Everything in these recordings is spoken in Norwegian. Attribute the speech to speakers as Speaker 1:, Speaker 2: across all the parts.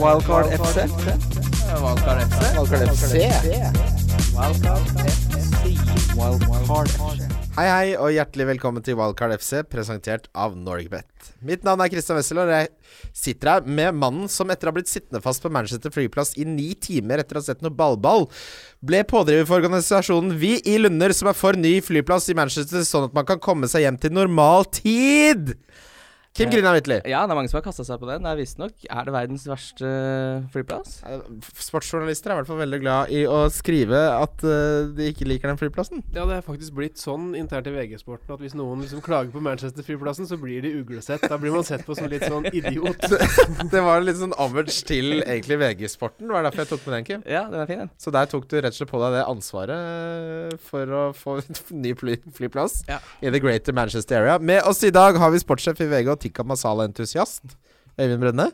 Speaker 1: Wildcard FC.
Speaker 2: Wildcard FC.
Speaker 1: Wildcard FC. Wildcard FC.
Speaker 3: Hei, hei, og hjertelig velkommen til Wildcard FC, presentert av Norgebet. Mitt navn er Christian Wessel, og jeg sitter her med mannen som etter å ha blitt sittende fast på Manchester flyplass i ni timer etter å ha sett noe ballball, ble pådriver for organisasjonen Vi i Lunder, som er for ny flyplass i Manchester, sånn at man kan komme seg hjem til normal tid. Kim Grina Midtly.
Speaker 2: Ja, det er mange som har kasta seg på den. Det er visstnok Er det verdens verste flyplass?
Speaker 3: Eh, Sportsjournalister er i hvert fall veldig glad i å skrive at eh, de ikke liker den flyplassen.
Speaker 4: Ja, det er faktisk blitt sånn internt i VG-sporten at hvis noen liksom klager på Manchester-flyplassen, så blir de uglesett. Da blir man sett på som litt sånn idiot.
Speaker 3: Det var litt sånn average til egentlig VG-sporten. Det var derfor jeg tok med den, Kim.
Speaker 2: Ja, den er fin, den.
Speaker 3: Så der tok du rett og slett på deg det ansvaret for å få en ny fly, flyplass
Speaker 2: Ja.
Speaker 3: i the greater Manchester area. Med oss i dag har vi sportssjef i VG og tikka masala-entusiast. Øyvind Brenne.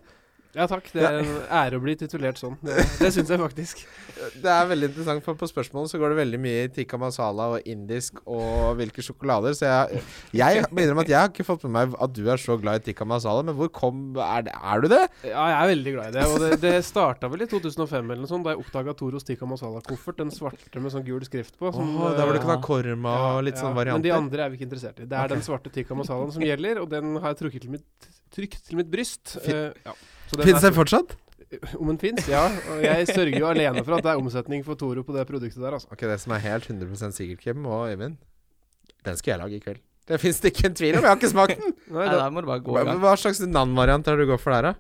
Speaker 4: Ja takk, det er en ære å bli titulert sånn. Det, det syns jeg faktisk.
Speaker 3: Det er veldig interessant, for på spørsmålet så går det veldig mye i tikka masala og indisk og hvilke sjokolader. Så jeg, jeg må innrømme at jeg har ikke fått med meg at du er så glad i tikka masala. Men hvor kom Er, det, er du det?
Speaker 4: Ja, jeg er veldig glad i det. Og det, det starta vel i 2005 eller noe sånt, da jeg oppdaga Toros tikka masala-koffert. Den svarte med sånn gul skrift på. som,
Speaker 3: Åh, der hvor du kan ha
Speaker 4: korma
Speaker 3: korma og litt sånn
Speaker 4: Men de andre er vi ikke interessert i. Det er den svarte tikka masalaen som gjelder, og den har jeg trukket til mitt, trykt til mitt bryst.
Speaker 3: Fin-
Speaker 4: Uh, ja.
Speaker 3: Fins den fortsatt?
Speaker 4: Om den fins, ja. Og jeg sørger jo alene for at det er omsetning for Toro på det produktet der, altså.
Speaker 3: Ok, Det som er helt 100 sikkert, Kim og Øyvind, den skal jeg lage i kveld. Det fins det ikke en tvil om. Jeg har ikke smakt den.
Speaker 4: Nei,
Speaker 2: Nei,
Speaker 4: da-
Speaker 2: da må du bare gå i gang.
Speaker 3: hva slags navnvariant er det du går for der, da?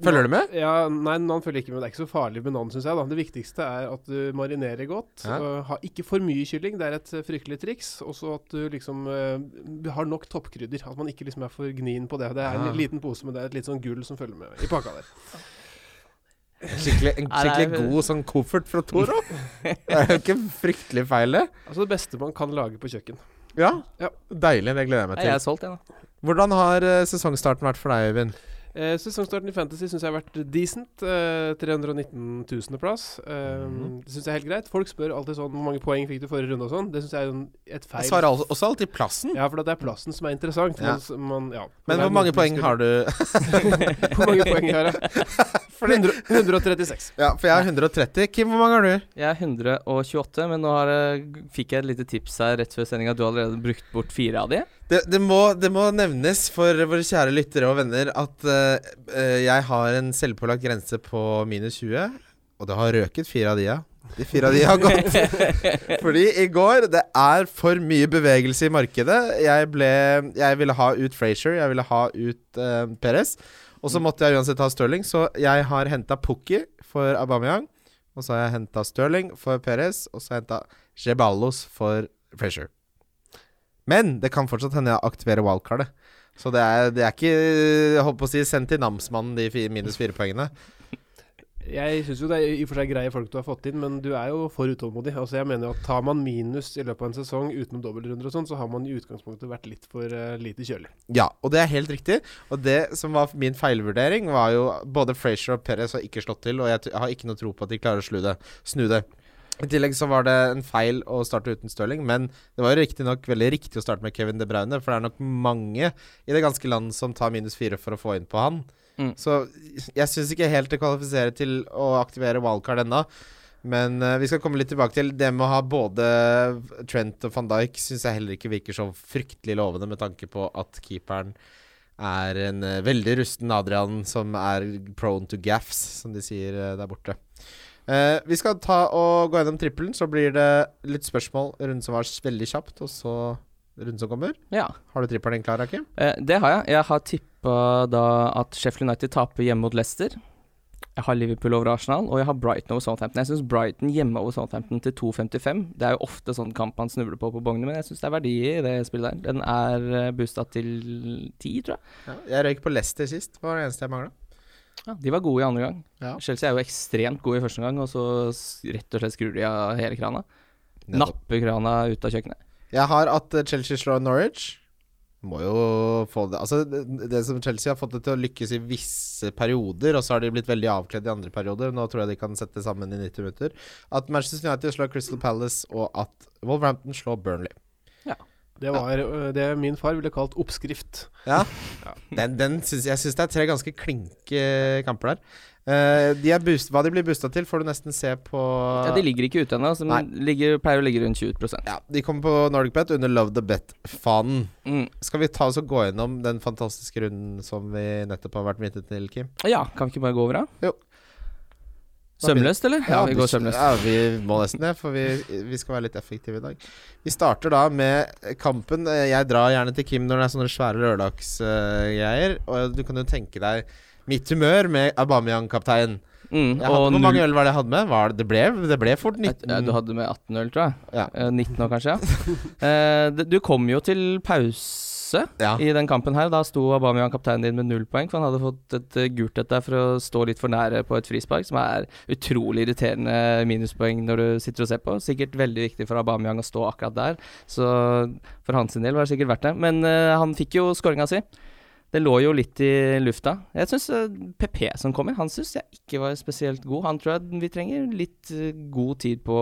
Speaker 3: Følger du med?
Speaker 4: Ja, nei, nan følger ikke med. Det er ikke så farlig med nan, syns jeg. da Det viktigste er at du marinerer godt.
Speaker 3: Ja.
Speaker 4: og ha ikke for mye kylling, det er et eh, fryktelig triks. Og så at du liksom uh, har nok toppkrydder. At man ikke liksom er for gnien på det. Det er en liten pose, men det er et litt sånn gull som følger med i pakka der.
Speaker 3: Skikkelig, en
Speaker 2: Nei, er-
Speaker 3: skikkelig god sånn koffert fra Toro. Det er jo ikke fryktelig feil, det.
Speaker 4: Altså det beste man kan lage på kjøkken.
Speaker 3: Ja,
Speaker 4: Ja.
Speaker 3: Deilig. Det gleder jeg meg
Speaker 2: til. jeg er solgt, jeg, da.
Speaker 3: Hvordan har eh, sesongstarten vært for deg, Øyvind?
Speaker 4: Eh, sesongstarten i Fantasy syns jeg har vært decent. Eh, 319 000.-plass. Eh,
Speaker 3: Mhm.
Speaker 4: Det syns jeg er helt greit. Folk spør alltid sånn hvor mange poeng fikk du forrige runde og sånn. Det syns jeg er en- et feil.
Speaker 3: Jeg svarer altså- også alltid plassen.
Speaker 4: Ja, for det er plassen som er interessant.
Speaker 3: Ja.
Speaker 4: mens Man, ja.
Speaker 3: Men
Speaker 4: er
Speaker 3: hvor mange poeng har du?
Speaker 4: Hvor mange poeng har jeg? 100, 136.
Speaker 3: Ja, for jeg har 130. Kim, hvor mange har du?
Speaker 2: Jeg er 128, men nå har jeg, fikk jeg et lite tips her rett før sendinga. Du har allerede brukt bort fire av de.
Speaker 3: Det, det, må, det må nevnes for våre kjære lyttere og venner at eh, jeg har en selvpålagt grense på minus 20, og det har røket fire av de, ja. De fire av de har gått. Fordi i går Det er for mye bevegelse i markedet. Jeg ble Jeg ville ha ut Frazier, jeg ville ha ut uh, Perez. Og så måtte jeg uansett ha Stirling, så jeg har henta Pukki for Aubameyang. Og så har jeg henta Stirling for Perez, og så har jeg henta Jeballos for Frazier. Men det kan fortsatt hende jeg aktiverer wildcardet. Så det er, det er ikke jeg holdt på å si, sendt til namsmannen, de minus fire poengene.
Speaker 4: Jeg syns jo det er i og for seg greie folk du har fått inn, men du er jo for utålmodig. Altså jeg mener jo at Tar man minus i løpet av en sesong utenom dobbeltrunder og sånn, så har man i utgangspunktet vært litt for uh, lite kjølig.
Speaker 3: Ja, og det er helt riktig. Og det som var min feilvurdering, var jo både Frazier og Perez har ikke slått til, og jeg har ikke noe tro på at de klarer å snu det. Snu det. I tillegg så var det en feil å starte uten Stirling, men det var jo riktignok veldig riktig å starte med Kevin De Bruyne, for det er nok mange i det ganske land som tar minus fire for å få inn på han.
Speaker 2: Mm.
Speaker 3: Så jeg syns ikke helt det kvalifiserer til å aktivere wildcard ennå. Men uh, vi skal komme litt tilbake til det med å ha både Trent og van Dijk syns jeg heller ikke virker så fryktelig lovende, med tanke på at keeperen er en uh, veldig rusten Adrian som er prone to gaffs, som de sier uh, der borte. Eh, vi skal ta og gå gjennom trippelen, så blir det litt spørsmål. Runden som var veldig kjapt, og så runden som kommer.
Speaker 2: Ja.
Speaker 3: Har du trippelen din klar, Akim?
Speaker 2: Uh, det har jeg. Jeg har tippa da at Sheffield United taper hjemme mot Leicester. Jeg har Liverpool over Arsenal, og jeg har Brighton over Southampton. Jeg syns Brighton hjemme over Southampton til 2,55 Det er jo ofte sånn kamp man snubler på på bongene, men jeg syns det er verdi i det spillet der. Den er uh, boosta til 10, tror jeg.
Speaker 3: Ja, jeg røyk på Leicester sist. Det var det eneste jeg mangla.
Speaker 2: Ja, de var gode i andre gang.
Speaker 3: Ja.
Speaker 2: Chelsea er jo ekstremt gode i første gang, og så rett og slett skrur de av hele krana. Napper krana ut av kjøkkenet.
Speaker 3: Jeg har at eh, Chelsea slår Norwich. Må jo få det Altså, det, det som Chelsea har fått det til å lykkes i visse perioder, og så har de blitt veldig avkledd i andre perioder. Nå tror jeg de kan sette sammen i 90 minutter. At Manchester United slår Crystal Palace, og at Wolverhampton slår Burnley.
Speaker 4: Det var øh, det min far ville kalt oppskrift.
Speaker 3: Ja. Den, den synes, jeg syns det er tre ganske klinke kamper der. Uh, de er boost, hva de blir boosta til, får du nesten se på
Speaker 2: Ja, De ligger ikke ute ennå, så
Speaker 3: Nei.
Speaker 2: de ligger, pleier å ligge rundt 20%
Speaker 3: Ja, De kommer på Nordic Bet under Love the Bet-fanen.
Speaker 2: mm.
Speaker 3: Skal vi ta oss og gå gjennom den fantastiske runden som vi nettopp har vært vitne til, Kim?
Speaker 2: Ja, kan vi ikke bare gå over, da?
Speaker 3: Jo.
Speaker 2: Sømløst, eller? Ja, vi går sømløst.
Speaker 3: Ja, vi må nesten det, for vi, vi skal være litt effektive i dag. Vi starter da med kampen. Eh, Jeg drar gjerne til Kim når det er sånne svære lørdagsgreier. og du kan jo tenke deg mitt humør med Aubameyang-kaptein.
Speaker 2: Mm.
Speaker 3: Hvor mange øl var det jeg hadde med? Var det, det, ble, det ble fort 19.
Speaker 2: Du hadde med 18 øl, tror jeg.
Speaker 3: Ja.
Speaker 2: Eh, 19 år, kanskje. ja Eh, Du kom jo til pause
Speaker 3: Ja.
Speaker 2: i den kampen her. Da sto Aubameyang kapteinen din med null poeng, for han hadde fått et eh, gult et der for å stå litt for nære på et frispark, som er utrolig irriterende minuspoeng når du sitter og ser på. Sikkert veldig viktig for Aubameyang å stå akkurat der, så for hans del var det sikkert verdt det. Men uh, han fikk jo skåringa si. Det lå jo litt i lufta. Jeg syns PP som kommer, han syns jeg ikke var spesielt god. Han tror jeg vi trenger litt eh, god tid på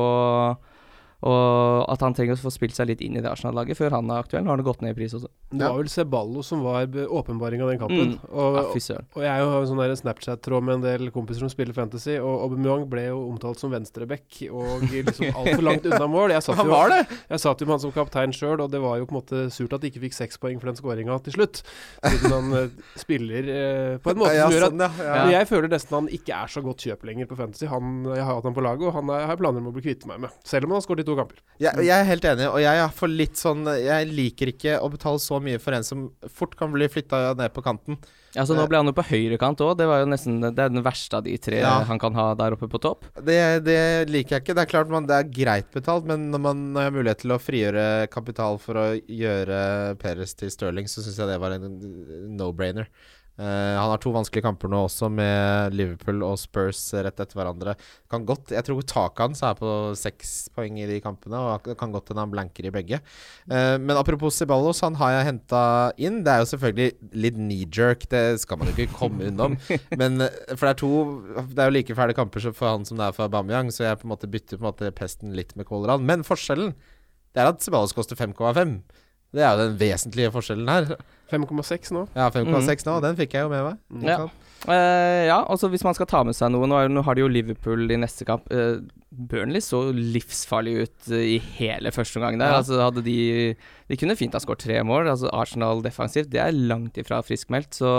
Speaker 2: og at han trenger å få spilt seg litt inn i det Arsenal-laget før han er aktuell. Nå har det gått ned i pris også.
Speaker 4: Det var vel Ceballo som var åpenbaringa den kampen.
Speaker 2: Mm.
Speaker 4: Og,
Speaker 2: Ja,
Speaker 4: og jeg har jo sånn der Snapchat-tråd med en del kompiser som spiller Fantasy, og Aubameyang ble jo omtalt som venstreback og liksom altfor langt unna mål. Jeg satt
Speaker 3: Han
Speaker 4: jo,
Speaker 3: var det!
Speaker 4: Jeg satt jo med han som kaptein sjøl, og det var jo på en måte surt at de ikke fikk seks poeng for den skåringa til slutt. Siden han eh, spiller eh, på en måte
Speaker 3: ja,
Speaker 4: som gjør at
Speaker 3: sånn, ja, ja.
Speaker 4: Men jeg føler nesten han ikke er så godt kjøp lenger på Fantasy. Han, jeg har hatt han på laget, og han er, har planer om å bli kvitt meg med. Selv om han har skåret to kamper.
Speaker 3: Jeg, jeg er helt enig, og jeg er for litt sånn Jeg liker ikke å betale så mye for en som fort kan bli flytta ned på kanten.
Speaker 2: Ja, så Nå ble han jo på høyrekant òg. Det var jo nesten Det er den verste av de tre
Speaker 3: Ja.
Speaker 2: han kan ha der oppe på topp.
Speaker 3: Det, det liker jeg ikke. Det er klart man, det er greit betalt, men når man har mulighet til å frigjøre kapital for å gjøre Peres til Stirling, så syns jeg det var en no-brainer. Eh, han har to vanskelige kamper nå også, med Liverpool og Spurs rett etter hverandre. Kan godt, Jeg tror taket hans er på seks poeng i de kampene, og kan godt hende han blanker i begge. Uh, men apropos Ceballos, han har jeg henta inn. Det er jo selvfølgelig litt knee-jerk, det skal man jo ikke komme unnom. Men eh, For det er to Det er jo like fæle kamper for han som det er for Aubameyang, så jeg på en måte bytter på en måte pesten litt med koleraen. Men forskjellen det er at Ceballos koster 5,5. Det er jo den vesentlige forskjellen her.
Speaker 4: 5,6 nå.
Speaker 3: Ja, 5,6 nå, og den fikk jeg jo med meg.
Speaker 4: Mm.
Speaker 2: Ja.
Speaker 3: Uh,
Speaker 2: Eh, ja, altså hvis man skal ta med seg noe Nå, er, nå har de jo Liverpool i neste kamp. Uh, Burnley så livsfarlig ut uh, i hele første omgang der.
Speaker 3: Ja.
Speaker 2: Altså hadde de De kunne fint ha skåret tre mål. Altså Arsenal defensivt, det er langt ifra friskmeldt, så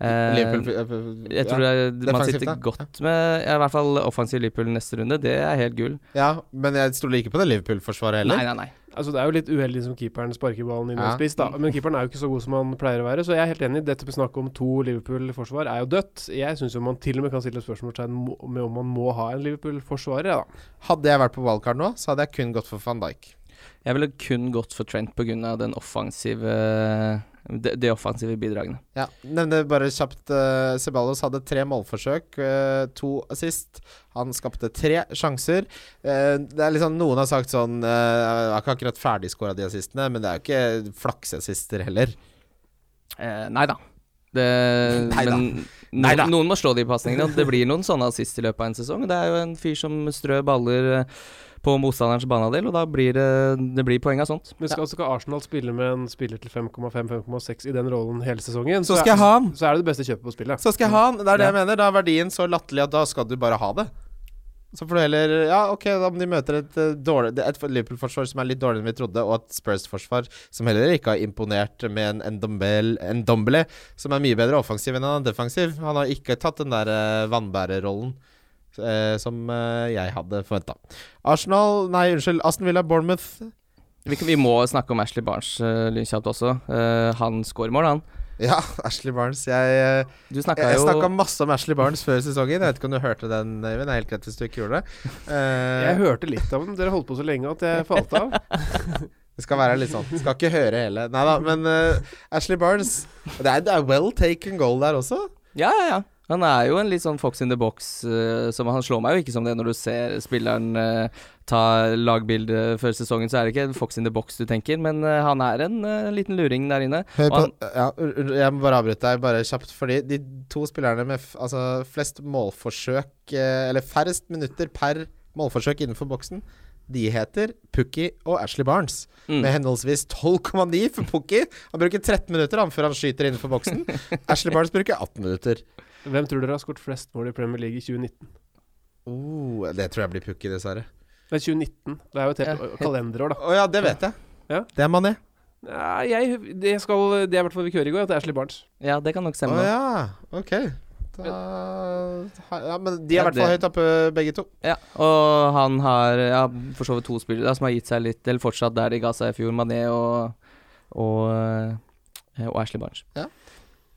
Speaker 2: eh,
Speaker 3: Liverpool
Speaker 2: jeg tror
Speaker 3: ja.
Speaker 2: det, man sitter
Speaker 3: da.
Speaker 2: godt med ja, I hvert fall offensiv Liverpool neste runde. Det er helt gull.
Speaker 3: ja, men jeg stoler ikke på det Liverpool-forsvaret heller.
Speaker 2: Nei, nei, nei.
Speaker 4: Altså Det er jo litt uheldig som keeperen sparker ballen inn i
Speaker 3: Ja.
Speaker 4: spiss, da. Men keeperen er jo ikke så god som han pleier å være, så jeg er helt enig. Dette med snakk om to Liverpool-forsvar er jo dødt. Jeg syns jo man til og med kan stille spørsmålstegn med om man må ha en Liverpool-forsvarer, ja, da.
Speaker 3: Hadde jeg vært på wildcard nå, så hadde jeg kun gått for van Dijk.
Speaker 2: Jeg ville kun gått for Trent pga. den offensive de, de offensive bidragene.
Speaker 3: Ja, Nevne bare kjapt uh, Ceballos hadde tre målforsøk, uh, to assist. Han skapte tre sjanser. Uh, det er liksom Noen har sagt sånn uh, Jeg har ikke akkurat ferdigskåra de assistene, men det er jo ikke flakseassister heller.
Speaker 2: Uh, nei da. Det,
Speaker 3: Neida.
Speaker 2: men
Speaker 3: Neida.
Speaker 2: noen må slå de pasningene. Det blir noen sånne assist i løpet av en sesong. Det er jo en fyr som strør baller eh, på motstanderens banehalvdel, og da blir det, det blir poeng av sånt.
Speaker 4: Men skal, skal Arsenal spille med en spiller til 5,5-5,6 i den rollen hele sesongen,
Speaker 3: Så skal
Speaker 4: er,
Speaker 3: han!
Speaker 4: så er det det beste kjøpet på spillet.
Speaker 3: Så skal jeg ha han! Det er det
Speaker 2: Ja.
Speaker 3: jeg mener. Da er verdien så latterlig at da skal du bare ha det. Så får du heller Ja, ok, da om de møter et eh, dårlig Et Liverpool-forsvar som er litt dårligere enn vi trodde, og et Spurs-forsvar som heller ikke har imponert med en Ndombele, Ndombele som er mye bedre offensiv enn han er defensiv. Han har ikke tatt den der eh, vannbærerrollen som eh, jeg hadde forventa. Arsenal Nei, unnskyld. Aston Villa Bournemouth.
Speaker 2: Vi, vi må snakke om Ashley Barnes uh, lynkjapt også. Eh, han scorer mål, han.
Speaker 3: Ja, Ashley Barnes. Jeg, eh,
Speaker 2: Du snakka
Speaker 3: jeg
Speaker 2: jo
Speaker 3: snakka masse om Ashley Barnes før sesongen. Jeg vet ikke om du hørte den, Øyvind. Det er helt greit hvis du ikke gjorde det. Eh,
Speaker 4: Jeg hørte litt av den. Dere holdt på så lenge at jeg falt av.
Speaker 3: Det skal være litt sånn. Skal ikke høre hele. Nei da, men eh, Ashley Barnes Det er, det er well taken goal der også.
Speaker 2: Ja, ja, ja. Han er jo en litt sånn fox in the box. Uh, som Han slår meg jo ikke som det når du ser spilleren uh, ta lagbilde før sesongen. Så er det ikke en fox in the box du tenker, men uh, han er en liten luring der inne.
Speaker 3: På, ja, jeg må bare avbryte deg bare kjapt. Fordi de to spillerne med altså, flest målforsøk, eller færrest minutter per målforsøk innenfor boksen, De heter Pukki og Ashley Barnes.
Speaker 2: Mm.
Speaker 3: Med henholdsvis 12,9 for Pukki. Han bruker 13 minutter han før han skyter innenfor boksen. Ashley Barnes bruker 18 minutter.
Speaker 4: Hvem tror dere har skåret flest mål i Premier League i 2019?
Speaker 3: Oh, det tror jeg blir Pukki, dessverre.
Speaker 4: Nei, 2019. Det er jo et helt
Speaker 2: Ja.
Speaker 4: kalenderår, da.
Speaker 3: Å ja, det vet jeg.
Speaker 4: Ja.
Speaker 3: Det er Mané.
Speaker 4: Ja, jeg, det, skal, det er i hvert fall vi kører i går, at det er Ashley Barnes.
Speaker 2: Ja, det kan nok
Speaker 3: Å
Speaker 2: stemme. da.
Speaker 3: ja, ok. Da, ja, men de er i
Speaker 2: Ja,
Speaker 3: hvert fall høyt oppe, begge to.
Speaker 2: Ja, og han har ja, for så vidt to spillere som har gitt seg litt Eller fortsatt der de ga seg i fjor, Mané og, og, eh, og Ashley Barnes.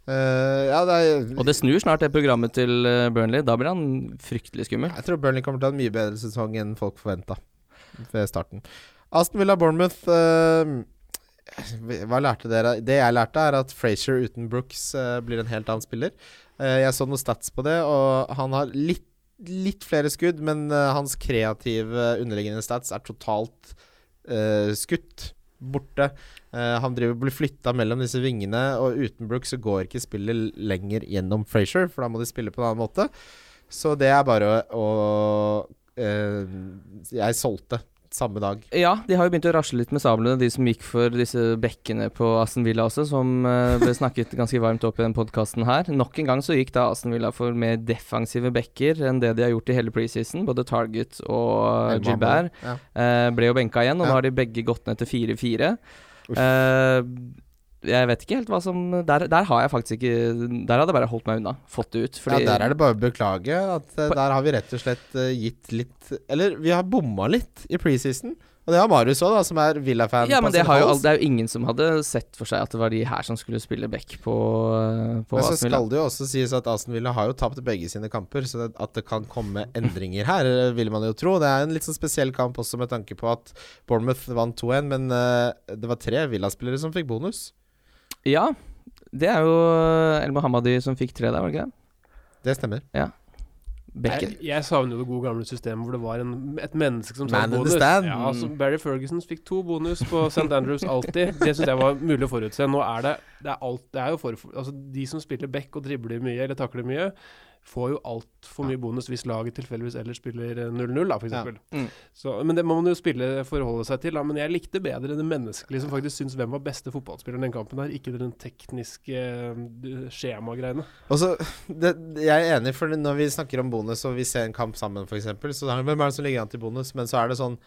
Speaker 3: Eh, ja, det er
Speaker 2: Og det snur snart det programmet til eh, Burnley. Da blir han fryktelig skummel.
Speaker 3: Jeg tror Burnley kommer til å ha en mye bedre sesong enn folk forventa ved starten. Aston Villa Bournemouth uh, Hva lærte dere? Det jeg lærte, er at Frazier uten Brooks uh, blir en helt annen spiller. Jeg så noen stats på det, og han har litt, litt flere skudd, men hans kreative underliggende stats er totalt skutt. Borte. Uh, han driver blir flytta mellom disse vingene, og uten Brook så går ikke spillet lenger gjennom Frazier, for da må de spille på en annen måte. Så det er bare å, å uh, Jeg solgte samme dag.
Speaker 2: Ja, de har jo begynt å rasle litt med sablene, de som gikk for disse bekkene på Aston Villa også, som eh, ble snakket ganske varmt opp i den podkasten her. Nok en gang så gikk da Aston Villa for mer defensive bekker enn det de har gjort i hele preseason. Både Target og
Speaker 3: Mambo.
Speaker 2: Gilbert
Speaker 3: Ja.
Speaker 2: eh, ble jo benka igjen, og
Speaker 3: Ja.
Speaker 2: nå har de begge gått ned til 4-4.
Speaker 3: Uff.
Speaker 2: Eh, jeg vet ikke helt hva som der, der har jeg faktisk ikke Der hadde jeg bare holdt meg unna. Fått det ut.
Speaker 3: Ja, der er det bare å beklage at eh, der har vi rett og slett eh, gitt litt Eller vi har bomma litt i preseason. Og det har Marius òg, som er Villa-fan.
Speaker 2: Ja, men det, har jo, det er jo ingen som hadde sett for seg at det var de her som skulle spille back på, Aston på
Speaker 3: Men så skal det jo også sies at Aston Villa har jo tapt begge sine kamper, så det, at det kan komme endringer her, eh, vil man jo tro. Det er en litt sånn spesiell kamp også med tanke på at Bournemouth vant 2-1, men uh, det var tre Villa-spillere som fikk bonus.
Speaker 2: Ja, det er jo El Mohammadi som fikk tre der, var det ikke det?
Speaker 3: Det stemmer.
Speaker 2: Bekken.
Speaker 4: Jeg, jeg savner jo det gode gamle systemet hvor det var en, et menneske som
Speaker 3: the
Speaker 4: bonus. Ja, altså Barry Ferguson fikk to bonus på St. Andrews alltid. Det syns jeg var mulig å forutse. Nå er det Det er, alt, det er jo for, altså De som spiller back og dribler mye eller takler mye, får jo altfor mye bonus hvis laget tilfeldigvis ellers spiller eh, 0-0, da, for
Speaker 3: Ja.
Speaker 2: Mm.
Speaker 4: Så, men det må man jo spille forholde seg til. Da. Men jeg likte bedre det menneskelige som faktisk syns hvem var beste fotballspiller i den kampen her, ikke den tekniske eh, skjemagreiene.
Speaker 3: Og det, Jeg er enig, for når vi snakker om bonus og vi ser en kamp sammen, f.eks., så hvem er det som ligger an til bonus? Men så er det sånn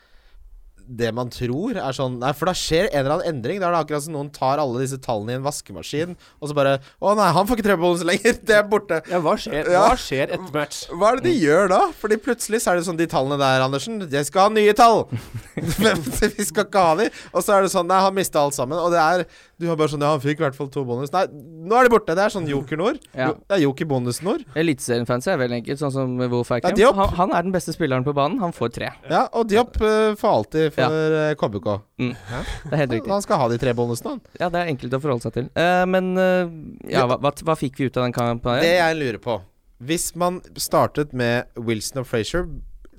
Speaker 3: Det man tror, er sånn Nei, for da skjer en eller annen endring. Da er det akkurat som noen tar alle disse tallene i en vaskemaskin, og så bare Å nei, han får ikke trebonus lenger! Det er borte.
Speaker 4: Ja, hva skjer,
Speaker 3: Ja.
Speaker 4: hva skjer etter match?
Speaker 3: Hva er det de gjør da? Fordi plutselig så er det sånn De tallene der, Andersen Jeg skal ha nye tall! vi skal ikke ha de. Og så er det sånn Nei, han mista alt sammen. Og det er Du har bare sånn Ja, han fikk i hvert fall to bonus. Nei, nå er de borte. Det er sånn Joker-Nord.
Speaker 2: Ja.
Speaker 3: Det er Joker-bonus-Nord.
Speaker 2: Eliteserienfans er veldig enkelt, sånn som Wolf
Speaker 3: Ja,
Speaker 2: Eikrem.
Speaker 3: Diop.
Speaker 2: han, han er den beste spilleren på banen. Han får tre.
Speaker 3: Ja, og Diop uh, får alltid for ja. KBK.
Speaker 2: Det er helt riktig.
Speaker 3: Han skal ha de tre bonusene, han.
Speaker 2: Ja, det er enkelt å forholde seg til. Uh, men uh, ja, hva, hva, hva fikk vi ut av den kampen?
Speaker 3: Det jeg lurer på Hvis man startet med Wilson og Frazier,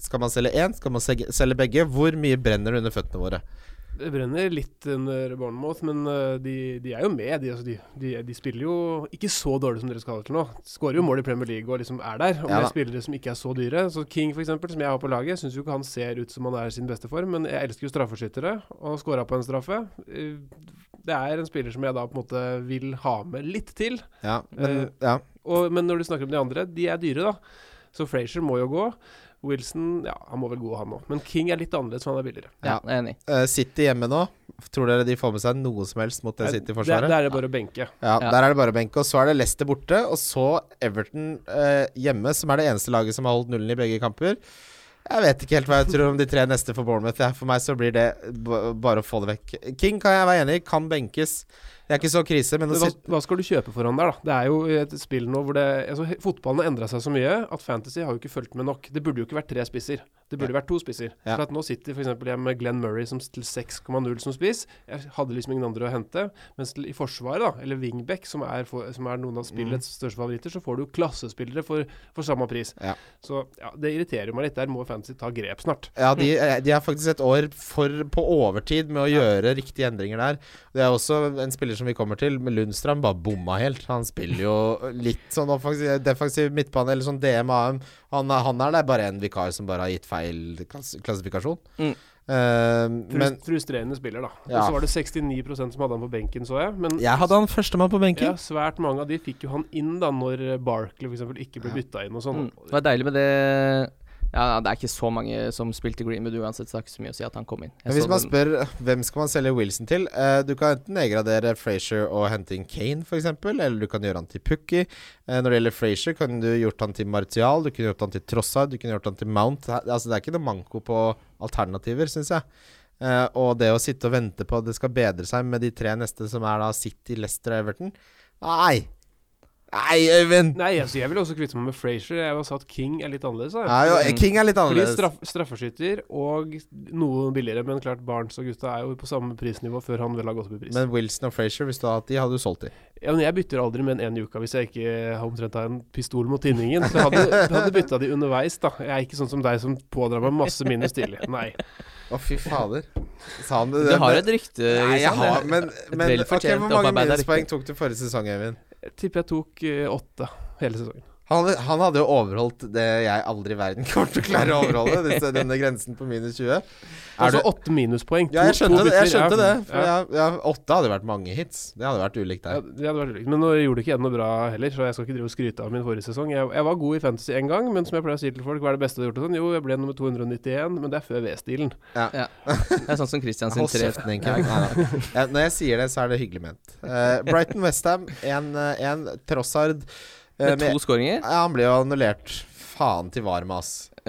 Speaker 3: skal man selge én? Skal man selge begge? Hvor mye brenner det under føttene våre?
Speaker 4: Det brenner litt under Bournemouth, men uh, de, de er jo med. De, altså, de, de, de spiller jo ikke så dårlig som dere skal ha til nå. Skårer jo mål i Premier League og liksom er der. Og
Speaker 3: Ja
Speaker 4: med
Speaker 3: da.
Speaker 4: spillere som ikke er så dyre. Så King, eksempel, som jeg har på laget, syns jo ikke han ser ut som han er i sin beste form. Men jeg elsker jo straffeskyttere, og skåra på en straffe. Eh, Det er en spiller som jeg da på en måte vil ha med litt til.
Speaker 3: Ja, men,
Speaker 4: Eh,
Speaker 3: ja.
Speaker 4: Og, men når du snakker om de andre, de er dyre, da. Så Frazier må jo gå. Wilson, ja, han må vel gå, han òg. Men King er litt annerledes, for han er billigere.
Speaker 2: Ja, jeg er enig.
Speaker 3: Uh, City hjemme nå. Tror dere de får med seg noe som helst mot det City-forsvaret?
Speaker 4: der er det bare å benke.
Speaker 3: Ja,
Speaker 2: Ja.
Speaker 3: Der er det bare å benke. Og så er det Leicester borte, og så Everton uh, hjemme, som er det eneste laget som har holdt nullen i begge kamper. Jeg vet ikke helt hva jeg tror om de tre neste for Bournemouth. Ja, for meg så blir det b bare å få det vekk. King kan jeg være enig i, kan benkes. Det er ikke så krise, men
Speaker 4: hva, hva skal du kjøpe for han der, da? Det er jo et spill nå hvor det altså, Fotballen har endra seg så mye at Fantasy har jo ikke fulgt med nok. Det burde jo ikke vært tre spisser. Det burde vært to spisser.
Speaker 3: Ja.
Speaker 4: For at nå sitter f.eks. jeg med Glenn Murray som til 6,0 som spiss. Jeg hadde liksom ingen andre å hente. Mens i Forsvaret, da, eller Wingback, som er, for, som er noen av spillets største favoritter, så får du klassespillere for, for samme pris.
Speaker 3: Ja.
Speaker 4: Så ja, det irriterer meg litt. Der må Fantasy ta grep snart.
Speaker 3: Ja, de, eh, de er faktisk et år for, på overtid med å gjøre riktige endringer der. Det er også en spiller som vi kommer til, med Lundstrand, bare bomma helt. Han spiller jo litt sånn offensiv, defensiv midtbane, eller sånn DM-AM. Han, han er der bare en vikar som bare har gitt feil klass, klassifikasjon.
Speaker 2: Mm.
Speaker 4: Uh,
Speaker 3: men
Speaker 4: frustrerende spiller, da.
Speaker 3: Ja.
Speaker 4: Og så var det 69% som hadde han på benken, så jeg. Men
Speaker 3: jeg hadde han førstemann på benken.
Speaker 4: ja, svært mange av de fikk jo han inn da når Barkley f.eks. ikke ble
Speaker 3: Ja.
Speaker 4: bytta inn og sånn.
Speaker 2: Mm. Det var deilig med det Ja, det er ikke så mange som spilte Greenwood uansett, så det er ikke så mye å si at han kom inn. Jeg
Speaker 3: Men hvis man spør hvem skal man selge Wilson til uh, Du kan enten nedgradere Frazier og hente inn Kane, f.eks., eller du kan gjøre han til Pukki. Uh, når det gjelder Frazier, kan du gjort han til Martial, du kunne gjort han til Trossard, du kunne gjort han til Mount. Altså, det er ikke noe manko på alternativer, syns jeg. Uh, og det å sitte og vente på at det skal bedre seg med de tre neste, som er da City, Leicester og Everton Nei! Nei, Øyvind!
Speaker 4: Nei, altså, jeg vil også kvitte meg med Frazier. Jeg har sagt King er litt annerledes. Jeg.
Speaker 3: Nei, jo, King er litt
Speaker 4: Fordi
Speaker 3: annerledes.
Speaker 4: straff, straffeskytter og noe billigere, men klart Barnes og gutta er jo på samme prisnivå før han vel har gått opp i pris.
Speaker 3: Men Wilson og Frazier, hvis du hadde hatt de, hadde du solgt de.
Speaker 4: ja, men jeg bytter aldri med en en i uka hvis jeg ikke har omtrent har en pistol mot tinningen. Så jeg hadde, hadde bytta de underveis, da. Jeg er ikke sånn som deg som pådrar meg masse minus tidlig. Nei.
Speaker 3: Å, fy fader. Sa han det?
Speaker 2: Du har et rykte,
Speaker 3: Nei, jeg har, men,
Speaker 2: et
Speaker 3: men
Speaker 2: okay,
Speaker 3: hvor mange minuspoeng tok du forrige sesong, Eivind?
Speaker 4: Jeg tipper jeg tok eh, åtte hele sesongen.
Speaker 3: Han, han hadde jo overholdt det jeg aldri i verden kommer til å klare å overholde, disse, denne grensen på minus 20. Er
Speaker 4: Altså åtte minuspoeng.
Speaker 3: ja, jeg skjønte det. Jeg skjønte det For
Speaker 4: Ja.
Speaker 3: ja, ja, åtte hadde vært mange hits. Det hadde vært ulikt
Speaker 4: Ja, det hadde vært ulikt. Men nå gjorde ikke jeg noe bra heller, så jeg skal ikke drive og skryte av min forrige sesong. Jeg, jeg var god i Fantasy én gang, men som jeg pleier å si til folk, hva er det beste du har gjort? Sånn? Jo, jeg ble nummer 291, men det er før V-stilen.
Speaker 2: Det er sånn som Christian sin tre.
Speaker 3: Ja, når jeg sier det, så er det hyggelig ment. Uh, Brighton Westham, én Trossard. Eh,
Speaker 2: med to skåringer.
Speaker 3: ja, han ble jo annullert. Faen til var med, ass.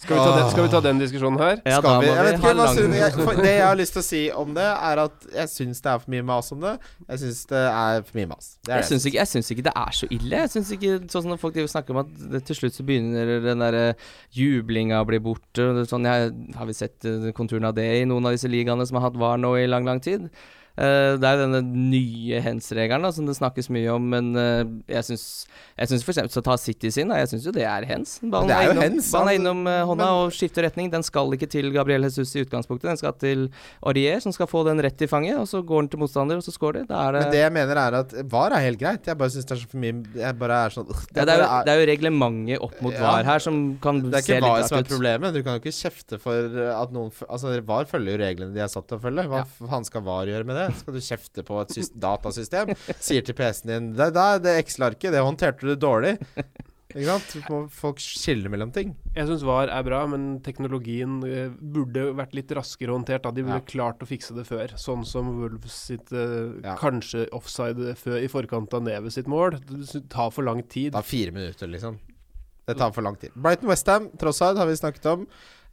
Speaker 4: Skal vi ta den, skal vi ta den diskusjonen her?
Speaker 2: Ja,
Speaker 3: Skal vi, jeg vet ikke,
Speaker 2: lang
Speaker 3: jeg, Det jeg har lyst til å si om det, er at jeg syns det er for mye mas om det. Jeg syns det er for mye mas. Det er
Speaker 2: Jeg syns ikke, ikke det er så ille. Jeg synes ikke Sånn som folk snakker om at det, til slutt så begynner den der jublinga å bli borte. Sånn, jeg, har vi sett eh, konturene av det i noen av disse ligaene som har hatt VAR nå i lang, lang tid? Eh, det er denne nye hands-regelen som det snakkes mye om, men eh, jeg syns f.eks. så ta City sin. Jeg syns jo det er hens. Ballen
Speaker 3: er, er
Speaker 2: innom,
Speaker 3: hands,
Speaker 2: ballen er innom eh, hånda
Speaker 3: men-
Speaker 2: og skifter retning. Den skal ikke til Gabriel Jesus i utgangspunktet, den skal til Aurier, som skal få den rett i fanget, og så går den til motstander, og så scorer de. Det
Speaker 3: Men det jeg mener, er at VAR er helt greit. Jeg bare syns det er så for mye Jeg bare er sånn det,
Speaker 2: ja, det, er jo, det er jo reglementet opp mot
Speaker 3: Ja.
Speaker 2: VAR her som kan se litt rart ut.
Speaker 3: Det er ikke VAR som er problemet. Du kan jo ikke kjefte for at noen Altså, VAR følger jo reglene de er satt til å følge. Hva
Speaker 2: Ja.
Speaker 3: faen skal VAR gjøre med det? Skal du kjefte på et datasystem? Sier til PC-en din Det, er det Excel-arket, det håndterte du dårlig. Ikke sant? Må folk skille mellom ting.
Speaker 4: Jeg syns VAR er bra, men teknologien eh, burde vært litt raskere håndtert. Da. De burde
Speaker 3: Ja.
Speaker 4: klart å fikse det før. Sånn som Wolves sitt eh,
Speaker 3: Ja.
Speaker 4: kanskje offside før, i forkant av Neves sitt mål. Det tar for lang tid.
Speaker 3: Det tar fire minutter, liksom. Det tar for lang tid. Brighton Westham, Trossard, har vi snakket om.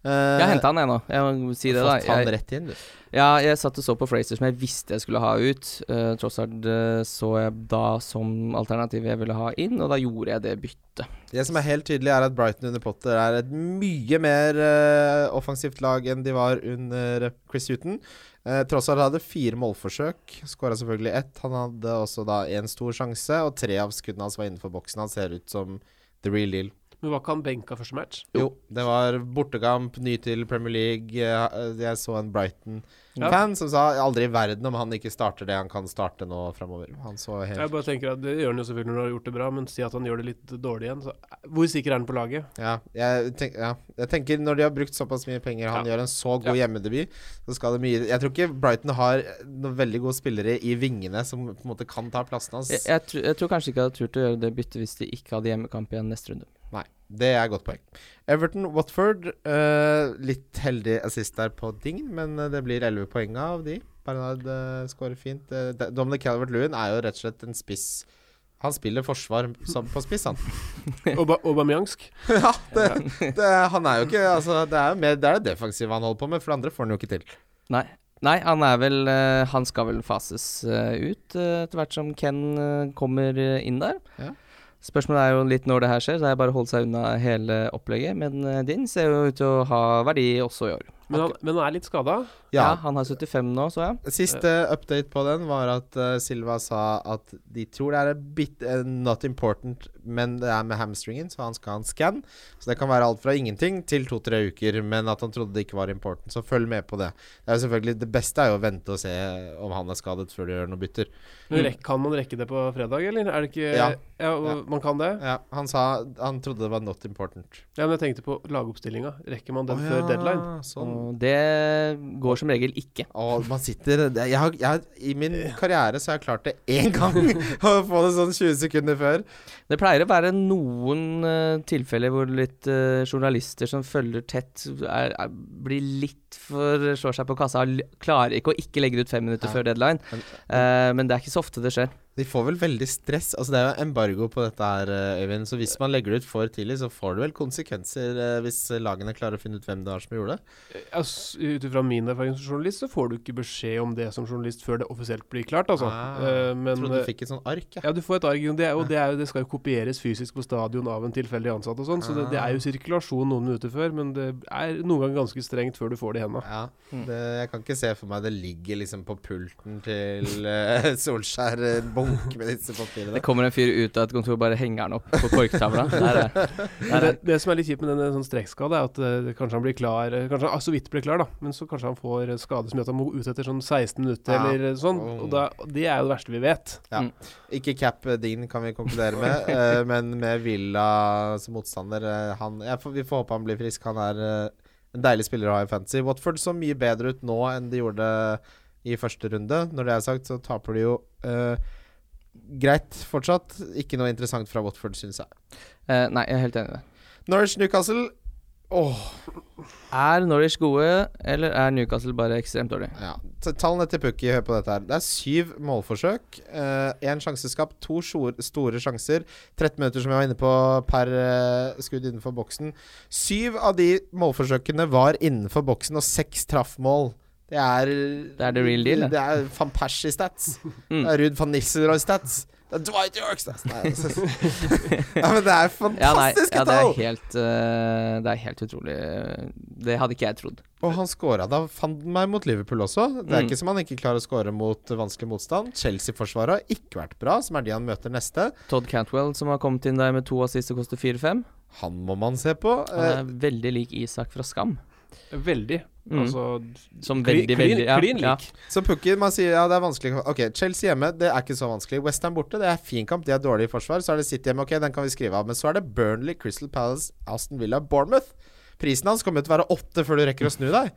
Speaker 3: Uh,
Speaker 2: Jeg henta han, jeg nå. Jeg må si det, da. Jeg,
Speaker 3: rett inn, du.
Speaker 2: ja, jeg satt og så på Fraser, som jeg visste jeg skulle ha ut. Uh, Trossard eh, så jeg da som alternativ jeg ville ha inn, og da gjorde jeg det byttet.
Speaker 3: Det som er helt tydelig, er at Brighton under Potter er et mye mer uh, offensivt lag enn de var under Chris Huton. Uh, Trossard hadde fire målforsøk, skåra selvfølgelig ett. Han hadde også da én stor sjanse, og tre av skuddene hans var innenfor boksen. Han ser ut som the real deal.
Speaker 4: Men var ikke han benka første match?
Speaker 3: Jo, det var bortekamp, ny til Premier League. Eh, Jeg så en Brighton-fan som sa aldri i verden om han ikke starter det han kan starte nå framover. Han så helt
Speaker 4: Jeg bare tenker at Det gjør han jo selvfølgelig når han har gjort det bra, men si at han gjør det litt dårlig igjen. Så hvor sikker er han på laget?
Speaker 3: Ja jeg, tenk, ja, jeg tenker når de har brukt såpass mye penger, han
Speaker 4: Ja.
Speaker 3: gjør en så god
Speaker 4: Ja.
Speaker 3: hjemmedebut, så skal det mye Jeg tror ikke Brighton har noen veldig gode spillere i vingene som på en måte kan ta plassen hans.
Speaker 2: Jeg, jeg, tr jeg tror kanskje ikke jeg hadde turt å gjøre det byttet hvis de ikke hadde hjemmekamp igjen neste runde.
Speaker 3: Nei, det er et godt poeng. Everton Watford. Uh, litt heldig assist der på Ding, men eh, det blir 11 poeng av de. Bernard uh, skårer fint. Uh, Dominic Calvert-Lewin er jo rett og slett en spiss. Han spiller forsvar som på spiss, han.
Speaker 4: Oba Aubameyangsk?
Speaker 3: ja, det, det, han er jo ikke Altså, det er jo mer Det er det defensive han holder på med, for det andre får han jo ikke til.
Speaker 2: Nei. Nei, han er vel eh, Han skal vel fases eh, ut eh, etter hvert som Ken eh, kommer eh, inn der.
Speaker 3: Ja.
Speaker 2: Spørsmålet er jo litt når det her skjer, så det er bare å holde seg unna hele opplegget. Men eh, din ser jo ut til å ha verdi også i år.
Speaker 4: Men han, men han er litt skada.
Speaker 2: Ja,
Speaker 3: Ja.
Speaker 2: han har 75 nå, så jeg.
Speaker 3: Siste update på den var at uh, Silva sa at de tror det er a bit uh, not important, men det er med hamstringen, så han skal ha en scan. Så det kan være alt fra ingenting til to-tre uker, men at han trodde det ikke var important. Så følg med på det. Det er selvfølgelig Det beste er jo å vente og se om han er skadet før du gjør noen bytter.
Speaker 4: Men
Speaker 2: Mm.
Speaker 4: kan man rekke det på fredag, eller? Er det ikke
Speaker 3: Ja.
Speaker 4: Ja,
Speaker 3: Ja.
Speaker 4: Man kan det?
Speaker 3: Ja, han sa han trodde det var not important.
Speaker 4: Ja, men jeg tenkte på lagoppstillinga. Rekker man den
Speaker 3: Å
Speaker 4: før
Speaker 3: ja,
Speaker 4: deadline?
Speaker 3: Sånn,
Speaker 2: det går som regel ikke.
Speaker 3: Og man sitter jeg har, jeg I min karriere så har jeg klart det én gang. Å få det sånn 20 sekunder før.
Speaker 2: Det pleier å være noen uh, tilfeller hvor litt uh, journalister som følger tett, er, er, blir litt for slår seg på kassa. Klarer ikke å ikke legge det ut fem minutter
Speaker 3: Ja.
Speaker 2: før deadline.
Speaker 3: Men-
Speaker 2: Eh, men det er ikke så ofte det skjer.
Speaker 3: De får vel veldig stress. Altså Det er jo embargo på dette her, eh, Øyvind. Så hvis man legger det ut for tidlig, så får det vel konsekvenser eh, hvis lagene klarer å finne ut hvem det er som gjorde det.
Speaker 4: Altså, Ut ifra min erfaring som journalist, så får du ikke beskjed om det som journalist før det offisielt blir klart, altså.
Speaker 3: Ah,
Speaker 4: Men,
Speaker 3: jeg trodde du fikk et sånt ark. Ja.
Speaker 4: Ja, du får et ark. det, og det, er jo, det skal jo kopieres fysisk på stadion av en tilfeldig ansatt og sånn, så det, det er jo sirkulasjon noen minutter før, men det er noen ganger ganske strengt før du får det i henda.
Speaker 3: Ja,
Speaker 2: Mm.
Speaker 3: det, jeg kan ikke se for meg det ligger liksom på pulten til uh, Solskjær en bunke med disse papirene.
Speaker 2: Det kommer en fyr ut av et kontor og bare henger den opp på korktavla. Der er, der
Speaker 4: det,
Speaker 2: er.
Speaker 4: det som er litt kjipt med denne sånn strekkskade, er at eh, kanskje han blir klar eh, Kanskje han ah, så vidt blir klar, da, men så kanskje han får skade som gjør at han må ut etter sånn 16 minutter
Speaker 3: Ja.
Speaker 4: eller sånn. Og da, det er jo det verste vi vet.
Speaker 3: Ikke cap din, kan vi konkludere med, eh, men med Villa som motstander han, jeg får, Vi får håpe han blir frisk. Han er en deilig spiller å ha i fantasy. Watford så mye bedre ut nå enn de gjorde i første runde. Når det er sagt, så taper de jo eh, greit fortsatt. Ikke noe interessant fra Watford, syns jeg.
Speaker 2: Eh, nei, jeg er helt enig i det.
Speaker 3: Norwich Newcastle Åh,
Speaker 2: Er Norwich gode, eller er Newcastle bare ekstremt dårlig?
Speaker 3: ja. Tallene til Pukki, hør på dette her. Det er syv målforsøk. Én sjanseskap, to store sjanser. 13 minutter, som jeg var inne på, per eh, skudd innenfor boksen. Syv av de målforsøkene var innenfor boksen, og seks traff mål. Det er
Speaker 2: Det er the real deal, det.
Speaker 3: Det er van Persie-stats.
Speaker 2: Mm.
Speaker 3: Det er Ruud van Nisselrooy-stats. Det er Dwight York-stats. Nei, altså. ja, men det er
Speaker 2: Ja,
Speaker 3: fantastiske
Speaker 2: ja, det er
Speaker 3: tall!
Speaker 2: helt eh, Det er helt utrolig. Det hadde ikke jeg trodd.
Speaker 3: Og han scora da fant han meg mot Liverpool også. Det er
Speaker 2: Mm.
Speaker 3: ikke som han ikke klarer å score mot vanskelig motstand. Chelsea-forsvaret har ikke vært bra, som er de han møter neste.
Speaker 2: Todd Cantwell, som har kommet inn der med to assist og koster 4-5.
Speaker 3: Han må man se på.
Speaker 2: Han er veldig lik Isak fra Skam.
Speaker 4: Veldig.
Speaker 2: Mm.
Speaker 4: Altså
Speaker 2: Som veldig,
Speaker 4: klin-
Speaker 2: veldig ja,
Speaker 4: Klin
Speaker 2: ja.
Speaker 3: så Pukki, man sier ja, det er vanskelig. Ok, Chelsea hjemme, det er ikke så vanskelig. Westham borte, det er fin kamp. De er dårlige i forsvar. Så er det City hjemme, ok, den kan vi skrive av. Men så er det Burnley, Crystal Palace, Aston Villa, Bournemouth. Prisen hans kommer til å være åtte før du rekker å snu deg.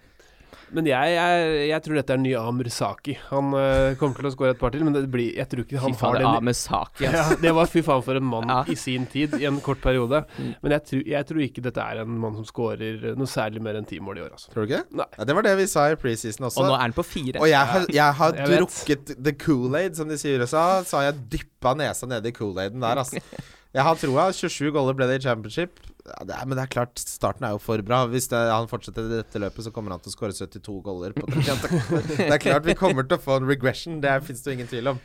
Speaker 4: Men jeg, jeg, jeg tror dette er ny Amr Saki. Han uh, kommer til å skåre et par til, men det blir, jeg tror ikke
Speaker 2: Fy
Speaker 4: han
Speaker 2: faen,
Speaker 4: har den
Speaker 2: Saki,
Speaker 4: ja. Det var fy faen for en mann
Speaker 2: Ja.
Speaker 4: i sin tid, i en kort periode.
Speaker 2: Mm.
Speaker 4: Men jeg, tror- jeg tror ikke dette er en mann som skårer noe særlig mer enn ti mål i år, altså.
Speaker 3: Tror du ikke?
Speaker 4: Nei.
Speaker 3: Ja, det var det vi sa i preseason også.
Speaker 2: Og nå er han på fire.
Speaker 3: Og jeg har, jeg har
Speaker 4: Jeg vet.
Speaker 3: drukket the Kool-Aid, som de sier i USA. Så har jeg dyppa nesa nede i Kool-Aiden der, altså. Jeg har troa. 27 goller ble det i championship. Ja, det er, men det er klart, starten er jo for bra. Hvis det, han fortsetter dette løpet, så kommer han til å skåre 72 goller på Det er klart vi kommer til å få en regression, det fins det jo ingen tvil om.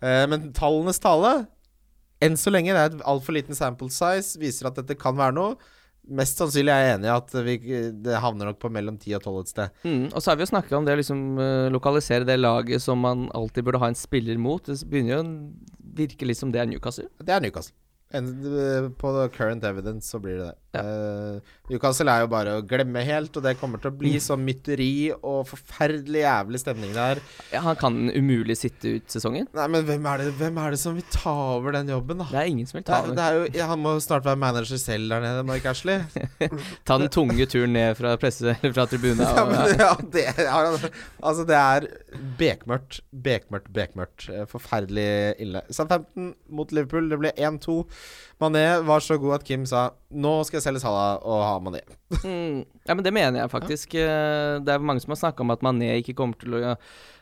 Speaker 3: Uh, men tallenes tale Enn så lenge, det er et altfor liten sample size, viser at dette kan være noe. Mest sannsynlig er jeg enig i at vi, det havner nok på mellom 10 og 12 et sted.
Speaker 2: Mm, og så har vi jo snakka om det å liksom eh, lokalisere det laget som man alltid burde ha en spiller mot. Det begynner jo å virke litt som det er Newcastle.
Speaker 3: Det er Newcastle. En, eh, på current evidence så blir det det. Eh, Newcastle er jo bare å glemme helt, og det kommer til å bli sånn mytteri og forferdelig jævlig stemning der.
Speaker 2: Ja, han kan umulig sitte ut sesongen.
Speaker 3: Nei, men hvem er det, hvem er det som vil ta over den jobben, da?
Speaker 2: Det er ingen som vil ta
Speaker 3: er,
Speaker 2: over.
Speaker 3: det er jo, ja, han må snart være manager selv der nede, Mike Ashley.
Speaker 2: Ta den tunge turen ned fra presse fra tribunen.
Speaker 3: Ja, men, ja, det, altså, det er bekmørkt, bekmørkt, bekmørkt. Eh, Forferdelig ille. Southampton mot Liverpool, det ble 1-2. Mané var så god at Kim sa nå skal jeg selge Salah og ha Mané.
Speaker 2: Mm, ja, men det mener jeg faktisk. Ja. Det er mange som har snakka om at Mané ikke kommer til å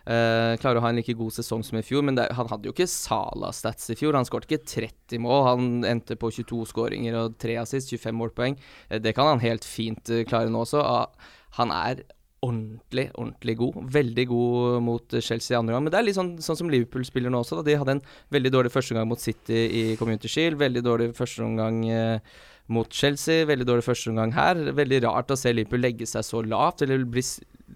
Speaker 2: Uh, klare å ha en like god sesong som i fjor, men det, han hadde jo ikke Sala-stats i fjor. Han skåret ikke 30 mål, han endte på 22 skåringer og 3 assist, 25 målpoeng. Eh, Det kan han helt fint eh, klare nå også. Ah, Han er ordentlig, ordentlig god. Veldig god mot Chelsea i andre gang. Men det er litt sånn, sånn som Liverpool spiller nå også. Da. De hadde en veldig dårlig førsteomgang mot City i Community Shield. Veldig dårlig førsteomgang eh, mot Chelsea. Veldig dårlig førsteomgang her. Veldig rart å se Liverpool legge seg så lavt, eller bli,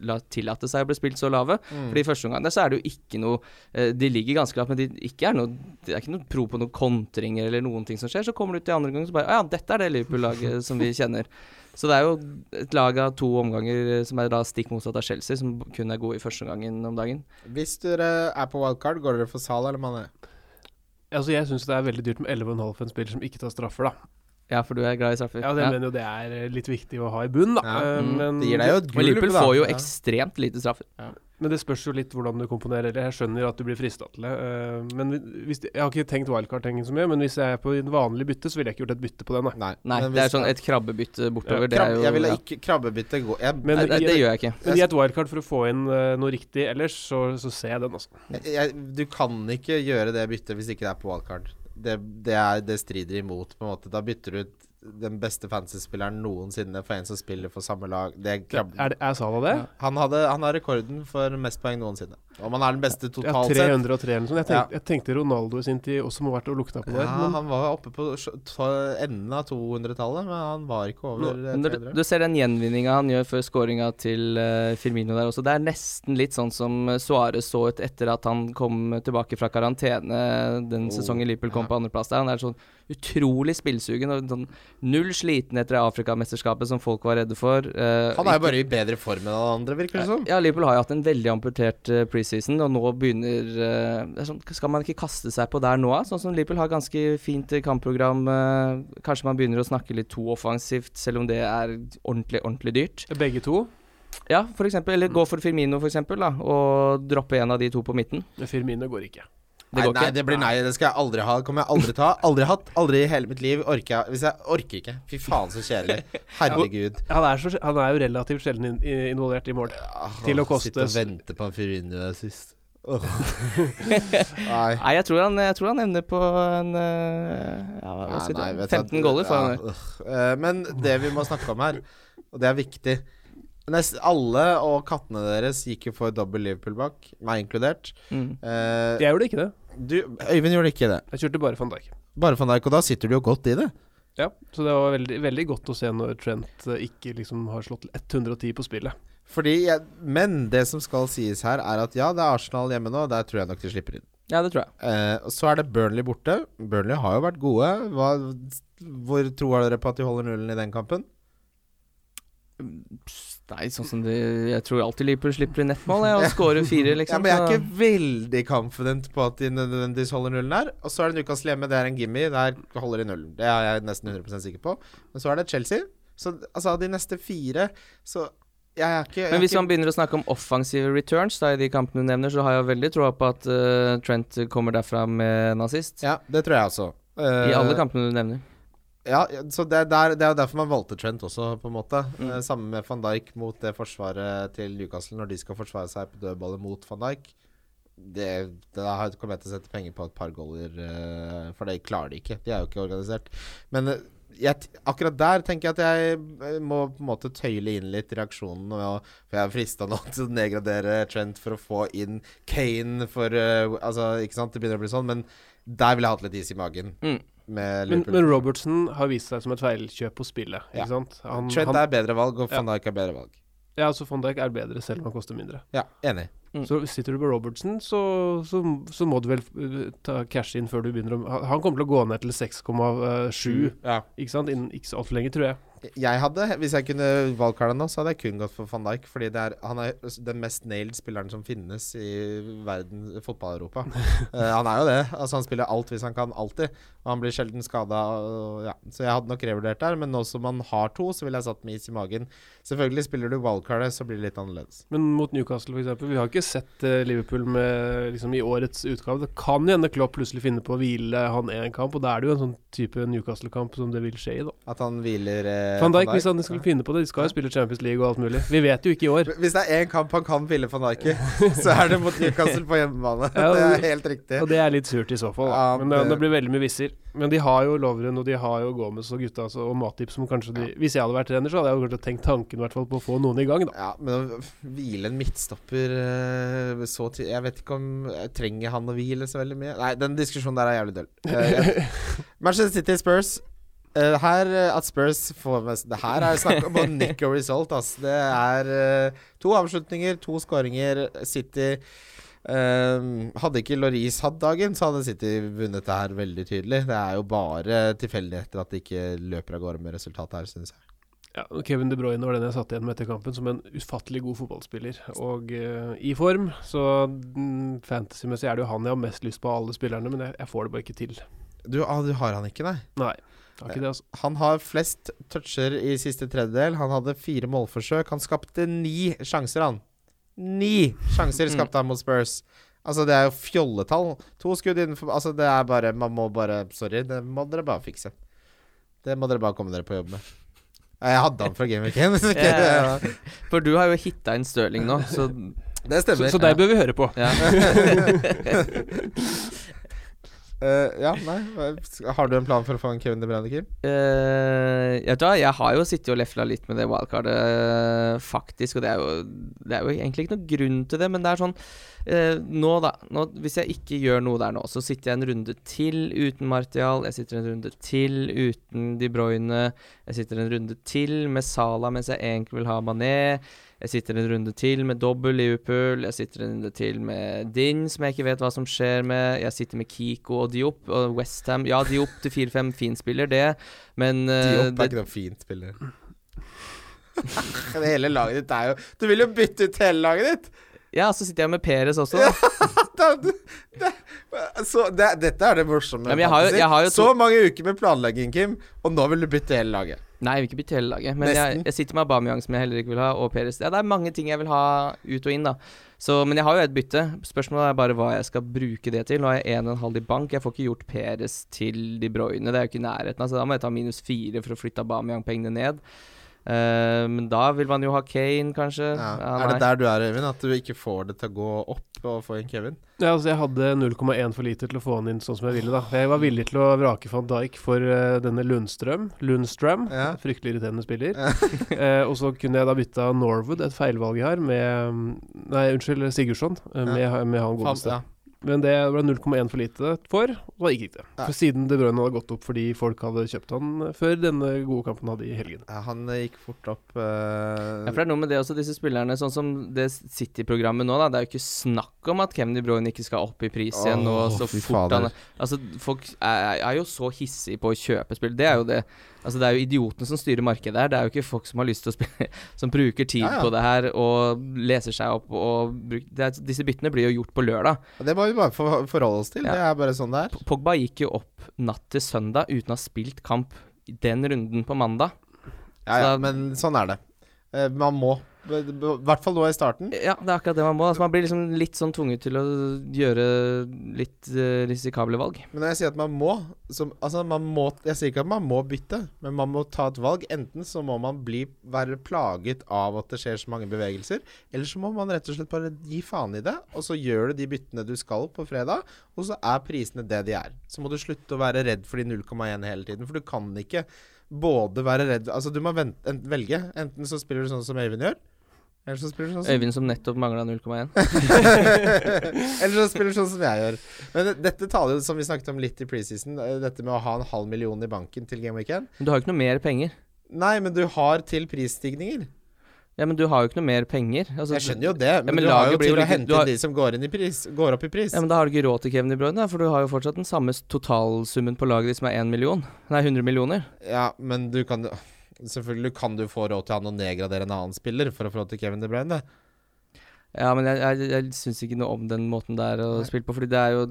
Speaker 2: la, tillate seg å bli spilt så lave. Fordi i første omgang der så er det jo ikke noe eh, De ligger ganske lavt, men de ikke er noe, det er ikke noe pro på noen kontringer eller noen ting som skjer. Så kommer du ut i andre omgang så bare «Å Ja, dette er det Liverpool-laget som vi kjenner. Så det er jo et lag av to omganger eh, som er da stikk motsatt av Chelsea, som kun er gode i første omgangen om dagen.
Speaker 3: Hvis dere er på wildcard, går dere for Salah eller Mané?
Speaker 4: Altså, jeg syns det er veldig dyrt med 11,5 for en spiller som ikke tar straffer, da.
Speaker 2: Ja, for du er glad i straffer.
Speaker 4: Ja, det mener jo det er eh, litt viktig å ha i bunn, da.
Speaker 3: Ja.
Speaker 4: Eh,
Speaker 2: Mm.
Speaker 4: men,
Speaker 3: Det gir deg jo et
Speaker 2: Men Liverpool får jo
Speaker 3: Ja.
Speaker 2: ekstremt lite straffer.
Speaker 4: men det spørs jo litt hvordan du komponerer det. Jeg skjønner at du blir frista til det. eh, men hvis, jeg har ikke tenkt wildcard-tenking så mye, men hvis jeg er på en vanlig bytte, så ville jeg ikke gjort et bytte på den. Da.
Speaker 3: Nei,
Speaker 2: Nei, det er sånn et krabbebytte bortover.
Speaker 4: Ja,
Speaker 2: det er jo
Speaker 3: jeg ville
Speaker 2: ja.
Speaker 3: ikke krabbebytte gå jeg,
Speaker 4: Men
Speaker 2: Nei, det, det gjør jeg ikke.
Speaker 4: Men i et wildcard for å få inn noe riktig ellers, så, så ser jeg den, altså.
Speaker 3: jeg, jeg, Du kan ikke gjøre det byttet hvis ikke det er på wildcard. Det, det, er, det strider imot, på en måte. Da bytter du ut den beste fantasy-spilleren noensinne for en som spiller for samme lag. Det er.
Speaker 4: Er, det, er Salah det?
Speaker 3: Han, hadde, han har rekorden for mest poeng noensinne. Om han er den beste totalt sett
Speaker 4: 303 eller noe sånt. Jeg, tenk, jeg tenkte Ronaldo i sin tid også må ha vært og lukta på det.
Speaker 3: Ja,
Speaker 4: men
Speaker 3: han var oppe på enden av 200-tallet, men han var ikke over eh,
Speaker 2: Men du,
Speaker 3: 300.
Speaker 2: du ser den gjenvinninga han gjør før skåringa til uh, Firmino der også. Det er nesten litt sånn som uh, Suárez så ut etter at han kom tilbake fra karantene den
Speaker 3: Oh,
Speaker 2: sesongen Liverpool kom
Speaker 3: ja.
Speaker 2: på andreplass der. Han er sånn utrolig spillsugen og sånn null sliten etter Afrikamesterskapet som folk var redde for. Uh,
Speaker 3: Han er jo bare i bedre form enn alle andre, virker det som.
Speaker 2: Ja, Liverpool har jo hatt en veldig amputert uh, preseason, og nå begynner eh, sånn, Skal man ikke kaste seg på der nå. Sånn som Liverpool har ganske fint eh, kampprogram. eh, kanskje man begynner å snakke litt to offensivt, selv om det er ordentlig, ordentlig dyrt.
Speaker 4: begge to.
Speaker 2: Ja, for eksempel. Eller gå for Firmino, for eksempel, da, og droppe en av de to på midten.
Speaker 4: Firmino går ikke.
Speaker 2: Det
Speaker 3: Nei,
Speaker 2: går
Speaker 3: nei,
Speaker 2: ikke.
Speaker 3: det blir nei. Det skal jeg aldri ha. Det kommer jeg aldri til å ha. Aldri hatt. Aldri i hele mitt liv orker jeg Hvis jeg orker ikke. Fy faen, så kjedelig. Herregud.
Speaker 4: Han er, så, han er jo relativt sjelden in, i- involvert i mål. Til å koste-
Speaker 3: Sitte og vente på en Firmino sist. Oh. Nei.
Speaker 2: Nei, jeg tror han, jeg tror han ender på en eh, ja, hva skal
Speaker 3: Nei, nei,
Speaker 2: si,
Speaker 3: vet du
Speaker 2: 15
Speaker 3: at-
Speaker 2: goller. får han
Speaker 3: ja. Eh, Men det vi må snakke om her, og det er viktig Nest, Alle og kattene deres gikk jo for dobbel Liverpool bak, meg inkludert.
Speaker 2: Mm.
Speaker 3: Uh,
Speaker 4: Jeg gjorde ikke det.
Speaker 3: du, Øyvind gjorde ikke det.
Speaker 4: Jeg kjørte bare van Dijk.
Speaker 3: Bare van Dijk, og da sitter du jo godt i det.
Speaker 4: Ja, så det var veldig, veldig godt å se når Trent eh, ikke liksom har slått 110 på spillet.
Speaker 3: Fordi jeg, Men det som skal sies her, er at ja, det er Arsenal hjemme nå. Der tror jeg nok de slipper inn.
Speaker 2: Ja, det tror jeg.
Speaker 3: Eh, så er det Burnley borte. Burnley har jo vært gode. Hva, hvor tror dere på at de holder nullen i den kampen?
Speaker 2: Nei, sånn som de, Jeg tror alltid Liverpool slipper inn nettmål mål og scorer fire, liksom.
Speaker 3: ja, men jeg er ikke veldig confident på at de nødvendigvis holder nullen der. Og så er det Newcastle hjemme, det er en gimme. Der holder de nullen. Det er jeg nesten 100% sikker på. Men så er det Chelsea. Så altså, de neste fire Så jeg er ikke jeg
Speaker 2: Men hvis
Speaker 3: ikke,
Speaker 2: man begynner å snakke om offensive returns da, i de kampene du nevner, så har jeg veldig troa på at uh, Trent kommer derfra med en assist.
Speaker 3: Ja, det tror jeg også.
Speaker 2: I
Speaker 3: Eh,
Speaker 2: alle kampene du nevner.
Speaker 3: Ja, så det er, der, det er jo derfor man valgte Trent også, på en måte.
Speaker 2: Mm.
Speaker 3: Samme Sammen med van Dijk mot det forsvaret til Newcastle, når de skal forsvare seg på dødballet mot van Dijk. Det, det har- kommer jeg til å sette penger på et par goller, eh, for det klarer de ikke. De er jo ikke organisert. Men eh, jeg, akkurat der tenker jeg at jeg eh, må på en måte tøyle inn litt reaksjonen. Og, for jeg er frista nå til å nedgradere Trent for å få inn Kane for uh, Altså, ikke sant, det begynner å bli sånn, men der ville jeg hatt litt is i magen.
Speaker 2: Mm.
Speaker 3: Med
Speaker 4: Men,
Speaker 3: Liverpool.
Speaker 4: men Robertson har vist seg som et feilkjøp på spillet. Ikke
Speaker 3: Ja.
Speaker 4: sant? Han,
Speaker 3: Trent
Speaker 4: han,
Speaker 3: er bedre valg, og
Speaker 4: Ja.
Speaker 3: van Dijk er bedre valg.
Speaker 4: ja, altså Van Dijk er bedre selv om han koster mindre.
Speaker 3: Ja, enig.
Speaker 2: Mm.
Speaker 4: Så sitter du på Robertson, så, så, så må du vel uh, ta cash inn før du begynner å han- Han kommer til å gå ned til 6,7,
Speaker 3: Ja.
Speaker 4: ikke sant? Innen ikke så altfor lenge, tror jeg.
Speaker 3: Jeg hadde, Hvis jeg kunne valgkartet nå, så hadde jeg kun gått for van Dijk. Fordi det er, han er den mest nailed spilleren som finnes i verden fotball-Europa. uh, han er jo det. Altså Han spiller alt hvis han kan, alltid. Og han blir sjelden skada. Ja. Så jeg hadde nok revurdert der. Men nå som man har to, så ville jeg satt med is i magen. Selvfølgelig spiller du wildcardet, så blir det litt annerledes.
Speaker 4: Men mot Newcastle, eksempel. Vi har ikke sett eh, Liverpool med, liksom, i årets utgave. Det kan hende Klopp plutselig finner på å hvile han én kamp, og da er det jo en sånn type Newcastle-kamp som det vil skje i, da.
Speaker 3: At han hviler eh,
Speaker 4: Van Dijk, hvis han skulle finne på det, de skal jo spille Champions League og alt mulig. Vi vet jo ikke i år.
Speaker 3: Hvis det er én kamp han kan ville van Dijk i, så er det mot Newcastle på hjemmebane.
Speaker 4: Ja,
Speaker 3: det er helt riktig.
Speaker 4: Og det er litt surt i så fall.
Speaker 3: Ja,
Speaker 4: Men det,
Speaker 3: det-
Speaker 4: blir veldig mye visser. Men de har jo Lovren og de har jo Gomez og gutta altså, og Matip som kanskje de Hvis jeg hadde vært trener, så hadde jeg jo kanskje tenkt tanken hvert fall på å få noen i gang, da.
Speaker 3: Ja, men å hvile en midtstopper eh, så til Jeg vet ikke om jeg Trenger han å hvile så veldig mye? Nei, den diskusjonen der er jævlig døll. Eh, Manchester City Spurs. Eh, her eh, At Spurs får mest Det her er snakk om nick og result, ass. Det er uh, to avslutninger, to skåringer. City um, Hadde ikke Loris hatt dagen, så hadde City vunnet det her veldig tydelig. Det er jo bare tilfeldigheter at de ikke løper av gårde med resultatet her, syns jeg.
Speaker 4: Ja, Kevin De Bruyne var den jeg satt igjen med etter kampen som en ufattelig god fotballspiller. Og uh, i form, så mm, fantasymessig er det jo han jeg har mest lyst på av alle spillerne, men jeg, jeg får det bare ikke til.
Speaker 3: Du, ah, du har han ikke, nei?
Speaker 4: Nei. Har ikke det, altså.
Speaker 3: Han har flest toucher i siste tredjedel. Han hadde fire målforsøk. Han skapte ni sjanser, han. Ni sjanser
Speaker 2: Mm.
Speaker 3: skapte han mot Spurs. Altså, det er jo fjolletall. To skudd innenfor Altså, det er bare Man må bare Sorry, det må dere bare fikse. Det må dere bare komme dere på jobb med. Jeg hadde han fra Game Week 1. hvis
Speaker 2: Ja. For du har jo hitta inn Stirling nå, så
Speaker 3: Det
Speaker 4: Så,
Speaker 3: stemmer.
Speaker 4: så deg bør vi høre på.
Speaker 2: ja.
Speaker 3: Eh, ja, nei Har du en plan for å få en Kevin De Bruyne, Kim?
Speaker 2: Uh, jeg, tror, jeg har jo sittet og lefla litt med det wildcardet, eh, faktisk. Og det er, jo, det er jo egentlig ikke noen grunn til det, men det er sånn uh, Nå, da. Nå, hvis jeg ikke gjør noe der nå, så sitter jeg en runde til uten Martial. Jeg sitter en runde til uten De Bruyne. Jeg sitter en runde til med Sala mens jeg egentlig vil ha Mané. Jeg sitter en runde til med dobbel Liverpool. Jeg sitter en runde til med Din, som jeg ikke vet hva som skjer med. Jeg sitter med Kiko og Diop og Westham. Ja, Diop til 4-5, fin spiller, det, men uh,
Speaker 3: Diop er
Speaker 2: det,
Speaker 3: ikke noen fint spiller. hele laget ditt er jo Du vil jo bytte ut hele laget ditt!
Speaker 2: Ja, så sitter jeg med Peres også. Da.
Speaker 3: Det, det, så det, dette er det morsomme.
Speaker 2: Ja, jeg har jo- jeg har jo to-
Speaker 3: Så mange uker med planlegging, Kim, og nå vil du bytte hele laget.
Speaker 2: Nei, jeg vil ikke bytte hele laget. Men jeg, jeg sitter med Aubameyang, som jeg heller ikke vil ha, og Peres. Ja, det er mange ting jeg vil ha ut og inn, da. Så, men jeg har jo et bytte. Spørsmålet er bare hva jeg skal bruke det til. Nå har jeg 1,5 i bank. Jeg får ikke gjort Peres til De Bruyne. Det er jo ikke i nærheten. Altså, da må jeg ta minus fire for å flytte Aubameyang-pengene ned. Eh, men da vil man jo ha Kane, kanskje.
Speaker 3: Ja.
Speaker 2: Ja,
Speaker 3: er det der du er, Øyvind? At du ikke får det til å gå opp og få inn Kevin?
Speaker 4: Ja, altså jeg hadde 0,1 for lite til å få han inn sånn som jeg ville. da Jeg var villig til å vrake van Dijk for uh, denne Lundstrøm. Lundstrøm.
Speaker 3: Ja.
Speaker 4: Fryktelig irriterende spiller. uh, og så kunne jeg da bytta Norwood, et feilvalg jeg har, med mm, Nei, unnskyld, Sigurdsson. uh, Med, med han godeste. Men det ble 0,1 for lite for, og da gikk ikke det. For siden De Bruyne hadde gått opp fordi folk hadde kjøpt han eh, før denne gode kampen hadde i helgen.
Speaker 3: Ja, han eh, gikk fort opp uh...
Speaker 2: Ja, for det er noe med det også, disse spillerne, sånn som det City-programmet nå, da. Det er jo ikke snakk om at Kevin De Bruyne ikke skal opp i pris igjen nå,
Speaker 3: Åh,
Speaker 2: så fort
Speaker 3: fader.
Speaker 2: han Altså, folk er, er jo så hissige på å kjøpe spill. Det er jo det. Altså, det er jo idiotene som styrer markedet her. Det er jo ikke folk som har lyst til å spille Som bruker tid
Speaker 3: Ja, ja.
Speaker 2: på det her og leser seg opp og bruk, er, Disse byttene blir jo gjort på lørdag.
Speaker 3: Det må vi bare for, forholde oss til.
Speaker 2: Ja.
Speaker 3: Det er bare sånn det er.
Speaker 2: Pogba gikk jo opp natt til søndag uten å ha spilt kamp den runden på mandag.
Speaker 3: Ja, ja,
Speaker 2: Så-
Speaker 3: men sånn er det. Eh, man må. I hvert fall nå i starten.
Speaker 2: Ja, det er akkurat det man må. Altså, man blir liksom litt sånn tvunget til å gjøre litt uh, risikable valg.
Speaker 3: Men når jeg sier at man må, så, altså man må Jeg sier ikke at man må bytte, men man må ta et valg. Enten så må man bli, være plaget av at det skjer så mange bevegelser, eller så må man rett og slett bare gi faen i det, og så gjør du de byttene du skal på fredag, og så er prisene det de er. Så må du slutte å være redd for de 0,1 hele tiden, for du kan ikke både være redd Altså, du må vente, ent, velge. Enten så spiller du sånn som Øyvind gjør, eller så spiller du sånn som
Speaker 2: Øyvind som nettopp mangla 0,1.
Speaker 3: Eller så spiller du sånn som jeg gjør. Men dette taler jo, som vi snakket om litt i preseason, eh, dette med å ha en halv million i banken til Game Weekend.
Speaker 2: Men du har jo ikke noe mer penger.
Speaker 3: Nei, men du har til prisstigninger.
Speaker 2: Ja, men du har jo ikke noe mer penger. Altså,
Speaker 3: Jeg skjønner jo det, men,
Speaker 2: men
Speaker 3: du har jo til å hente
Speaker 2: har-
Speaker 3: inn de som går, inn i pris, går opp i pris.
Speaker 2: Ja, men da har du ikke råd til Kevin De Bruyne, for du har jo fortsatt den samme totalsummen på laget ditt som er 1 million. Nei, 100 millioner.
Speaker 3: Ja, men du kan Selvfølgelig kan du få råd til han å nedgradere en annen spiller for å få råd til Kevin De Bruyne.
Speaker 2: Ja, men jeg, jeg, jeg syns ikke noe om den måten der å
Speaker 3: Nei.
Speaker 2: spille på, fordi det er jo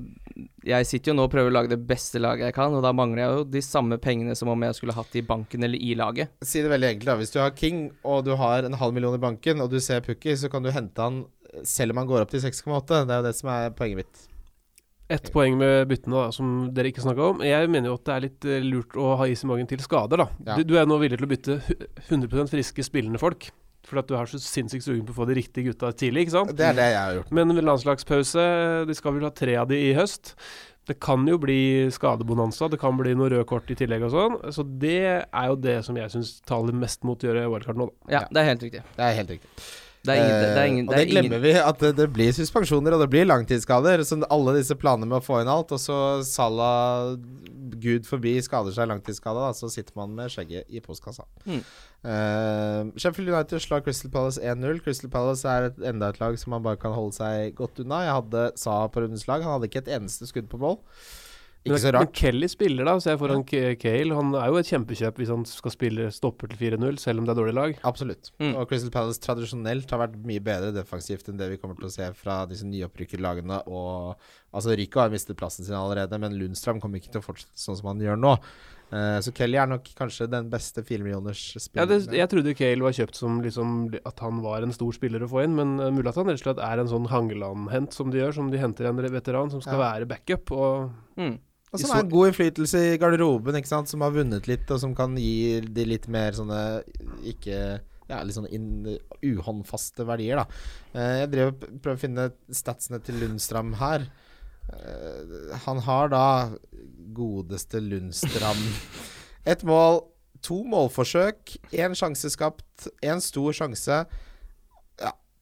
Speaker 2: Jeg sitter jo nå og prøver å lage det beste laget jeg kan, og da mangler jeg jo de samme pengene som om jeg skulle hatt i banken eller i laget.
Speaker 3: Si det veldig enkelt, da. Hvis du har King, og du har en halv million i banken, og du ser Pukki, så kan du hente han selv om han går opp til 6,8. Det er jo det som er poenget mitt.
Speaker 4: Ett poeng med byttene da, som dere ikke snakka om. Jeg mener jo at det er litt eh, lurt å ha is i magen til skader. da.
Speaker 3: Ja.
Speaker 4: Du, du er nå villig til å bytte 100% friske spillende folk. Fordi at du er så sinnssykt sugen på å få de riktige gutta tidlig. ikke sant?
Speaker 3: Det er det jeg har gjort.
Speaker 4: Men landslagspause, de skal vel ha tre av de i høst. Det kan jo bli skadebonanza, det kan bli noe røde kort i tillegg og sånn. Så det er jo det som jeg syns taler mest mot å gjøre wildcard nå, da.
Speaker 2: Ja,
Speaker 3: Ja.
Speaker 2: det er helt riktig.
Speaker 3: Det er helt riktig.
Speaker 2: Det er ingen, det er ingen, det er
Speaker 3: og
Speaker 2: det
Speaker 3: det
Speaker 2: er ingen
Speaker 3: glemmer vi, at det, det blir suspensjoner og det blir langtidsskader. Så alle disse planene med å få inn alt, og så Salah gud forbi skader seg langtidsskada, da, så sitter man med skjegget i postkassa.
Speaker 2: Mm.
Speaker 3: Uh, Sheffield United slår Crystal Palace 1-0. Crystal Palace er et, enda et lag som man bare kan holde seg godt unna. Jeg hadde Sa på rundens lag. Han hadde ikke et eneste skudd på mål. Ikke
Speaker 4: Men,
Speaker 3: så
Speaker 4: men. Kelly spiller, da, så jeg foran ja. Cale. Han er jo et kjempekjøp hvis han skal spille stopper til 4-0, selv om det er dårlig lag.
Speaker 3: Absolutt.
Speaker 2: Mm.
Speaker 3: Og Crystal Palace tradisjonelt har vært mye bedre defensivt enn det vi kommer til å se fra disse nyopprykkerlagene. Og altså Rico har mistet plassen sin allerede, men Lundstrøm kommer ikke til å fortsette sånn som han gjør nå. Uh, så Kelly er nok kanskje den beste firemillioners
Speaker 4: Ja, det, jeg trodde Cale var kjøpt som liksom At han var en stor spiller å få inn, men uh, mulig at han rett og slett er en sånn Hangeland-hent som de gjør, som de henter en veteran som skal
Speaker 3: Ja.
Speaker 4: være backup. Og
Speaker 2: Mm.
Speaker 3: Og som er god innflytelse i garderoben, ikke sant? som har vunnet litt, og som kan gi de litt mer sånne ikke ja, litt sånn inn, uhåndfaste verdier, da. Eh, jeg driver og p- prøver å finne statsene til Lundstram her. Eh, han har da godeste Lundstram Ett mål, to målforsøk, én sjanse skapt, én stor sjanse.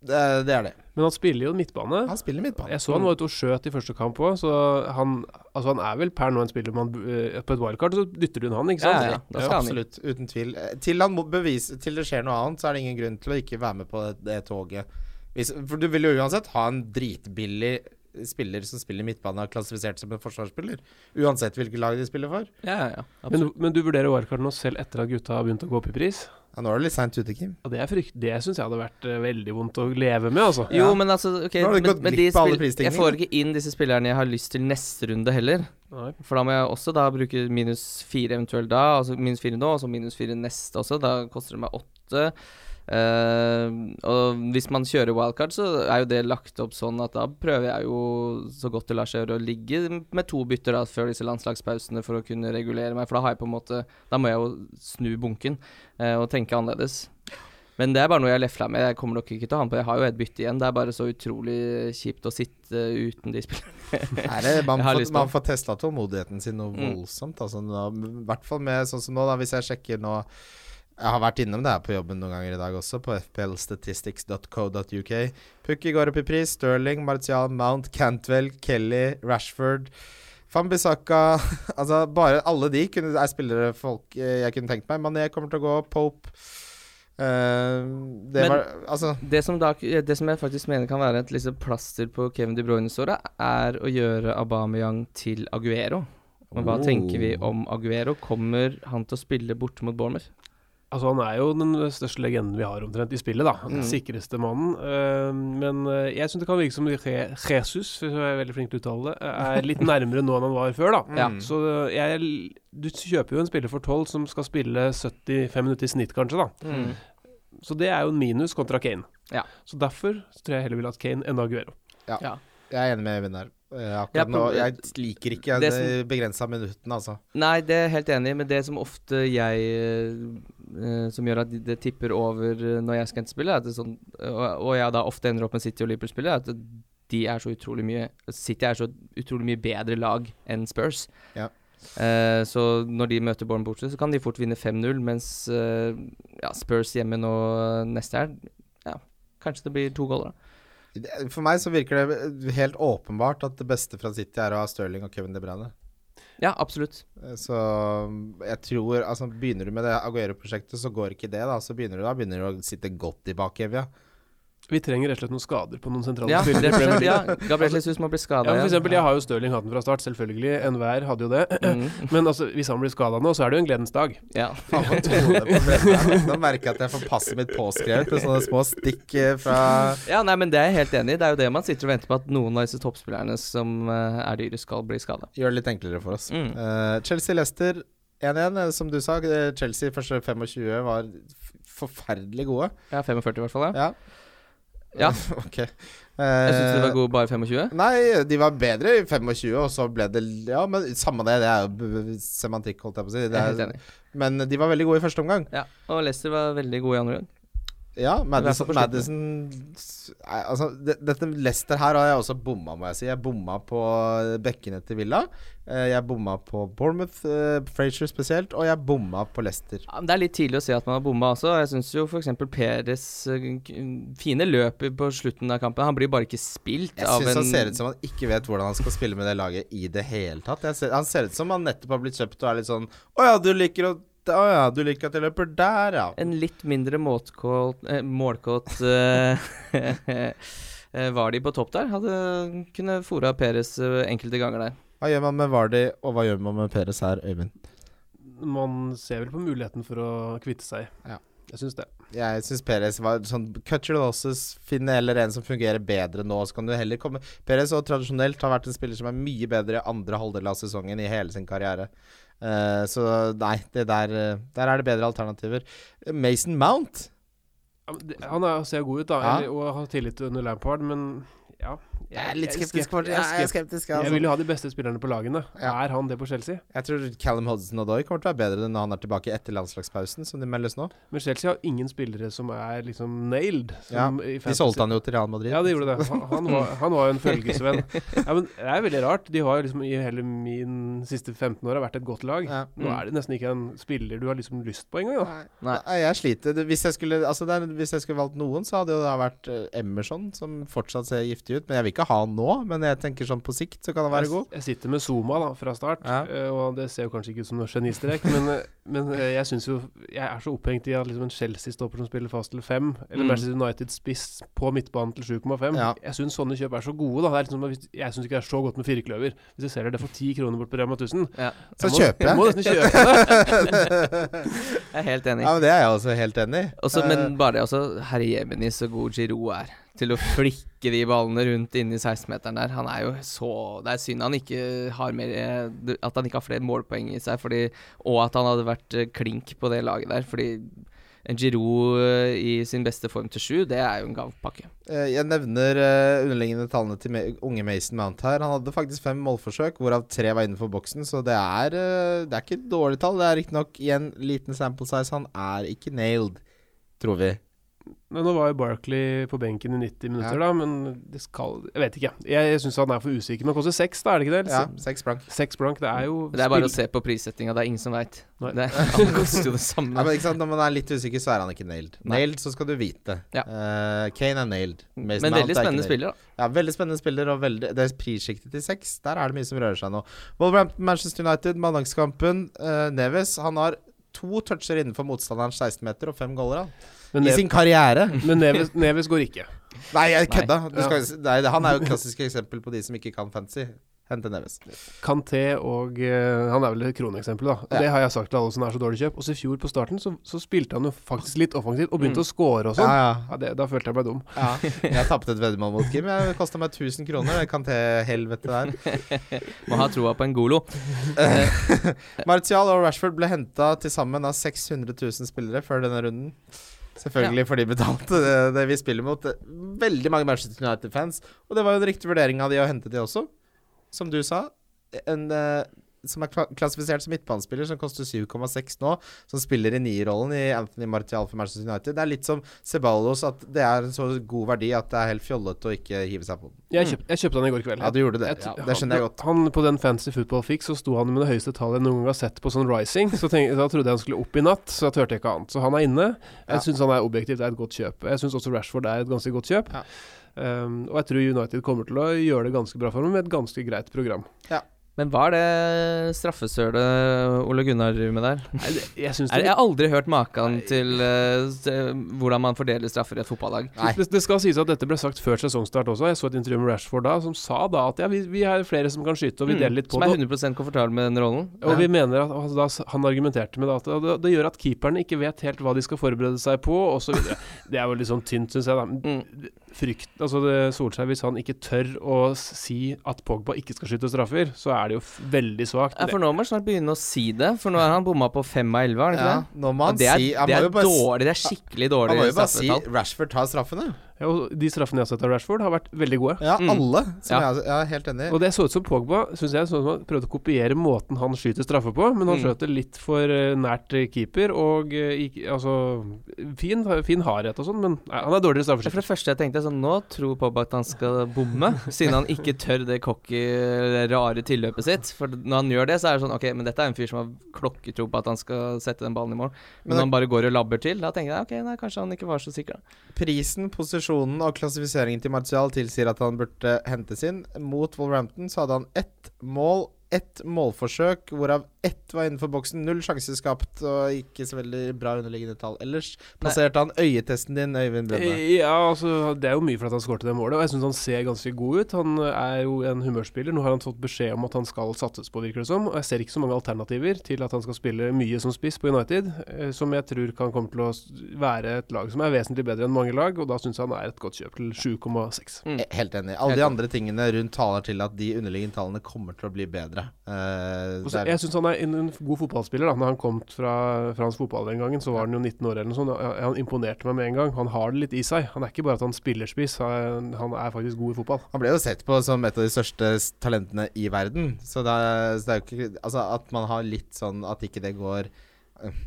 Speaker 3: Ja, det, det er det.
Speaker 4: Men han spiller jo midtbane.
Speaker 3: Han spiller midtbane.
Speaker 4: Jeg så han var ute og skjøt i første kamp òg, så han, altså han er vel per nå en spiller man uh, På et wildcard så dytter du inn han, ikke sant?
Speaker 2: Ja, ja, da skal han.
Speaker 3: Absolutt, uten tvil. Eh, Til han bevise Til det skjer noe annet, så er det ingen grunn til å ikke være med på det, det toget. Hvis, for du vil jo uansett ha en dritbillig spiller som spiller midtbane, er klassifisert som en forsvarsspiller. Uansett hvilket lag de spiller for.
Speaker 2: Ja, ja, ja.
Speaker 4: Men, men du vurderer wildcard nå selv etter at gutta har begynt å gå opp i pris?
Speaker 3: Ja, nå er det litt seint ute, Kim.
Speaker 4: Og det er frykt, det syns jeg hadde vært eh, veldig vondt å leve med, altså.
Speaker 2: Jo, men altså ok,
Speaker 3: Nå har du
Speaker 2: men,
Speaker 3: gått
Speaker 2: men
Speaker 3: glipp av alle
Speaker 2: spill-. Jeg får ikke inn disse spillerne jeg har lyst til neste runde heller.
Speaker 4: Nei.
Speaker 2: For da må jeg også da bruke minus fire eventuelt da, altså minus fire nå, og så minus fire neste også. Da koster det meg åtte. Eh, og hvis man kjører wildcard, så er jo det lagt opp sånn at da prøver jeg jo så godt det lar seg gjøre å ligge med to bytter da før disse landslagspausene for å kunne regulere meg, for da har jeg på en måte Da må jeg jo snu bunken uh, og tenke annerledes. Men det er bare noe jeg lefla med. Jeg kommer nok ikke til å ha den på. Jeg har jo et bytte igjen. Det er bare så utrolig kjipt å sitte uten de spillerne.
Speaker 3: Er man, får, man får testa tålmodigheten sin noe
Speaker 2: Mm.
Speaker 3: voldsomt. Altså, nå, I hvert fall med sånn som nå, da, hvis jeg sjekker nå Jeg har vært innom det her på jobben noen ganger i dag også, på fplstatistics.co.uk. Pukki går opp i pris. Sterling, Martial, Mount, Cantwell, Kelly, Rashford. Fambisaka Altså, bare alle de kunne, er spillere folk eh, jeg kunne tenkt meg. Mané kommer til å gå. Pope. uh, det
Speaker 2: Men-
Speaker 3: var Altså
Speaker 2: Det som, da, det som jeg faktisk mener kan være et liksom plaster på Kevin De Bruyne-såret, er å gjøre Aubameyang til Aguero. Men hva
Speaker 3: Oh.
Speaker 2: tenker vi om Aguero? Kommer han til å spille borte mot Bournemouth?
Speaker 4: Altså, han er jo den største legenden vi har omtrent i spillet, da. Den
Speaker 2: Mm.
Speaker 4: sikreste mannen. Uh, men uh, jeg syns det kan virke som Je- Jesus, hvis jeg er veldig flink til å uttale det, er litt nærmere nå enn han var før, da.
Speaker 2: Ja.
Speaker 3: Mm.
Speaker 4: Så jeg Du kjøper jo en spiller for 12 som skal spille 75 minutter i snitt, kanskje, da.
Speaker 2: Mm.
Speaker 4: Så det er jo en minus kontra Kane.
Speaker 2: Ja.
Speaker 4: Så derfor så tror jeg heller ville hatt Kane enn Aguero.
Speaker 2: Ja.
Speaker 3: Jeg er enig med Øyvind der. Eh, akkurat nå, jeg liker ikke
Speaker 2: det
Speaker 3: de begrensa minuttene, altså.
Speaker 2: Nei, det er jeg helt enig i, men det som ofte jeg eh, Som gjør at det tipper over eh, når jeg skal hente spille, er at det er sånn, og, og jeg da ofte ender opp med City og Liverpool-spillet, er at de er så utrolig mye City er så utrolig mye bedre lag enn Spurs.
Speaker 3: Ja.
Speaker 2: Eh, så når de møter Bournemouth borte, så kan de fort vinne 5-0, mens eh, ja, Spurs hjemme nå neste helg Ja, kanskje det blir to goller, da.
Speaker 3: For meg så virker det helt åpenbart at det beste fra City er å ha Stirling og Kevin De Bruyne.
Speaker 2: Ja, absolutt.
Speaker 3: Eh, Så jeg tror Altså, begynner du med det Aguero-prosjektet, så går ikke det, da. Så begynner du da begynner du å sitte godt i bakevja.
Speaker 4: Vi trenger rett og slett noen skader på noen sentrale
Speaker 2: Ja,
Speaker 4: spillere. i
Speaker 2: rett og
Speaker 4: Premier
Speaker 2: slett,
Speaker 4: League.
Speaker 2: ja. Gabriel Jesus må bli
Speaker 4: Ja,
Speaker 2: skada
Speaker 4: for eksempel, jeg har jo Stirling hatt den fra start, selvfølgelig. Enhver hadde jo det.
Speaker 2: Mm,
Speaker 4: Men altså, hvis han blir skada nå, så er det jo en gledens dag.
Speaker 2: ja.
Speaker 3: Faen. Nå merker jeg at jeg får passet mitt påskrevet med sånne små stikk eh, fra
Speaker 2: Ja, nei, men det er jeg helt enig i. Det er jo det man sitter og venter på, at noen av disse toppspillerne som eh, er dyre, skal bli skada.
Speaker 3: Gjør det litt enklere for oss.
Speaker 2: Mm.
Speaker 3: Uh, Chelsea-Lester 1-1, eh, som du sa. eh, Chelsea første 25 var forferdelig gode.
Speaker 2: Ja, 45 i hvert fall, ja.
Speaker 3: Ja.
Speaker 2: Ja.
Speaker 3: ok.
Speaker 2: Jeg syns de
Speaker 3: Eh,
Speaker 2: var gode bare 25.
Speaker 3: Nei, de var bedre i 25, og så ble det Ja, men samme det. Det er jo semantikk, holdt jeg på å si.
Speaker 2: Jeg er helt
Speaker 3: er,
Speaker 2: enig.
Speaker 3: men de var veldig gode i første omgang.
Speaker 2: Ja, og Leicester var veldig gode i andre gang.
Speaker 3: Ja, Madison. Madison Altså, dette Leicester her har jeg også bomma, må jeg si. Jeg bomma på bekkene til Villa. Eh, Jeg bomma på Bournemouth, eh, Frazier spesielt, og jeg bomma på Leicester.
Speaker 2: Ja, det er litt tidlig å si at man har bomma også. Jeg syns jo f.eks. Peres eh, fine løp på slutten av kampen. Han blir bare ikke spilt
Speaker 3: Jeg
Speaker 2: av
Speaker 3: syns
Speaker 2: en
Speaker 3: han ser ut som han ikke vet hvordan han skal spille med det laget i det hele tatt. Jeg ser, han ser ut som han nettopp har blitt kjøpt og er litt sånn Å ja, du liker å Å ja, du liker at jeg løper der, ja.
Speaker 2: En litt mindre målkåt, eh, målkåt eh, eh, var de på topp der. Hadde kunne fora Peres eh, enkelte ganger der.
Speaker 3: Hva gjør man med Vardy, og hva gjør man med Peres her, Øyvind?
Speaker 4: Man ser vel på muligheten for å kvitte seg.
Speaker 3: Ja.
Speaker 4: Jeg syns det.
Speaker 3: Jeg syns Perez var sånn Cut your losses, finn heller en som fungerer bedre nå, så kan du heller komme Perez og tradisjonelt har vært en spiller som er mye bedre i andre halvdel av sesongen i hele sin karriere. Eh, så nei, det der, der er det bedre alternativer. Mason Mount
Speaker 4: Han er, ser god ut, da,
Speaker 3: Ja.
Speaker 4: og har tillit under Lampard, men ja
Speaker 3: Jeg er litt skeptisk.
Speaker 4: jeg er
Speaker 3: Jeg er
Speaker 4: skeptisk
Speaker 3: skeptisk
Speaker 4: Jeg
Speaker 3: altså.
Speaker 4: vil jo ha de beste spillerne på lagene.
Speaker 3: Ja.
Speaker 4: Er han det på Chelsea?
Speaker 3: Jeg tror Callum Hodgson og Doy kommer til å være bedre når han er tilbake etter landslagspausen, som de meldes nå.
Speaker 4: Men Chelsea har ingen spillere som er liksom nailed.
Speaker 3: Ja,
Speaker 4: i
Speaker 3: De solgte han jo til Real Madrid.
Speaker 4: Ja, de gjorde det. Han, han, var, jo en følgesvenn. Ja, men det er veldig rart. De har jo liksom i hele min siste 15 år har vært et godt lag.
Speaker 3: Ja.
Speaker 4: Nå er det nesten ikke en spiller du har liksom lyst på engang.
Speaker 2: Nei.
Speaker 3: Nei, jeg sliter. Hvis jeg skulle Altså det er, Hvis jeg skulle valgt noen, så hadde jo det da vært eh, Emerson, som fortsatt ser giftig ut. Men jeg vil ikke ha han nå. Men jeg tenker sånn på sikt så kan han være god.
Speaker 4: Jeg, jeg sitter med Zuma da, fra start,
Speaker 3: Ja.
Speaker 4: eh, og det ser jo kanskje ikke ut som noe genistrek, men, eh, men eh, jeg syns jo Jeg er så opphengt i at liksom en Chelsea-stopper som spiller fast til 5, eller
Speaker 2: Mm.
Speaker 4: Manchester United-spiss på midtbanen til 7,5
Speaker 3: Ja.
Speaker 4: Jeg syns sånne kjøp er så gode. da det er liksom, Jeg syns ikke det er så godt med firkløver. Hvis jeg selger det for 10 kroner bort på Rema 1000
Speaker 2: Ja,
Speaker 3: Så
Speaker 4: jeg må,
Speaker 3: kjøper
Speaker 4: Jeg må
Speaker 3: jeg.
Speaker 4: nesten kjøpe det.
Speaker 2: jeg er helt enig.
Speaker 3: Ja, men Det er jeg også helt enig i.
Speaker 2: Men bare det også Herre jemini så god Giroud er til å flikke de ballene rundt inni 16-meteren der. Han er jo så Det er synd han ikke har mer eh, At han ikke har flere målpoeng i seg, fordi, og at han hadde vært eh, klink på det laget der. Fordi en Giroud eh, i sin beste form til sju, det er jo en gavepakke.
Speaker 3: Eh, Jeg nevner underliggende tallene til unge Mason Mount her. Han hadde faktisk fem målforsøk, hvorav tre var innenfor boksen, så det er, det er ikke dårlig tall. Det er riktignok i en liten sample size. Han er ikke nailed, tror vi.
Speaker 4: Men nå var jo Barkley på benken i 90 minutter,
Speaker 3: Ja.
Speaker 4: da, men det skal Jeg vet ikke. Jeg, jeg syns han er for usikker. Men han koster seks, da, er det ikke det?
Speaker 3: Ja, seks blank.
Speaker 4: Seks blank, det er jo
Speaker 2: Det er bare å se på prissettinga, det er ingen som veit. Det han koster jo det
Speaker 3: Ja,
Speaker 2: samme.
Speaker 3: men ikke sant? Når man er litt usikker, så er han ikke nailed.
Speaker 2: Nei.
Speaker 3: Nailed, så skal du vite.
Speaker 2: Ja.
Speaker 3: Uh, Kane er nailed. Mason
Speaker 2: Men veldig spennende spiller, da.
Speaker 3: Ja, veldig spennende spiller, og veldig, det er prissjiktet til seks. Der er det mye som rører seg nå. Wolverhampton, Manchester United, mandagskampen. Uh, Neves han har to toucher innenfor motstanderens 16-meter og fem goller. han.
Speaker 4: Men,
Speaker 3: i sin karriere.
Speaker 4: men Neves, Neves går ikke.
Speaker 3: Nei, jeg kødda. Du skal, nei, han er jo et klassisk eksempel på de som ikke kan fancy. Hente Neves.
Speaker 4: Kanté og eh, Han er vel et kroneksempel, da.
Speaker 3: Ja.
Speaker 4: Det har jeg sagt til alle som er så dårlig kjøp. Også i fjor på starten så, så spilte han jo faktisk litt offensivt og begynte
Speaker 2: Mm.
Speaker 4: å score og
Speaker 3: Ja,
Speaker 4: sånn.
Speaker 3: ja.
Speaker 4: Ja, det, da følte jeg meg dum.
Speaker 3: ja. Jeg tapte et veddemål mot Kim. Jeg kosta meg 1000 kroner, det Kanté-helvete der.
Speaker 2: Må ha troa på en Golo.
Speaker 3: Martial og Rashford ble henta til sammen av 600 000 spillere før denne runden. Selvfølgelig for de betalte det, det vi spiller mot. Veldig mange Manchester United-fans. Og det var jo en riktig vurdering av de å hente de også. Som du sa. En eh, som er klassifisert som midtbanespiller, som koster 7,6 nå. Som spiller i nierrollen i Anthony Martial for Manchester United. Det er litt som Ceballos, at det er en så god verdi at det er helt fjollete å ikke hive seg på den.
Speaker 4: Jeg, kjøp, jeg kjøpte han i går kveld.
Speaker 3: Ja, du gjorde det.
Speaker 4: Jeg-
Speaker 3: Ja, det skjønner jeg godt.
Speaker 4: Han, på den fancy Football Fix så sto han med det høyeste tallet jeg noen gang har sett på sånn Rising. Så tenk, da trodde jeg han skulle opp i natt, så da turte jeg ikke annet. Så han er inne.
Speaker 3: Ja.
Speaker 4: Jeg syns han er objektivt er et godt kjøp. Jeg syns også Rashford er et ganske godt kjøp.
Speaker 3: Ja.
Speaker 4: Um, og jeg tror United kommer til å gjøre det ganske bra for ham med et ganske greit program.
Speaker 2: Men hva er det straffesølet Ole Gunnar driver med der?
Speaker 4: Nei, jeg det,
Speaker 2: jeg har aldri hørt maken til uh, hvordan man fordeler straffer i et fotballag.
Speaker 4: Det, det skal sies at dette ble sagt før sesongstart også. Jeg så et intervju med Rashford da, som sa da at ja, vi, vi er flere som kan skyte, og vi
Speaker 2: Mm,
Speaker 4: deler litt på det.
Speaker 2: som er 100% komfortabel med den rollen.
Speaker 4: Og vi mener at altså, da, Han argumenterte med at det, det gjør at keeperne ikke vet helt hva de skal forberede seg på, osv. Det er jo litt sånn tynt, syns jeg. da
Speaker 2: Mm.
Speaker 4: Frykt Altså det Solskjær, hvis han ikke tør å si at Pogba ikke skal skyte straffer, så er det jo f veldig svakt.
Speaker 2: Ja, for nå må han snart begynne å si det, for nå har han bomma på fem av elleve, har han ikke
Speaker 3: Ja,
Speaker 2: det?
Speaker 3: nå må han
Speaker 2: det er,
Speaker 3: si Han
Speaker 2: det er dårlig, det er skikkelig
Speaker 3: Han må jo bare si. Rashford tar straffene.
Speaker 4: Ja, og De straffene jeg har sett av Rashford, har vært veldig gode.
Speaker 3: Ja,
Speaker 2: Mm.
Speaker 3: alle. Som
Speaker 2: Ja.
Speaker 3: Jeg, jeg er helt enig i.
Speaker 4: Og det så ut som Pogba synes jeg, så ut som han prøvde å kopiere måten han skyter straffe på, men han
Speaker 2: Mm.
Speaker 4: skjøt det litt for eh, nært keeper, og eh, altså Fin, fin hardhet og sånn, men nei, han er dårligere
Speaker 2: Ja, For det første jeg tenkte sånn Nå tror Pogba at han skal bomme, siden han ikke tør det cocky, rare tilløpet sitt. For når han gjør det, så er det sånn Ok, men dette er en fyr som har klokketro på at han skal sette den ballen i mål.
Speaker 3: Men
Speaker 2: Men når han bare går og labber til, da tenker jeg ok, nei, kanskje han ikke var så sikker.
Speaker 3: Prisen, posisjonen og klassifiseringen til Martial tilsier at han burde hentes inn. Mot Wolverhampton så hadde han ett mål, ett målforsøk, hvorav ett var innenfor boksen. Null sjanser skapt og ikke så veldig bra underliggende tall. Ellers passerte han øyetesten din, Øyvind Brønne.
Speaker 4: Eh, Ja, altså Det er jo mye for at han skårte det målet, og jeg syns han ser ganske god ut. Han er jo en humørspiller. Nå har han fått beskjed om at han skal satses på, virker det som. Og jeg ser ikke så mange alternativer til at han skal spille mye som spiss på United, eh, som jeg tror kan komme til å være et lag som er vesentlig bedre enn mange lag, og da syns jeg han er et godt kjøp til 7,6.
Speaker 2: Mm.
Speaker 3: Eh, Helt enig. Alle
Speaker 2: Helt
Speaker 3: de andre tingene rundt taler til at de underliggende tallene kommer til å bli bedre Uh, Eh,
Speaker 4: Og så-
Speaker 3: det er-
Speaker 4: Jeg syns han er en, en god fotballspiller. da Når han kom fra fransk fotball den gangen, så var han jo 19 år eller noe sånt. Han imponerte meg med en gang. Han har det litt i seg. Han er ikke bare at han spiller spiss, han er faktisk god i fotball.
Speaker 3: Han ble jo sett på som et av de største talentene i verden. Så det er, så det er jo ikke Altså at man har litt sånn at ikke det går øh,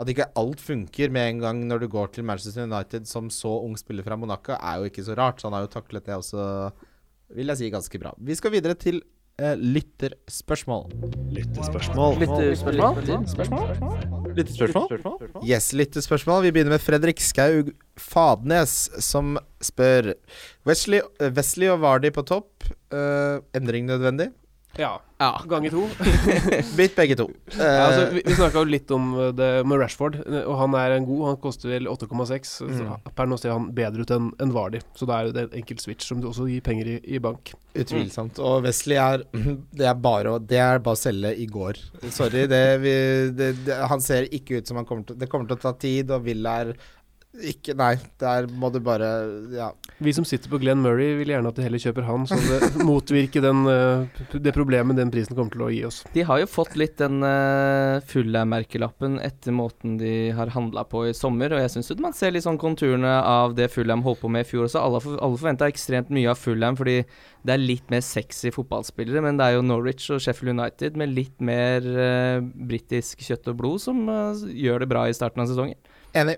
Speaker 3: At ikke alt funker med en gang når du går til Manchester United som så ung spiller fra Monaco, er jo ikke så rart. Så han har jo taklet det også, vil jeg si, ganske bra. Vi skal videre til eh, lytterspørsmål.
Speaker 5: Lytterspørsmål?
Speaker 1: Lytterspørsmål?
Speaker 3: Yes, lytterspørsmål. Vi begynner med Fredrik Skaug Fadnes, som spør Wesley, Wesley og Vardy på topp. Eh, endring nødvendig?
Speaker 4: Ja.
Speaker 2: Ja.
Speaker 4: Ganger to.
Speaker 3: Bitt begge to. Uh,
Speaker 4: Ja, altså, vi vi snakka jo litt om uh, det med Rashford, uh, og han er en god. Han koster vel 8,6.
Speaker 3: Mm.
Speaker 4: Per nå ser han bedre ut enn en Vardi, så da er det en enkel switch som du også gir penger i, i bank.
Speaker 3: Utvilsomt. Og Wesley er Det er bare å, det er bare å selge i går. Sorry. Det, vi, det, det, han ser ikke ut som han kommer til Det kommer til å ta tid, og Will er ikke Nei, der må du bare Ja.
Speaker 4: Vi som sitter på Glenn Murray, vil gjerne at de heller kjøper han, så det motvirker den, uh, det problemet den prisen kommer til å gi oss.
Speaker 2: De har jo fått litt den uh, Fulham-merkelappen etter måten de har handla på i sommer, og jeg syns man ser litt sånn konturene av det Fulham holdt på med i fjor også. Alle, for, alle forventa ekstremt mye av Fulham fordi det er litt mer sexy fotballspillere, men det er jo Norwich og Sheffield United med litt mer uh, britisk kjøtt og blod som uh, gjør det bra i starten av sesongen.
Speaker 3: Enig.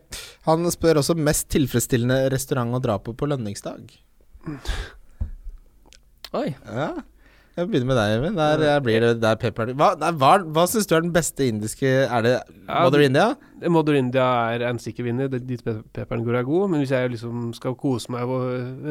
Speaker 3: Han spør også mest tilfredsstillende restaurant å dra på på lønningsdag.
Speaker 2: Oi.
Speaker 3: Ja. Jeg begynner med deg, Even. Der, der blir det der pepper Hva, der, hva, hva syns du er den beste indiske Er det
Speaker 4: Ja,
Speaker 3: Mother India?
Speaker 4: Mother India er en sikker vinner, dit pepperen går er god. Men hvis jeg liksom skal kose meg på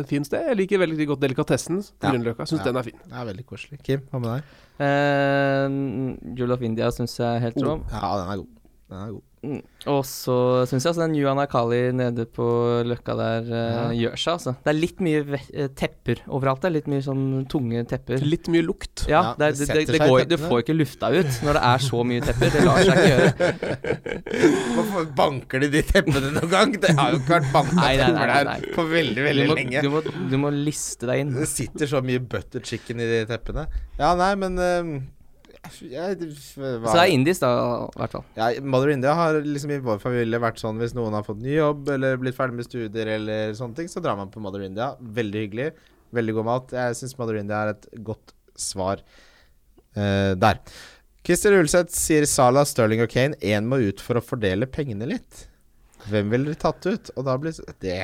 Speaker 4: et fint sted Jeg liker veldig godt delikatessen på
Speaker 3: Ja.
Speaker 4: Grünerløkka. Syns
Speaker 3: Ja.
Speaker 4: den er fin.
Speaker 3: Det er veldig koselig. Kim, hva med deg?
Speaker 2: Uh, Jewel of India syns jeg er helt rå.
Speaker 3: Ja, den er god. Den er god.
Speaker 2: Mm. Og så syns jeg altså den Yuan Akali nede på Løkka der eh, gjør seg, altså. Det er litt mye eh, tepper overalt. Det er litt mye sånn tunge tepper.
Speaker 4: Litt mye lukt.
Speaker 2: Ja,
Speaker 3: Ja,
Speaker 2: det, er-
Speaker 3: det
Speaker 2: det, det, det går, du får ikke lufta ut når det er så mye tepper. Det lar seg ikke gjøre.
Speaker 3: Hvorfor banker de de teppene noen gang? Det har jo ikke vært banka
Speaker 2: nei,
Speaker 3: tepper der på veldig,
Speaker 2: Du
Speaker 3: veldig
Speaker 2: må,
Speaker 3: lenge.
Speaker 2: du, må, du må liste deg inn.
Speaker 3: Det sitter så mye butter chicken i de teppene. Ja, nei, men jeg, hva-
Speaker 2: Så det er indisk, da, i hvert fall.
Speaker 3: ja, Mother India har liksom i vår familie vært sånn hvis noen har fått ny jobb eller blitt ferdig med studier eller sånne ting, så drar man på Mother India. Veldig hyggelig. Veldig god mat. Jeg syns Mother India er et godt svar eh, der. Christer Ulseth sier Salah, Sterling og Kane. Én må ut for å fordele pengene litt. Hvem ville du tatt ut? Og da blir det, det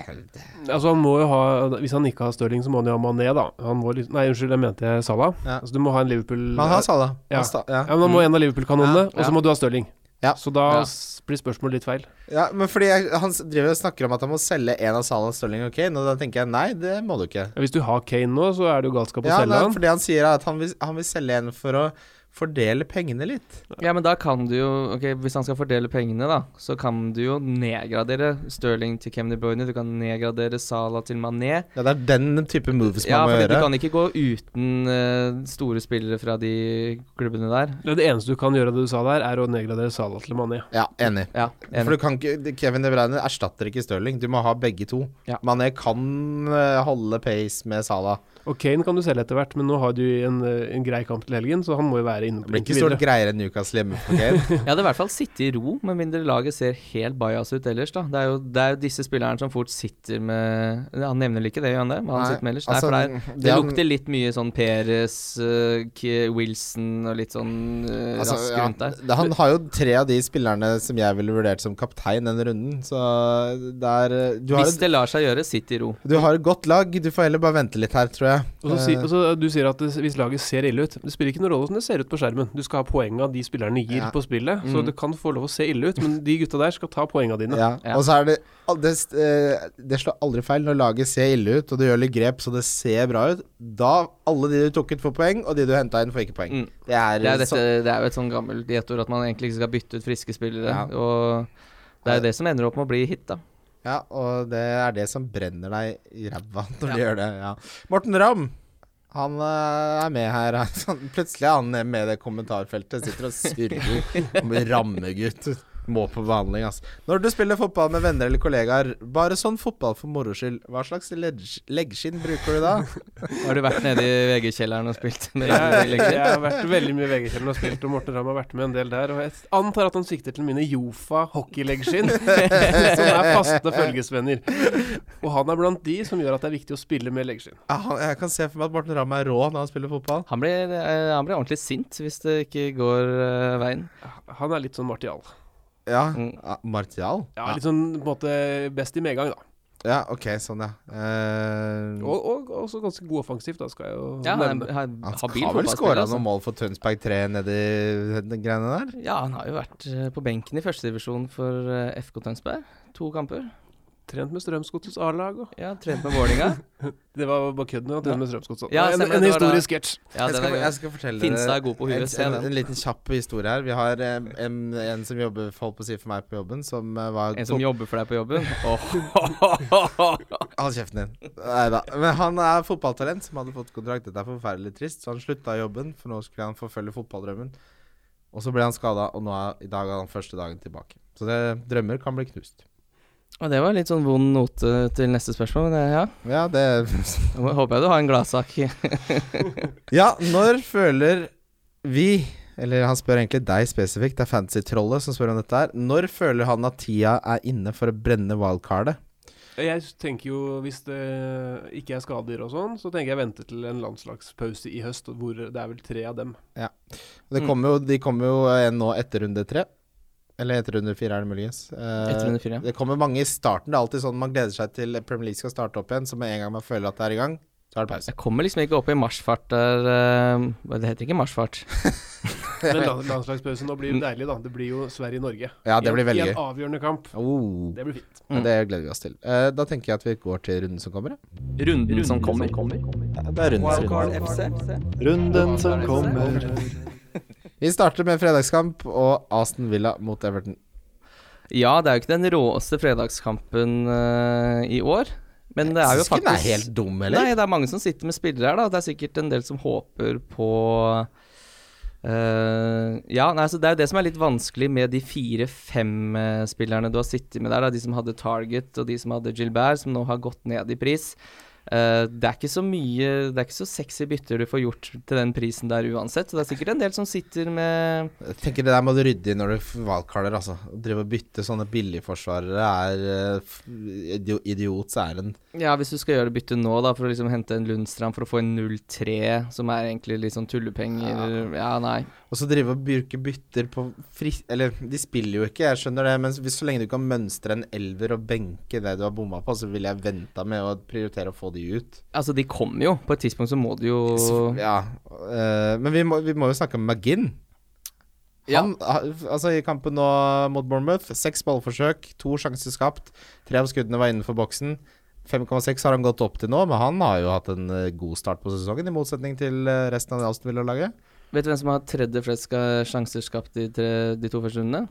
Speaker 4: Altså han må jo ha Hvis han ikke har Stirling, så må han jo ha Mané, da. Han må liksom, nei, unnskyld, jeg mente Salah.
Speaker 3: Ja.
Speaker 4: Altså, du må ha en Liverpool
Speaker 3: Man har Salah.
Speaker 4: Ja.
Speaker 3: Han sta- ja.
Speaker 4: Ja, men han må ha en av Liverpool-kanonene,
Speaker 3: Ja,
Speaker 4: og så må du ha Stirling.
Speaker 3: Ja.
Speaker 4: Så da
Speaker 2: Ja.
Speaker 4: blir spørsmålet litt feil.
Speaker 3: Ja, men fordi jeg, Han driver og snakker om at han må selge en av Salah, Stirling og Kane, og da tenker jeg nei, det må du ikke.
Speaker 4: Ja, hvis du har Kane nå, så er det jo galskap å
Speaker 3: Ja,
Speaker 4: selge
Speaker 3: han.
Speaker 4: han.
Speaker 3: fordi han sier at han vil, han vil selge en for å fordele pengene litt.
Speaker 2: Ja, men da kan du jo Ok, Hvis han skal fordele pengene, da, så kan du jo nedgradere Sterling til Kevin De Bruyne. Du kan nedgradere Salah til Mané.
Speaker 3: Ja, Det er den type moves
Speaker 2: Ja,
Speaker 3: man må
Speaker 2: for du kan ikke gå uten uh, store spillere fra de klubbene der.
Speaker 4: Det, det eneste du kan gjøre det du sa der, er å nedgradere Salah til Mané.
Speaker 3: Ja, enig.
Speaker 2: Ja,
Speaker 3: For du kan ikke, Kevin De Bruyne erstatter ikke Stirling. Du må ha begge to.
Speaker 2: Ja.
Speaker 3: Mané kan uh, holde pace med Salah.
Speaker 4: Og Kane kan du selge etter hvert, men nå har du en, eh, en grei kamp til helgen, så han må jo være inne
Speaker 3: Det blir ikke stort greiere enn Newcastle hjemme Okay?
Speaker 2: Jeg hadde i hvert fall sittet i ro, med mindre laget ser helt bajas ut ellers. da Det er jo, det er jo disse spillerne som fort sitter med Han nevner vel ikke det, gjør han det? Hva han
Speaker 3: Nei,
Speaker 2: sitter med ellers?
Speaker 3: altså,
Speaker 2: Nei, for det, er,
Speaker 3: det
Speaker 2: lukter litt mye sånn Peres, uh, Wilson og litt sånn uh,
Speaker 3: Altså,
Speaker 2: rask
Speaker 3: ja,
Speaker 2: rundt der.
Speaker 3: han har jo tre av de spillerne som jeg ville vurdert som kaptein denne runden, så det er eh, du har,
Speaker 2: Hvis det lar seg gjøre, sitt i ro.
Speaker 3: du har et godt lag. Du får heller bare vente litt her, tror jeg.
Speaker 4: Og så si,
Speaker 3: Eh,
Speaker 4: og så du sier at det, hvis laget ser ille ut Det spiller ikke noen rolle hvordan det ser ut på skjermen. Du skal ha poengene de spillerne gir
Speaker 3: Ja.
Speaker 4: på spillet. Så
Speaker 2: Mm.
Speaker 4: det kan få lov å se ille ut, men de gutta der skal ta poenga dine.
Speaker 3: Ja,
Speaker 2: Ja.
Speaker 3: og så er det det, eh, det slår aldri feil når laget ser ille ut, og du gjør litt grep så det ser bra ut. Da alle de du tok ut, får poeng, og de du henta inn, får ikke poeng.
Speaker 2: Mm.
Speaker 3: Det er,
Speaker 2: Det er, dette,
Speaker 3: så,
Speaker 2: det er jo et sånn gammelt diettord at man egentlig ikke skal bytte ut friske spillere.
Speaker 3: Ja.
Speaker 2: Og det er jo det som ender opp med å bli hit, da.
Speaker 3: ja, og det er det som brenner deg i ræva når du gjør det. Ja. Morten Ramm, han eh, er med her. Plutselig er han med i det kommentarfeltet. Sitter og surrer om rammegutt. Må på behandling, ass. Når du spiller fotball med venner eller kollegaer, bare sånn fotball for moro skyld, hva slags leggskinn bruker du da?
Speaker 2: Har du vært nede i VG-kjelleren og spilt med
Speaker 4: Jeg, jeg har vært veldig mye i VG-kjelleren og spilt, og Morten Ramm har vært med en del der. Og jeg antar at han sikter til mine Jofa hockeyleggskinn, som er faste følgesvenner. Og han er blant de som gjør at det er viktig å spille med leggskinn.
Speaker 3: Jeg kan se for meg at Morten Ramm er rå når han spiller fotball.
Speaker 2: Han blir, eh, han blir ordentlig sint hvis det ikke går eh, veien.
Speaker 4: Han er litt sånn martial.
Speaker 3: Ja,
Speaker 2: Mm.
Speaker 3: Martial?
Speaker 4: Ja, litt sånn på en måte best i medgang, da.
Speaker 3: Ja, ok, sånn, ja. Uh,
Speaker 4: Og, og også ganske god offensivt, da, skal jeg jo
Speaker 2: Ja, han
Speaker 4: nevne.
Speaker 2: Han, har,
Speaker 3: han har vel skåra
Speaker 2: altså.
Speaker 3: noen mål for Tønsberg 3 nedi de greiene der?
Speaker 2: Ja, han har jo vært eh, på benken i førstedivisjon for eh, FK Tønsberg. To kamper.
Speaker 4: Trent med Strømsgodsets A-lag
Speaker 2: Ja, trent med Vålinga
Speaker 4: Det var bare kødden. Han
Speaker 2: Ja.
Speaker 4: trente med Strømsgodset.
Speaker 2: Ja,
Speaker 4: en, en historisk sketsj.
Speaker 2: Ja,
Speaker 3: jeg, skal, jeg skal fortelle
Speaker 2: Finstad er god på huet.
Speaker 3: En,
Speaker 2: en,
Speaker 3: en liten kjapp historie her. Vi har eh, en, en som jobber holdt på å si for meg på jobben, som eh, var
Speaker 2: En som jobber for deg på jobben.
Speaker 3: Hold kjeften din. Nei da. Men han er fotballtalent som hadde fått kontrakt. Dette er forferdelig trist. Så han slutta i jobben, for nå skulle han forfølge fotballdrømmen. Og så ble han skada, og nå er, i dag er han første dagen tilbake. Så det, drømmer kan bli knust.
Speaker 2: Og det var litt sånn vond note til neste spørsmål, men det, ja.
Speaker 3: Ja, det
Speaker 2: håper jeg du har en gladsak.
Speaker 3: Ja, når føler vi Eller han spør egentlig deg spesifikt, det er Fantasy-trollet som spør om dette her. Når føler han at tida er inne for å brenne wildcardet?
Speaker 4: Jeg tenker jo, hvis det ikke er skader og sånn, så tenker jeg vente til en landslagspause i høst, hvor det er vel tre av dem.
Speaker 3: Det
Speaker 2: Mm.
Speaker 3: kommer jo, de kommer jo nå etter runde tre. Eller etter runde fire, er det muligens. Eh,
Speaker 2: Etter runde fire, ja.
Speaker 3: Det kommer mange i starten. Det er alltid sånn man gleder seg til Premier League skal starte opp igjen. Så med en gang man føler at det er i gang, så er det pause.
Speaker 2: Jeg kommer liksom ikke opp i marsfart der uh, Det heter ikke marsfart.
Speaker 4: Men land- landslagspausen nå blir jo deilig, da. Det blir jo Sverige-Norge.
Speaker 3: Ja, det blir veldig
Speaker 4: I en avgjørende kamp.
Speaker 3: Oh,
Speaker 4: Det blir fint.
Speaker 2: Mm.
Speaker 3: Det gleder vi oss til. Uh, da tenker jeg at vi går til runden som kommer. ja.
Speaker 2: Runden som kommer.
Speaker 3: Ja, det er
Speaker 1: runden, runden.
Speaker 5: Runden som kommer.
Speaker 3: Vi starter med fredagskamp og Aston Villa mot Everton.
Speaker 2: Ja, det er jo ikke den råeste fredagskampen uh, i år. Men det er jo faktisk
Speaker 3: den er helt dum, eller?
Speaker 2: Nei, det er mange som sitter med spillere her, da. Det er sikkert en del som håper på Uh, Ja, nei, så det er jo det som er litt vanskelig med de fire-fem uh, spillerne du har sittet med der. Da. De som hadde Target, og de som hadde Gilbert, som nå har gått ned i pris. Eh, det er ikke så mye Det er ikke så sexy bytter du får gjort til den prisen der uansett. Så det er sikkert en del som sitter med
Speaker 3: Jeg tenker Det der må du rydde i når du valgkaller. Altså. Å drive og bytte sånne billigforsvarere er idiot, så er den
Speaker 2: Ja, hvis du skal gjøre det bytte nå, da, for å liksom hente en Lundstrand for å få en 0-3, som er egentlig litt sånn tullepenger Ja, nei.
Speaker 3: Og så drive og bruke bytter på fri... Eller, de spiller jo ikke, jeg skjønner det, men hvis, så lenge du kan mønstre en elver og benke det du har bomma på, så ville jeg venta med å prioritere å få de ut.
Speaker 2: Altså, de kommer jo. På et tidspunkt så må de jo
Speaker 3: Ja. Uh, men vi må, vi må jo snakke om McGinn.
Speaker 2: Ja.
Speaker 3: Han, ja. altså I kampen nå mot Bournemouth, seks ballforsøk, to sjanser skapt. Tre av skuddene var innenfor boksen. 5,6 har han gått opp til nå, men han har jo hatt en eh, god start på sesongen, i motsetning til eh, resten av det Aston Villa-laget.
Speaker 2: Vet du hvem som har tredje flest sjanser skapt de, tre, de to første rundene?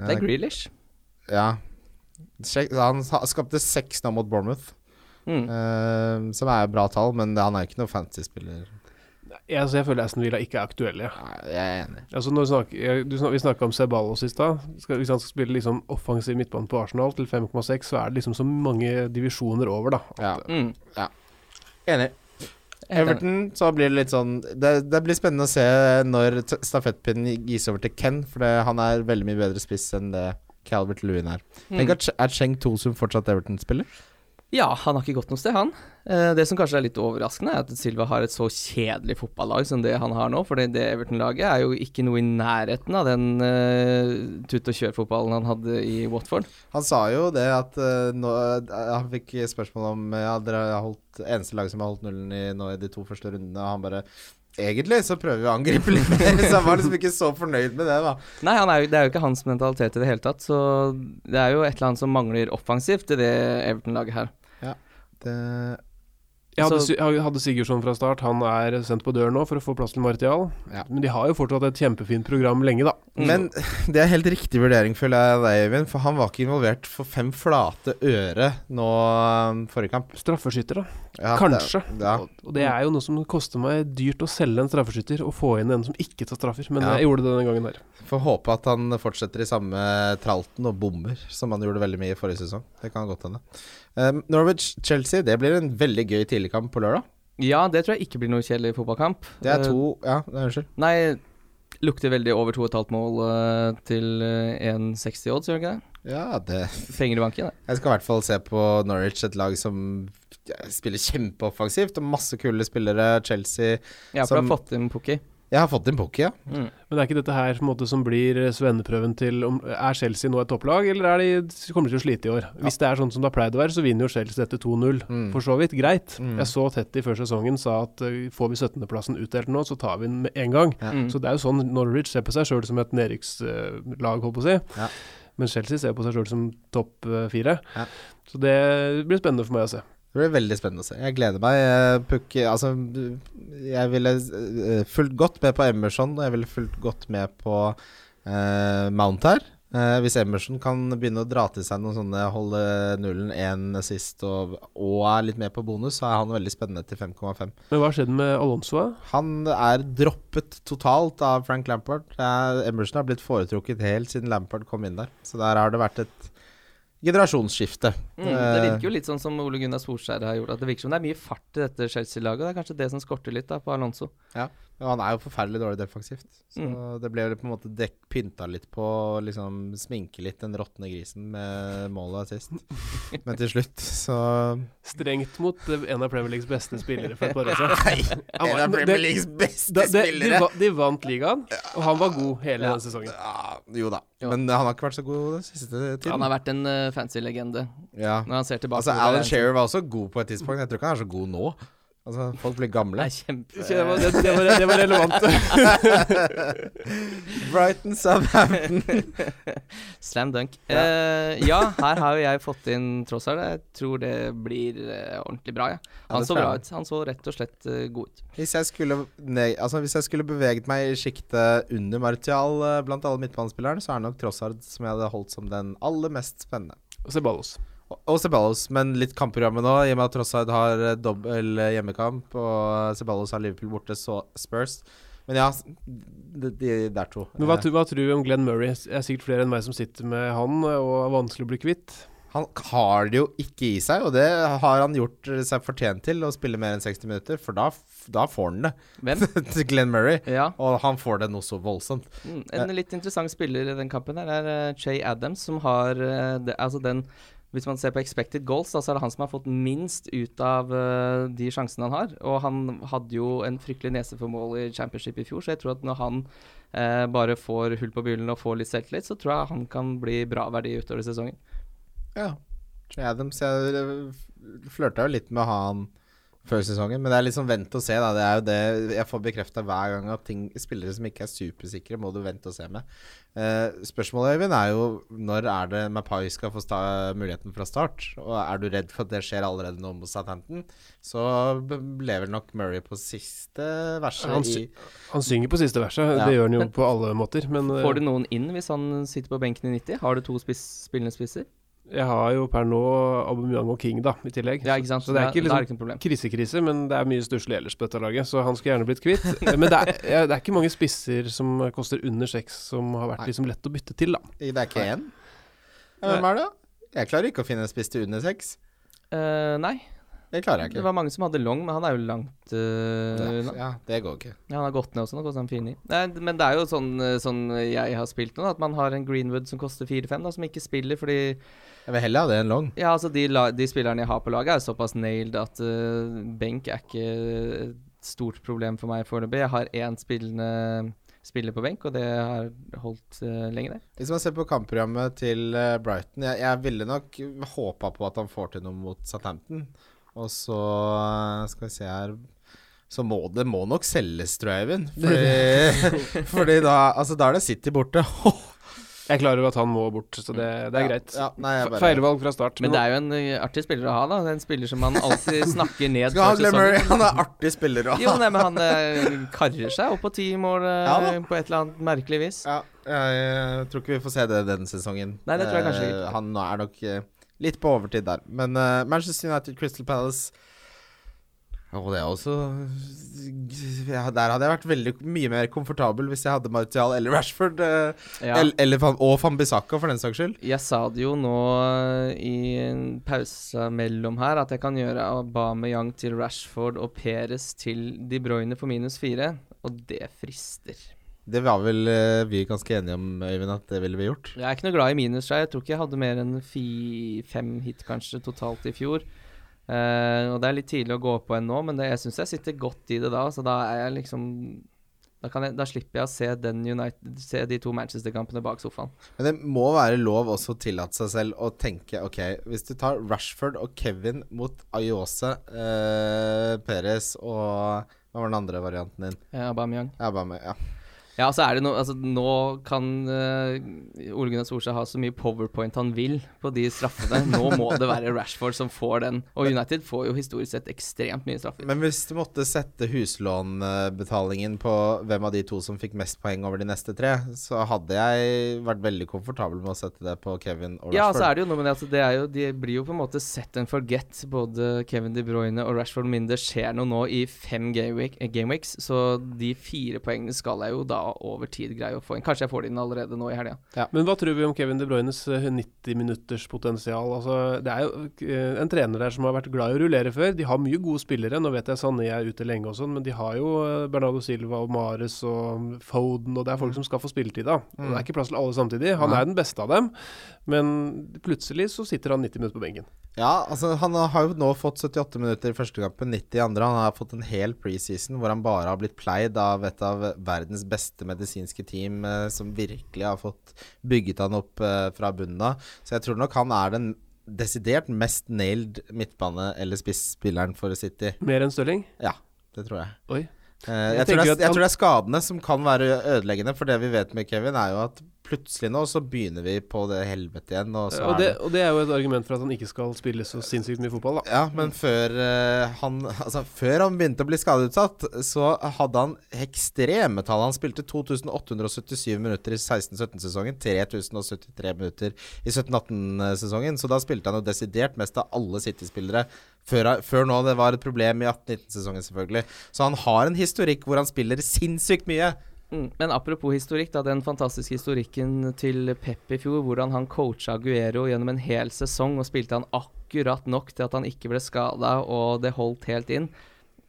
Speaker 2: Det er Grealish.
Speaker 3: Ja. Han skapte seks nå mot Bournemouth,
Speaker 2: Mm.
Speaker 3: Uh, som er bra tall, men det- han er jo ikke noen fantasy-spiller.
Speaker 4: Jeg, altså, jeg føler Aston Villa ikke er aktuelle.
Speaker 3: Nei, Jeg er enig.
Speaker 4: Altså, når vi jeg, du, snak- vi snakka om Ceballos i stad. Skal- Hvis han skal spille liksom offensiv midtbane på Arsenal til 5,6, så er det liksom så mange divisjoner over, da.
Speaker 3: Ja,
Speaker 2: Mm.
Speaker 3: enig.
Speaker 2: Enig.
Speaker 3: Everton, så blir det litt sånn Det, det blir spennende å se når stafettpinnen gis over til Ken, for det, han er veldig mye bedre spiss enn det Calvert Lewin er. Tenk
Speaker 2: Mm.
Speaker 3: at Ch- Er Cheng Tosum fortsatt Everton-spiller?
Speaker 2: Ja, han har ikke gått noe sted, han. Eh, det som kanskje er litt overraskende, er at Silva har et så kjedelig fotballag som det han har nå. For det, Everton-laget er jo ikke noe i nærheten av den uh, tutt-og-kjør-fotballen han hadde i Watford.
Speaker 3: Han sa jo det at eh, nå, eh, Han fikk spørsmål om Ja, dere har holdt eneste lag som har holdt nullen i, nå i de to første rundene, og han bare Egentlig så prøver vi å angripe litt mer, så han var liksom ikke så fornøyd med det, da.
Speaker 2: Nei, han er jo, det er jo ikke hans mentalitet i det hele tatt. Så det er jo et eller annet som mangler offensivt i det Everton-laget her.
Speaker 3: Ja, Det,
Speaker 4: Jeg hadde, jeg hadde Sigurdsson fra start. Han er sendt på dør nå for å få plass til Martial.
Speaker 3: Ja.
Speaker 4: Men de har jo fortsatt et kjempefint program lenge, da.
Speaker 2: Mm.
Speaker 3: Men det er helt riktig vurdering, føler jeg, deg, Øyvind. For han var ikke involvert for fem flate øre nå um, forrige kamp.
Speaker 4: Straffeskytter, da.
Speaker 3: Ja,
Speaker 4: Kanskje.
Speaker 3: Det, ja.
Speaker 4: Og, det er jo noe som koster meg dyrt å selge en straffeskytter og få inn en som ikke tar straffer. Men jeg gjorde det denne gangen der.
Speaker 3: Får håpe at han fortsetter i samme tralten og bommer, som han gjorde veldig mye i forrige sesong. Det kan godt hende. Um, Norwich-Chelsea, det blir en veldig gøy tidligkamp på lørdag.
Speaker 2: Ja, det tror jeg ikke blir noe kjedelig fotballkamp.
Speaker 3: Det er
Speaker 2: Eh,
Speaker 3: to Ja, nei, unnskyld.
Speaker 2: Nei, lukter veldig over 2,5 mål uh, til eh, 1,60 odds, gjør det ikke det?
Speaker 3: Ja, det
Speaker 2: Penger i banken, det.
Speaker 3: Jeg skal i hvert fall se på Norwich, et lag som spiller kjempeoffensivt. Og masse kule spillere. Chelsea
Speaker 2: Ja, for
Speaker 3: Som-
Speaker 2: du har fått inn Pukki.
Speaker 3: Jeg har fått en Pukki, ja.
Speaker 2: Mm.
Speaker 4: Men er ikke dette her måte som blir eh, svenneprøven til om Er Chelsea nå et topplag, eller er de, kommer de til å slite i år? Hvis det er sånn som det har pleid å være, så vinner jo Chelsea dette 2-0.
Speaker 3: Mm.
Speaker 4: For så vidt greit.
Speaker 3: Mm.
Speaker 4: Jeg så Tetty før sesongen sa at uh, får vi 17.-plassen utdelt nå, så tar vi den med en gang.
Speaker 3: Ja.
Speaker 2: Mm.
Speaker 4: Så det er jo sånn Norwich ser på seg sjøl som et nedrykkslag, holdt på å si.
Speaker 3: Ja.
Speaker 4: Men Chelsea ser på seg sjøl som topp eh, fire.
Speaker 3: Ja.
Speaker 4: Så det blir spennende for meg å se.
Speaker 3: Det blir veldig spennende å se. Jeg gleder meg. Eh, Pukki Altså, jeg ville eh, fulgt godt med på Emerson, og jeg ville fulgt godt med på eh, Mount her. Eh, hvis Emerson kan begynne å dra til seg noen sånne holde nullen én sist og, og er litt med på bonus, så er han veldig spennende til 5,5.
Speaker 4: Men hva skjedde med Alonso?
Speaker 3: Han er droppet totalt av Frank Lampard. Er, Emerson har blitt foretrukket helt siden Lampard kom inn der. Så der har det vært et generasjonsskifte.
Speaker 2: Mm, det virker jo litt sånn som Ole Gunnar Solskjær har gjort. At Det virker som det er mye fart i dette Chelsea-laget. Det er kanskje det som skorter litt da på Alonso.
Speaker 3: Og han er jo forferdelig dårlig defensivt. Så
Speaker 2: Mm.
Speaker 3: det ble jo på en måte dekk, pynta litt på liksom sminke litt den råtne grisen med målet sist. Men til slutt, så
Speaker 4: Strengt mot eh, en av Premier Leagues beste spillere for et par år siden. Nei,
Speaker 3: En av Premier Leagues beste
Speaker 4: Da, det, de,
Speaker 3: spillere!
Speaker 4: va- de vant ligaen, og han var god hele
Speaker 2: Ja.
Speaker 4: den sesongen.
Speaker 3: Ja, jo da.
Speaker 2: Jo.
Speaker 3: Men han har ikke vært så god den siste tiden.
Speaker 2: Han har vært en uh, fancy legende
Speaker 3: ja.
Speaker 2: når han ser tilbake.
Speaker 3: Altså. Alan Shearer var også god på et tidspunkt. Jeg tror ikke han er så god nå. Altså, Folk blir gamle.
Speaker 2: Det er kjempe...
Speaker 4: Det var, det, det, var, det var relevant.
Speaker 3: Brighton Southampton.
Speaker 2: Slam dunk.
Speaker 3: Ja.
Speaker 2: Uh, ja, her har jo jeg fått inn Trossard. Jeg tror det blir uh, ordentlig bra, ja. Han
Speaker 3: ja,
Speaker 2: så bra ut. Han så rett og slett uh, god ut.
Speaker 3: Hvis jeg skulle, nei, altså, hvis jeg skulle beveget meg i sjiktet under Martial blant alle midtbanespillerne, så er det nok Trossard som jeg hadde holdt som den aller mest spennende.
Speaker 4: Og Ceballos.
Speaker 3: Og- Ceballos, men litt kampprogrammet nå, i og med at Trossard har eh, dobbel eh, hjemmekamp, og Ceballos har Liverpool borte, så Spurs. Men ja, de, de der to.
Speaker 4: Men hva,
Speaker 3: Eh,
Speaker 4: hva tror du om Glenn Murray? Det er sikkert flere enn meg som sitter med han, og er vanskelig å bli kvitt.
Speaker 3: Han har det jo ikke i seg, og det har han gjort seg fortjent til, å spille mer enn 60 minutter, for da, da får han det.
Speaker 2: Hvem?
Speaker 3: Glenn Murray.
Speaker 2: Ja.
Speaker 3: Og han får det noe så voldsomt.
Speaker 2: Mm, en litt interessant spiller i den kampen her er Che Adams, som har eh, det, Altså den Hvis man ser på expected goals, da, så er det han som har fått minst ut av uh, de sjansene han har. Og han hadde jo en fryktelig nese for mål i championship i fjor, så jeg tror at når han uh, bare får hull på byllen og får litt selvtillit, så tror jeg han kan bli bra verdi utover sesongen.
Speaker 3: Ja. Adams Jeg eh, flørta jo litt med å ha han før sesongen, men det er litt sånn vent og se, da. Det er jo det jeg får bekrefta hver gang at ting, spillere som ikke er supersikre, må du vente og se med. Eh, spørsmålet, Øyvind, er jo når er det Mapai skal få sta muligheten fra start? Og er du redd for at det skjer allerede nå mot Southampton, så lever nok Murray på siste verset
Speaker 4: Han
Speaker 3: i
Speaker 4: sy- Han synger på siste verset,
Speaker 3: Ja.
Speaker 4: det gjør han jo
Speaker 2: Men-
Speaker 4: på alle måter. Men eh,
Speaker 2: Får du noen inn hvis han sitter på benken i 90? Har du to spiss, spillende spisser?
Speaker 4: Jeg har jo per nå Aubameyang og King, da, i tillegg.
Speaker 2: Ja, ikke sant?
Speaker 4: Så det er ikke
Speaker 2: da er det
Speaker 4: liksom
Speaker 2: ikke noe problem.
Speaker 4: krisekrise, men det er mye stusslig ellers på dette laget, så han skulle gjerne blitt kvitt. men det er, ja, det er ikke mange spisser som koster under seks som har vært liksom lett å bytte til, da.
Speaker 3: Det er ikke én? Hvem er det? Jeg klarer ikke å finne en spiss til under seks.
Speaker 2: Uh, nei,
Speaker 3: Det klarer jeg ikke.
Speaker 2: det var mange som hadde long, men han er jo langt uh, unna.
Speaker 3: Ja, det går ikke.
Speaker 2: Ja, han har gått ned også, nå koster han 4-9. Nei, Men det er jo sånn, eh, sånn jeg har spilt nå, at man har en Greenwood som koster 4-5, som ikke spiller fordi
Speaker 3: Jeg vil heller ha det enn long.
Speaker 2: Ja, altså, de, de spillerne jeg har på laget, er såpass nailed at uh, benk er ikke et stort problem for meg foreløpig. Jeg har én spillende spiller på benk, og det har holdt uh, lenge, det.
Speaker 3: Hvis man ser på kampprogrammet til Brighton Jeg, jeg ville nok håpa på at han får til noe mot Southampton. Og så eh, skal vi se her Så må det må nok selges, tror jeg, Eivind. Fordi, fordi da Altså, da er det City borte.
Speaker 4: Jeg er klar over at han må bort, så det, det er
Speaker 3: Ja,
Speaker 4: greit.
Speaker 3: Ja, nei, bare
Speaker 4: Feilvalg fra start.
Speaker 2: Men det er jo en eh, artig spiller å ha, da. En spiller som man alltid snakker ned
Speaker 3: Skal ha
Speaker 2: før
Speaker 3: Glenn Murray.
Speaker 2: sesongen.
Speaker 3: Han er artig spiller å ha.
Speaker 2: Jo, nei, men han eh, karrer seg opp på ti mål
Speaker 3: Ja
Speaker 2: på et eller annet merkelig vis.
Speaker 3: Ja. Jeg tror ikke vi får se det denne sesongen.
Speaker 2: Nei, det tror jeg kanskje ikke.
Speaker 3: Han er nok litt på overtid der. Men uh, Manchester United, Crystal Palace Og det er også ja, Der hadde jeg vært veldig mye mer komfortabel hvis jeg hadde Martial eller Rashford. eh,
Speaker 2: Ja.
Speaker 3: el- Eller, og Fambisaka, for den saks skyld.
Speaker 2: Jeg sa det jo nå eh, i en pause mellom her, at jeg kan gjøre Aubameyang til Rashford og Perez til De Bruyne på minus fire, og det frister.
Speaker 3: Det var vel uh, vi ganske enige om, Øyvind, at det ville vi gjort.
Speaker 2: Jeg er ikke noe glad i minus, jeg. Tror ikke jeg hadde mer enn fi, fem hit kanskje totalt i fjor. Uh, og det er litt tidlig å gå på en nå, men det, jeg syns jeg sitter godt i det da. Så da er jeg liksom Da, kan jeg, da slipper jeg å se, den United, se de to Manchester-kampene bak sofaen.
Speaker 3: Men det må være lov også å tillate seg selv å tenke Ok, hvis du tar Rashford og Kevin mot Ayose, uh, Perez og Hva var den andre varianten din?
Speaker 2: Eh, Aubameyang.
Speaker 3: Ja, ja.
Speaker 2: altså så er det noe Altså, nå kan uh, Ole Gunnar Solskjær ha så mye powerpoint han vil på de straffene. Nå må det være Rashford som får den. Og United får jo historisk sett ekstremt mye straffer.
Speaker 3: Men hvis du måtte sette huslånbetalingen på hvem av de to som fikk mest poeng over de neste tre, så hadde jeg vært veldig komfortabel med å sette det på Kevin og Rashford.
Speaker 2: Ja, så er det jo noe med det at det er jo, de blir jo på en måte set and forget, både Kevin De Bruyne og Rashford. Men det skjer noe nå i fem gameweek, game gameweeks, så de fire poengene skal jeg jo da over tid greie å få inn. Kanskje jeg får det inn allerede nå i helga.
Speaker 4: Men hva tror vi om Kevin De Bruynes eh, 90 minutters potensial? Altså, det er jo eh, en trener der som har vært glad i å rullere før. De har mye gode spillere. Nå vet jeg Sané er ute lenge og sånn, men de har jo eh, Bernardo Silva og Mares og Foden, og det er folk som skal få spilletid da. Og Det er ikke plass til alle samtidig. Han
Speaker 3: Nei.
Speaker 4: er den beste av dem, men plutselig så sitter han 90 minutter på benken.
Speaker 3: Ja, altså han har jo nå fått 78 minutter i første kampen, 90 i andre. Han har fått en hel preseason hvor han bare har blitt pleid av et av verdens beste medisinske team eh, som virkelig har fått bygget han opp eh, fra bunnen av. Så jeg tror nok han er den desidert mest nailed midtbane- eller spisspilleren for City.
Speaker 4: Mer enn Stirling?
Speaker 3: Ja, det tror jeg.
Speaker 4: Oi.
Speaker 3: Eh,
Speaker 4: Jeg
Speaker 3: jeg, tror det er, jeg tror det er skadene som kan være ødeleggende. For det vi vet med Kevin, er jo at plutselig nå så begynner vi på det helvete igjen. Og så
Speaker 4: Og det,
Speaker 3: det
Speaker 4: og det er jo et argument for at han ikke skal spille så sinnssykt mye fotball, da.
Speaker 3: Ja, men før uh, han Altså, før han begynte å bli skadeutsatt, så hadde han ekstreme tall. Han spilte 2877 minutter i 16-17-sesongen, 3073 minutter i 17-18-sesongen. Så da spilte han jo desidert mest av alle City-spillere. Før, før nå det var et problem i 18-19-sesongen, selvfølgelig. Så han har en historikk hvor han spiller sinnssykt mye.
Speaker 2: Mm. Men apropos historikk, da, den fantastiske historikken til Pep i fjor, hvordan han coacha Aguero gjennom en hel sesong, og spilte han akkurat nok til at han ikke ble skada, og det holdt helt inn.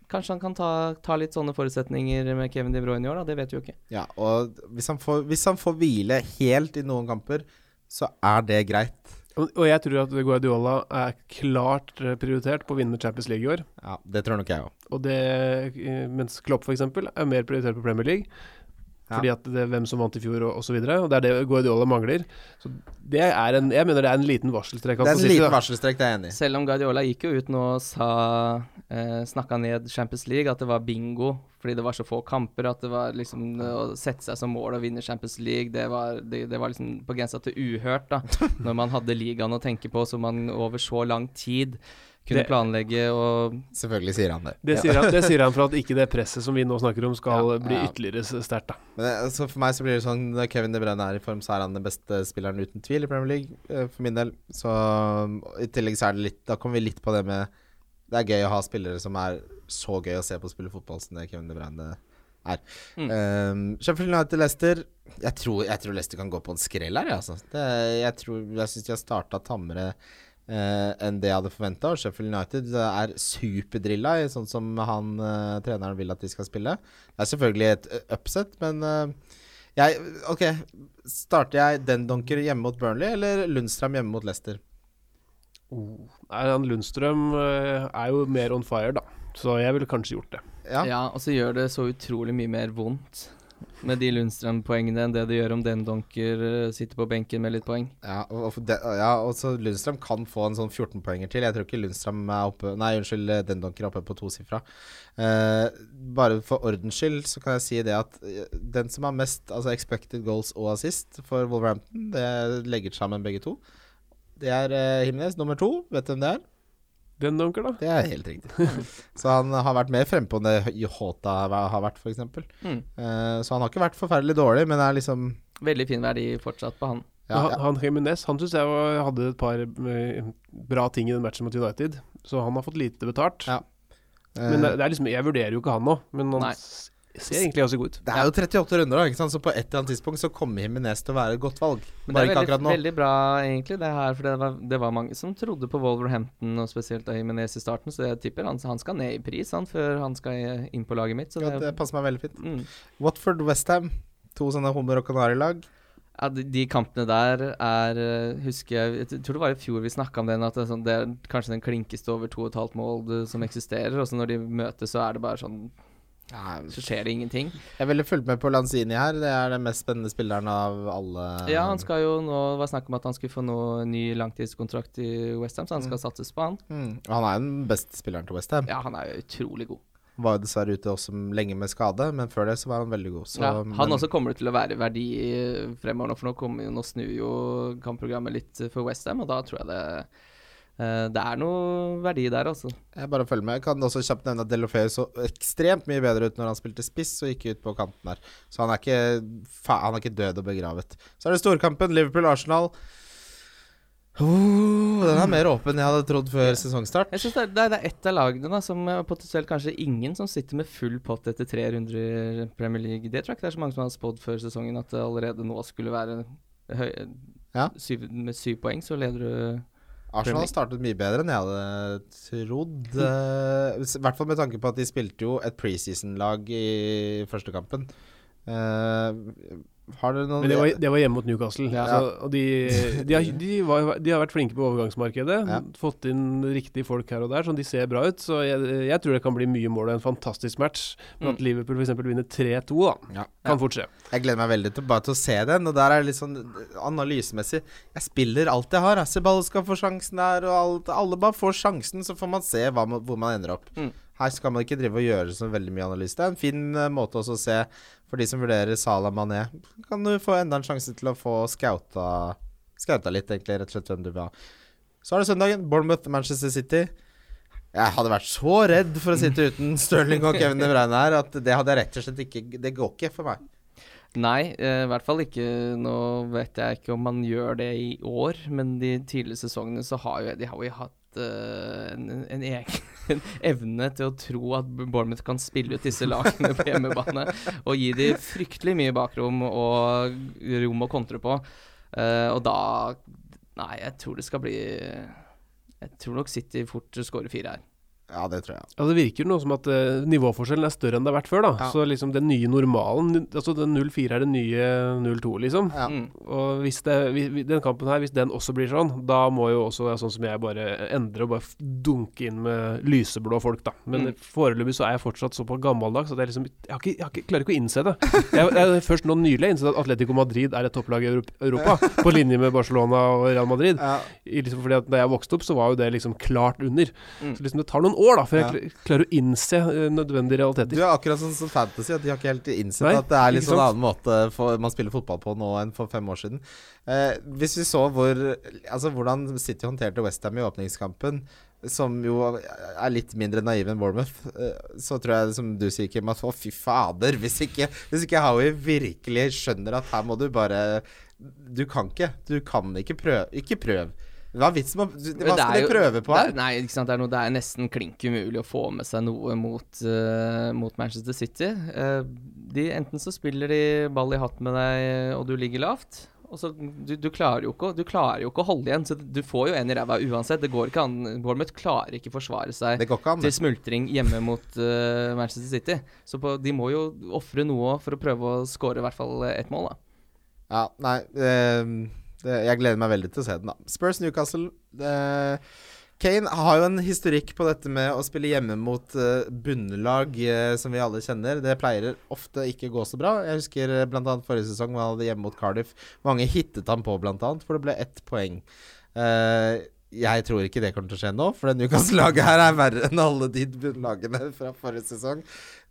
Speaker 2: Kanskje han kan ta, ta litt sånne forutsetninger med Kevin De Bruyne i år, da. Det vet vi jo ikke.
Speaker 3: Ja, og hvis han, får, hvis han får hvile helt i noen kamper, så er det greit.
Speaker 4: Og jeg tror at Guardiola er klart prioritert på å vinne Champions League i år.
Speaker 3: Ja, Det tror nok jeg òg.
Speaker 4: Og det, eh, mens Klopp f.eks. er mer prioritert på Premier League. Fordi at det er hvem som vant i fjor og osv. Og, og det er det Guardiola mangler. Så det er en, jeg mener det er en liten varselstrekk.
Speaker 3: Det er en
Speaker 4: City,
Speaker 3: liten
Speaker 4: da.
Speaker 3: varselstrekk, det er jeg enig i.
Speaker 2: Selv om Guardiola gikk jo ut nå og sa eh, Snakka ned Champions League, at det var bingo fordi det var så få kamper. At det var liksom Å sette seg som mål å vinne Champions League, det var, det, det var liksom på grensa til uhørt, da. Når man hadde ligaen å tenke på, så man over så lang tid kunne
Speaker 4: Det-
Speaker 2: planlegge og
Speaker 3: Selvfølgelig sier han det.
Speaker 4: Det sier, han, det sier han for at ikke det presset som vi nå snakker om, skal
Speaker 2: Ja,
Speaker 4: bli
Speaker 3: ja.
Speaker 4: ytterligere sterkt.
Speaker 3: det, altså for meg så blir det sånn Når Kevin De Bruyne er i form, så er han den beste spilleren uten tvil i Premier League, eh, for min del. Så i tillegg så er det litt Da kommer vi litt på det med Det er gøy å ha spillere som er så gøy å se på å spille fotball som det Kevin De Bruyne er.
Speaker 2: Mm.
Speaker 3: Um, Sheffield United Leicester jeg tror, jeg tror Leicester kan gå på en skrell her, jeg, altså. Det, jeg tror Jeg syns de har starta tammere eh, enn det jeg hadde forventa. Og Sheffield United er superdrilla i sånn som han eh, treneren vil at de skal spille. Det er selvfølgelig et eh, upset, men eh, jeg OK. Starter jeg den donker hjemme mot Burnley, eller Lundstrøm hjemme mot Leicester?
Speaker 4: Nei, han Lundstrøm eh, er jo mer on fire, da. Så jeg ville kanskje gjort det.
Speaker 3: Ja.
Speaker 2: Ja, og så gjør det så utrolig mye mer vondt med de Lundstrøm-poengene enn det det gjør om Den Donker eh, sitter på benken med litt poeng.
Speaker 3: Ja, og, de, ja, og så Lundstrøm kan få en sånn 14-poenger til. Jeg tror ikke Lundstrøm er oppe Nei, unnskyld, Den Donker er oppe på tosifra. Eh, bare for ordens skyld så kan jeg si det at eh, den som har mest altså expected goals og assist for Wolverhampton, det legger sammen begge to. Det er eh, Himnes nummer to. Vet du hvem det er?
Speaker 4: Den dunker, da.
Speaker 3: Det er helt riktig. så han har vært mer frempå enn det Yota har vært, f.eks.
Speaker 2: Mm.
Speaker 3: Uh, så han har ikke vært forferdelig dårlig, men er liksom
Speaker 2: Veldig fin verdi fortsatt på han.
Speaker 3: Ja,
Speaker 4: han,
Speaker 3: ja.
Speaker 4: han Jimenez han syns jeg var, hadde et par eh, bra ting i den matchen mot United, så han har fått lite betalt.
Speaker 3: Ja.
Speaker 4: Men det,
Speaker 3: Eh,
Speaker 4: det er liksom, jeg vurderer jo ikke han nå, men han
Speaker 2: Nei.
Speaker 4: s- ser egentlig også god ut.
Speaker 3: det er jo 38 runder, da, ikke sant? så på et eller annet tidspunkt så kommer Himinez til å være et godt valg.
Speaker 2: Men
Speaker 3: Bare
Speaker 2: det er veldig, bra, egentlig, det her. For det var, det var mange som trodde på Wolverhampton, og spesielt da Jimenez i starten, så jeg tipper han, han skal ned i pris han, før han skal inn på laget mitt. Så
Speaker 3: Ja,
Speaker 2: det,
Speaker 3: det passer meg veldig fint.
Speaker 2: mm.
Speaker 3: Watford, Westham. To sånne hummer- og kanarilag.
Speaker 2: Ja, de, de kampene der er eh, Husker jeg Jeg tror det var i fjor vi snakka om den, at det er, sånn, det er kanskje den klinkeste over 2,5 mål som eksisterer. Og så når de møtes, så er det bare sånn Så skjer det ingenting.
Speaker 3: Jeg ville fulgt med på Lanzini her. Det er den mest spennende spilleren av alle.
Speaker 2: Ja, han skal jo nå Det var snakk om at han skulle få noe ny langtidskontrakt i Westham, så han skal satses på han.
Speaker 3: Mm. Han er den beste spilleren til Westham.
Speaker 2: Ja, han er jo utrolig god.
Speaker 3: Var jo dessverre ute også lenge med skade, men før det så var han veldig god. Så,
Speaker 2: ja, han
Speaker 3: men-
Speaker 2: også kommer til å være verdi eh, fremover nå, for nå, kommer, jo- nå snur jo kampprogrammet litt for Westham, og da tror jeg det det er noe verdi der, altså.
Speaker 3: Jeg bare følger med. Jeg kan også kjapt nevne at Delofeu så ekstremt mye bedre ut når han spilte spiss og gikk ut på kanten der. Så han er ikke, han er ikke død og begravet. Så er det storkampen. Liverpool-Arsenal. Oh, den er mer åpen enn jeg hadde trodd før sesongstart.
Speaker 2: Jeg synes det, er, det er- er ett av lagene da, som eh, potensielt kanskje ingen som sitter med full pott etter tre runder i Premier League. Det tror jeg ikke det er så mange som har spådd før sesongen, at det allerede nå skulle være høy,
Speaker 3: Ja.
Speaker 2: syv, Med syv poeng så leder du
Speaker 3: Arsenal startet mye bedre enn jeg hadde trodd. eh, I hvert fall med tanke på at de spilte jo et preseason-lag i første kampen. Eh, har dere noen
Speaker 4: Men det var, det var hjemme mot Newcastle.
Speaker 3: Ja.
Speaker 4: Så, og de, de, har, de, var, de har vært flinke på overgangsmarkedet.
Speaker 3: Ja.
Speaker 4: Fått inn riktige folk her og der, sånn de ser bra ut. Så jeg, jeg tror det kan bli mye mål og en fantastisk match. Men at
Speaker 2: Mm.
Speaker 4: Liverpool f.eks. vinner 3-2, da.
Speaker 3: Ja.
Speaker 4: Kan fort skje.
Speaker 3: Jeg gleder meg veldig til bare til å se den. Og der er det litt sånn analysemessig Jeg spiller alt jeg har. Sebal skal få sjansen der, og alt, alle bare får sjansen, så får man se hva hvor man ender opp.
Speaker 2: Mm.
Speaker 3: Her skal man ikke drive og gjøre så veldig mye analyse. Det er en fin eh, måte også å se for de som vurderer Salah Mané. Kan du få enda en sjanse til å få scouta, scouta litt, egentlig, rett og slett hvem du vil ha. Så er det søndagen. Bournemouth, Manchester City. Jeg hadde vært så redd for å sitte uten Sterling og Kevin De Bruyne her at det hadde jeg rett og slett ikke Det går ikke for meg.
Speaker 2: Nei, eh, i hvert fall ikke Nå vet jeg ikke om man gjør det i år, men de tidligere sesongene så har jo de har jo hatt eh, en, en egen evne til å tro at Bournemouth kan spille ut disse lagene på hjemmebane og gi de fryktelig mye bakrom og rom å kontre på. Uh, og da Nei, jeg tror det skal bli Jeg tror nok City fort skårer fire her.
Speaker 3: Ja, det tror jeg.
Speaker 4: Ja, Det virker noe som at uh, nivåforskjellen er større enn det har vært før. da
Speaker 3: Ja.
Speaker 4: Så liksom den nye normalen Altså den 0-4 er det nye 0-2, liksom.
Speaker 3: Ja.
Speaker 2: Mm.
Speaker 4: Og hvis det, vi- vi- den kampen her, hvis den også blir sånn, da må jo også sånn som jeg bare endre og bare dunke inn med lyseblå folk, da. Men
Speaker 2: Mm.
Speaker 4: foreløpig så er jeg fortsatt så på gammeldags at jeg liksom Jeg, har ikke, jeg har ikke, klarer ikke å innse det. Jeg, jeg har først nå nylig innsett at Atletico Madrid er et topplag i Europa, på linje med Barcelona og Real Madrid.
Speaker 3: Ja.
Speaker 4: I Liksom fordi at Da jeg vokste opp, så var jo det liksom klart under.
Speaker 2: Mm.
Speaker 4: Så liksom det tar noen år da før
Speaker 3: Ja.
Speaker 4: jeg kl- klarer å innse nødvendige realiteter.
Speaker 3: Du er akkurat sånn som Fantasy, at de har ikke helt innsett
Speaker 4: Nei,
Speaker 3: at det er litt sånn annen måte for, man spiller fotball på nå enn for fem år siden. Eh, hvis vi så hvor Altså hvordan City håndterte Westham i åpningskampen, som jo er litt mindre naiv enn Bournemouth, eh, så tror jeg, som du sier, Kim, at å, fy fader Hvis ikke, hvis ikke Howie virkelig skjønner at her må du bare Du kan ikke. Du kan ikke prøve. Ikke prøv. Hva er vitsen med Hva skal de prøve på
Speaker 2: det
Speaker 3: her?
Speaker 2: er, nei, ikke sant. Det er, noe, det er nesten klink umulig å få med seg noe mot, uh, mot Manchester City. Uh, de, enten så spiller de ball i hatt med deg, og du ligger lavt. Og så, du, du, klarer jo ikke, å- du klarer jo ikke å holde igjen, så du får jo en i ræva uansett. Det går ikke an. Bournemouth klarer ikke forsvare seg
Speaker 3: ikke an.
Speaker 2: til smultring hjemme mot uh, Manchester City. Så på, de må jo ofre noe for å prøve å skåre i hvert fall ett mål, da.
Speaker 3: Ja, nei ehm, det, Jeg gleder meg veldig til å se den, da. Spurs Newcastle. eh, Kane har jo en historikk på dette med å spille hjemme mot uh, bunnlag, uh, som vi alle kjenner. Det pleier ofte ikke gå så bra. Jeg husker uh, bl.a. forrige sesong, han hadde hjemme mot Cardiff. Mange hittet han på, annet, for det ble ett poeng. Uh, jeg tror ikke det kommer til å skje nå, for det Newcastle-laget her er verre enn alle de lagene fra forrige sesong.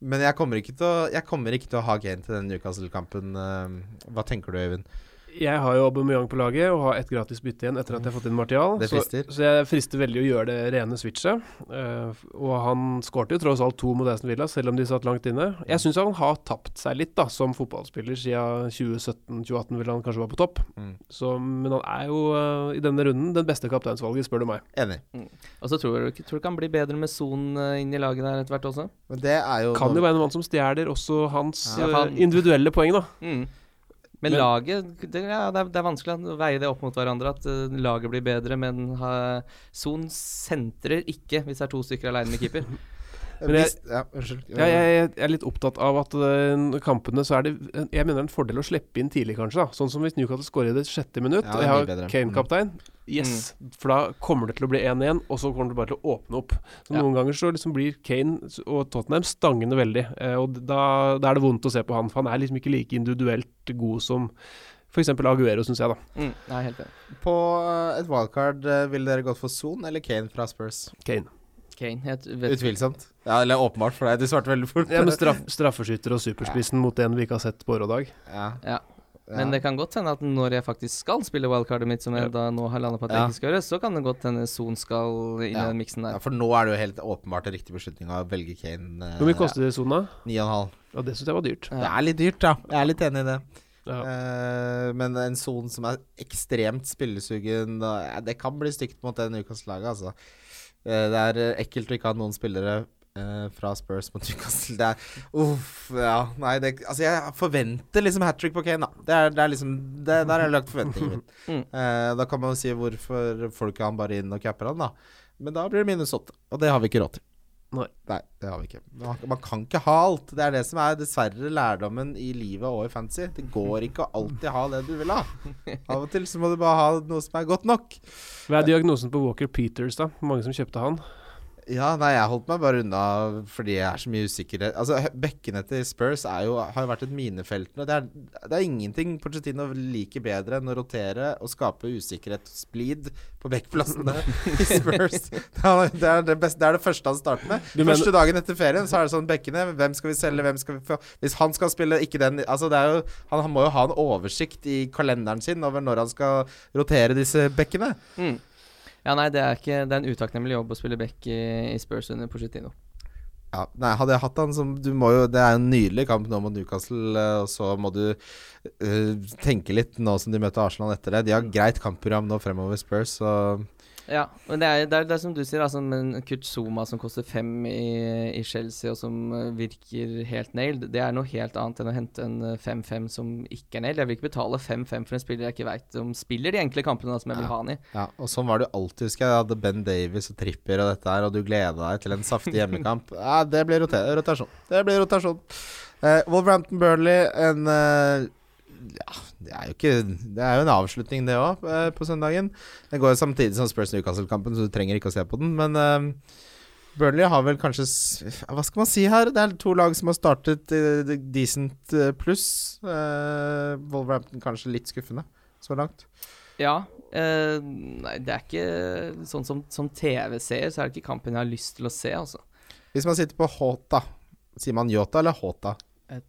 Speaker 3: Men jeg kommer ikke til å, kommer ikke til å ha Kane til den Newcastle-kampen. Eh, hva tenker du, Øyvind?
Speaker 4: Jeg har jo Aubameyang på laget og har ett gratis bytte igjen etter at jeg har fått inn Martial.
Speaker 3: Det
Speaker 4: så,
Speaker 3: frister.
Speaker 4: så jeg frister veldig å gjøre det rene switchet. Uh, og han skårte jo tross alt to mot Aston Villa, selv om de satt langt inne. Jeg syns han har tapt seg litt da, som fotballspiller siden 2017-2018, ville han kanskje var på topp.
Speaker 3: Mm.
Speaker 4: Så, men han er jo uh, i denne runden den beste kapteinsvalget, spør du meg.
Speaker 3: Enig.
Speaker 2: Og så tror du ikke tror du det kan bli bedre med Son eh, inn i laget der etter hvert også?
Speaker 3: Men det er jo
Speaker 4: Kan jo være en mann som stjeler også hans
Speaker 2: Ja, han...
Speaker 4: individuelle poeng, da.
Speaker 2: Mm. Men,
Speaker 4: Men-
Speaker 2: laget det, ja, det, er, det er vanskelig å veie det opp mot hverandre. At uh, laget blir bedre, men uh, Son sentrer ikke hvis det er to stykker alene med keeper.
Speaker 4: Men jeg-
Speaker 3: Hvis- ja, Unnskyld.
Speaker 4: Ja, jeg, jeg er litt opptatt av at uh, kampene så er det Jeg mener det er en fordel å slippe inn tidlig, kanskje. da Sånn som hvis Newcastle skårer i det sjette minutt,
Speaker 3: Ja, det og
Speaker 4: jeg har. Kane-kaptein. Yes, for da kommer det til å bli 1-1, og så kommer det bare til å åpne opp. Så
Speaker 2: Ja.
Speaker 4: Noen ganger så liksom blir Kane og Tottenham stangende veldig, uh, og da, da er det vondt å se på han. For han er liksom ikke like individuelt god som f.eks. Aguero, syns jeg, da.
Speaker 2: Mm. Nei, helt enig.
Speaker 3: På eh, et wildcard uh, ville dere gått for Son eller Kane fra Spurs?
Speaker 4: Kane.
Speaker 2: Kane. Jeg vet,
Speaker 3: Utvilsomt. Ja, eller åpenbart for deg. Du svarte veldig fort.
Speaker 4: Ja, men straff, straffeskytter og superspissen mot en vi ikke har sett på år og dag.
Speaker 3: Ja.
Speaker 2: Ja. Men det kan godt hende at når jeg faktisk skal spille wildcardet mitt, som jeg
Speaker 4: Ja.
Speaker 2: da nå har landa på at jeg
Speaker 3: Ja.
Speaker 2: ikke skal gjøre, så kan det godt hende Son skal inn
Speaker 3: Ja.
Speaker 2: i den miksen
Speaker 3: ja,
Speaker 2: der.
Speaker 3: for nå er det jo helt åpenbart en riktig beslutning å velge Kane. eh,
Speaker 4: Hvor mye koster det i da?
Speaker 3: 9,5.
Speaker 4: Ja, det syns jeg var dyrt.
Speaker 3: Det er litt dyrt, da. Jeg er litt enig i det.
Speaker 4: Ja.
Speaker 3: Uh, men en Son som er ekstremt spillesugen, da- ja, det kan bli stygt mot det Newcastle-laget, altså. Uh, det er ekkelt å ikke ha noen spillere eh, fra Spurs mot Newcastle. Det er Uff, ja. Nei, det Altså, jeg forventer liksom hat trick på Kane, da. Det er, det er liksom det, Der har jeg lagt forventningen min.
Speaker 2: Mm.
Speaker 3: Eh, da kan man jo si hvorfor får ikke han bare inn og capper han, da. Men da blir det minus åtte, og det har vi ikke råd til.
Speaker 4: Nei.
Speaker 3: Nei, det har vi ikke. Man, man kan ikke ha alt. Det er det som er dessverre lærdommen i livet og i fantasy. Det går ikke å alltid ha det du vil ha. Av og til så må du bare ha noe som er godt nok.
Speaker 4: Hva er diagnosen på Walker Peters, da? Mange som kjøpte han?
Speaker 3: Ja, nei, jeg holdt meg bare unna fordi jeg er så mye usikkerhet. Altså, Bekkene til Spurs er jo, har jo vært et minefelt nå. Det det er ingenting Pochettino liker bedre enn å rotere og skape usikkerhet og splid på bekkplassene i Spurs. Det er det, beste, det er det første han starter med.
Speaker 4: Du mener-
Speaker 3: Første dagen etter ferien så er det sånn Bekkene, hvem skal vi selge, hvem skal vi få Hvis han skal spille, ikke den Altså, det er jo Han, han må jo ha en oversikt i kalenderen sin over når han skal rotere disse bekkene.
Speaker 2: Mm. Ja, nei, det er ikke Det er en utakknemlig jobb å spille back i, i Spurs under Pochettino.
Speaker 3: Ja, nei, hadde jeg hatt han som Du må jo Det er en nydelig kamp nå mot Newcastle, eh, og så må du uh, tenke litt nå som de møter Arsenal etter det. De har greit kampprogram nå fremover, Spurs, så
Speaker 2: Ja, men det er, det er, det er som du sier, altså, men Kurt Zuma som koster fem i, i Chelsea, og som eh, virker helt nailed, det er noe helt annet enn å hente en eh, 5-5 som ikke er nailed. Jeg vil ikke betale 5-5 for en spiller jeg ikke veit om spiller de enkle kampene da, som jeg vil ha han i.
Speaker 3: Ja, og sånn var det alltid, husker jeg. Jeg hadde Ben Davies og tripper og dette her, og du gleda deg til en saftig hjemmekamp. Ja, det blir rotasjon. Det blir rotasjon. Uh, Wolverhampton Burnley, en eh, ja, det er jo ikke Det er jo en avslutning, det òg, eh, på søndagen. Den går jo samtidig som Spurs Newcastle-kampen, så du trenger ikke å se på den. Men uh, Burnley har vel kanskje Hva skal man si her? Det er to lag som har startet eh, decent pluss. Uh, Wolverhampton kanskje litt skuffende så langt.
Speaker 2: Ja. Uh, nei, det er ikke sånn som, som TV-seer, så er det ikke kampen jeg har lyst til å se, altså.
Speaker 3: Hvis man sitter på Håta, sier man Yota eller Håta?
Speaker 2: Et,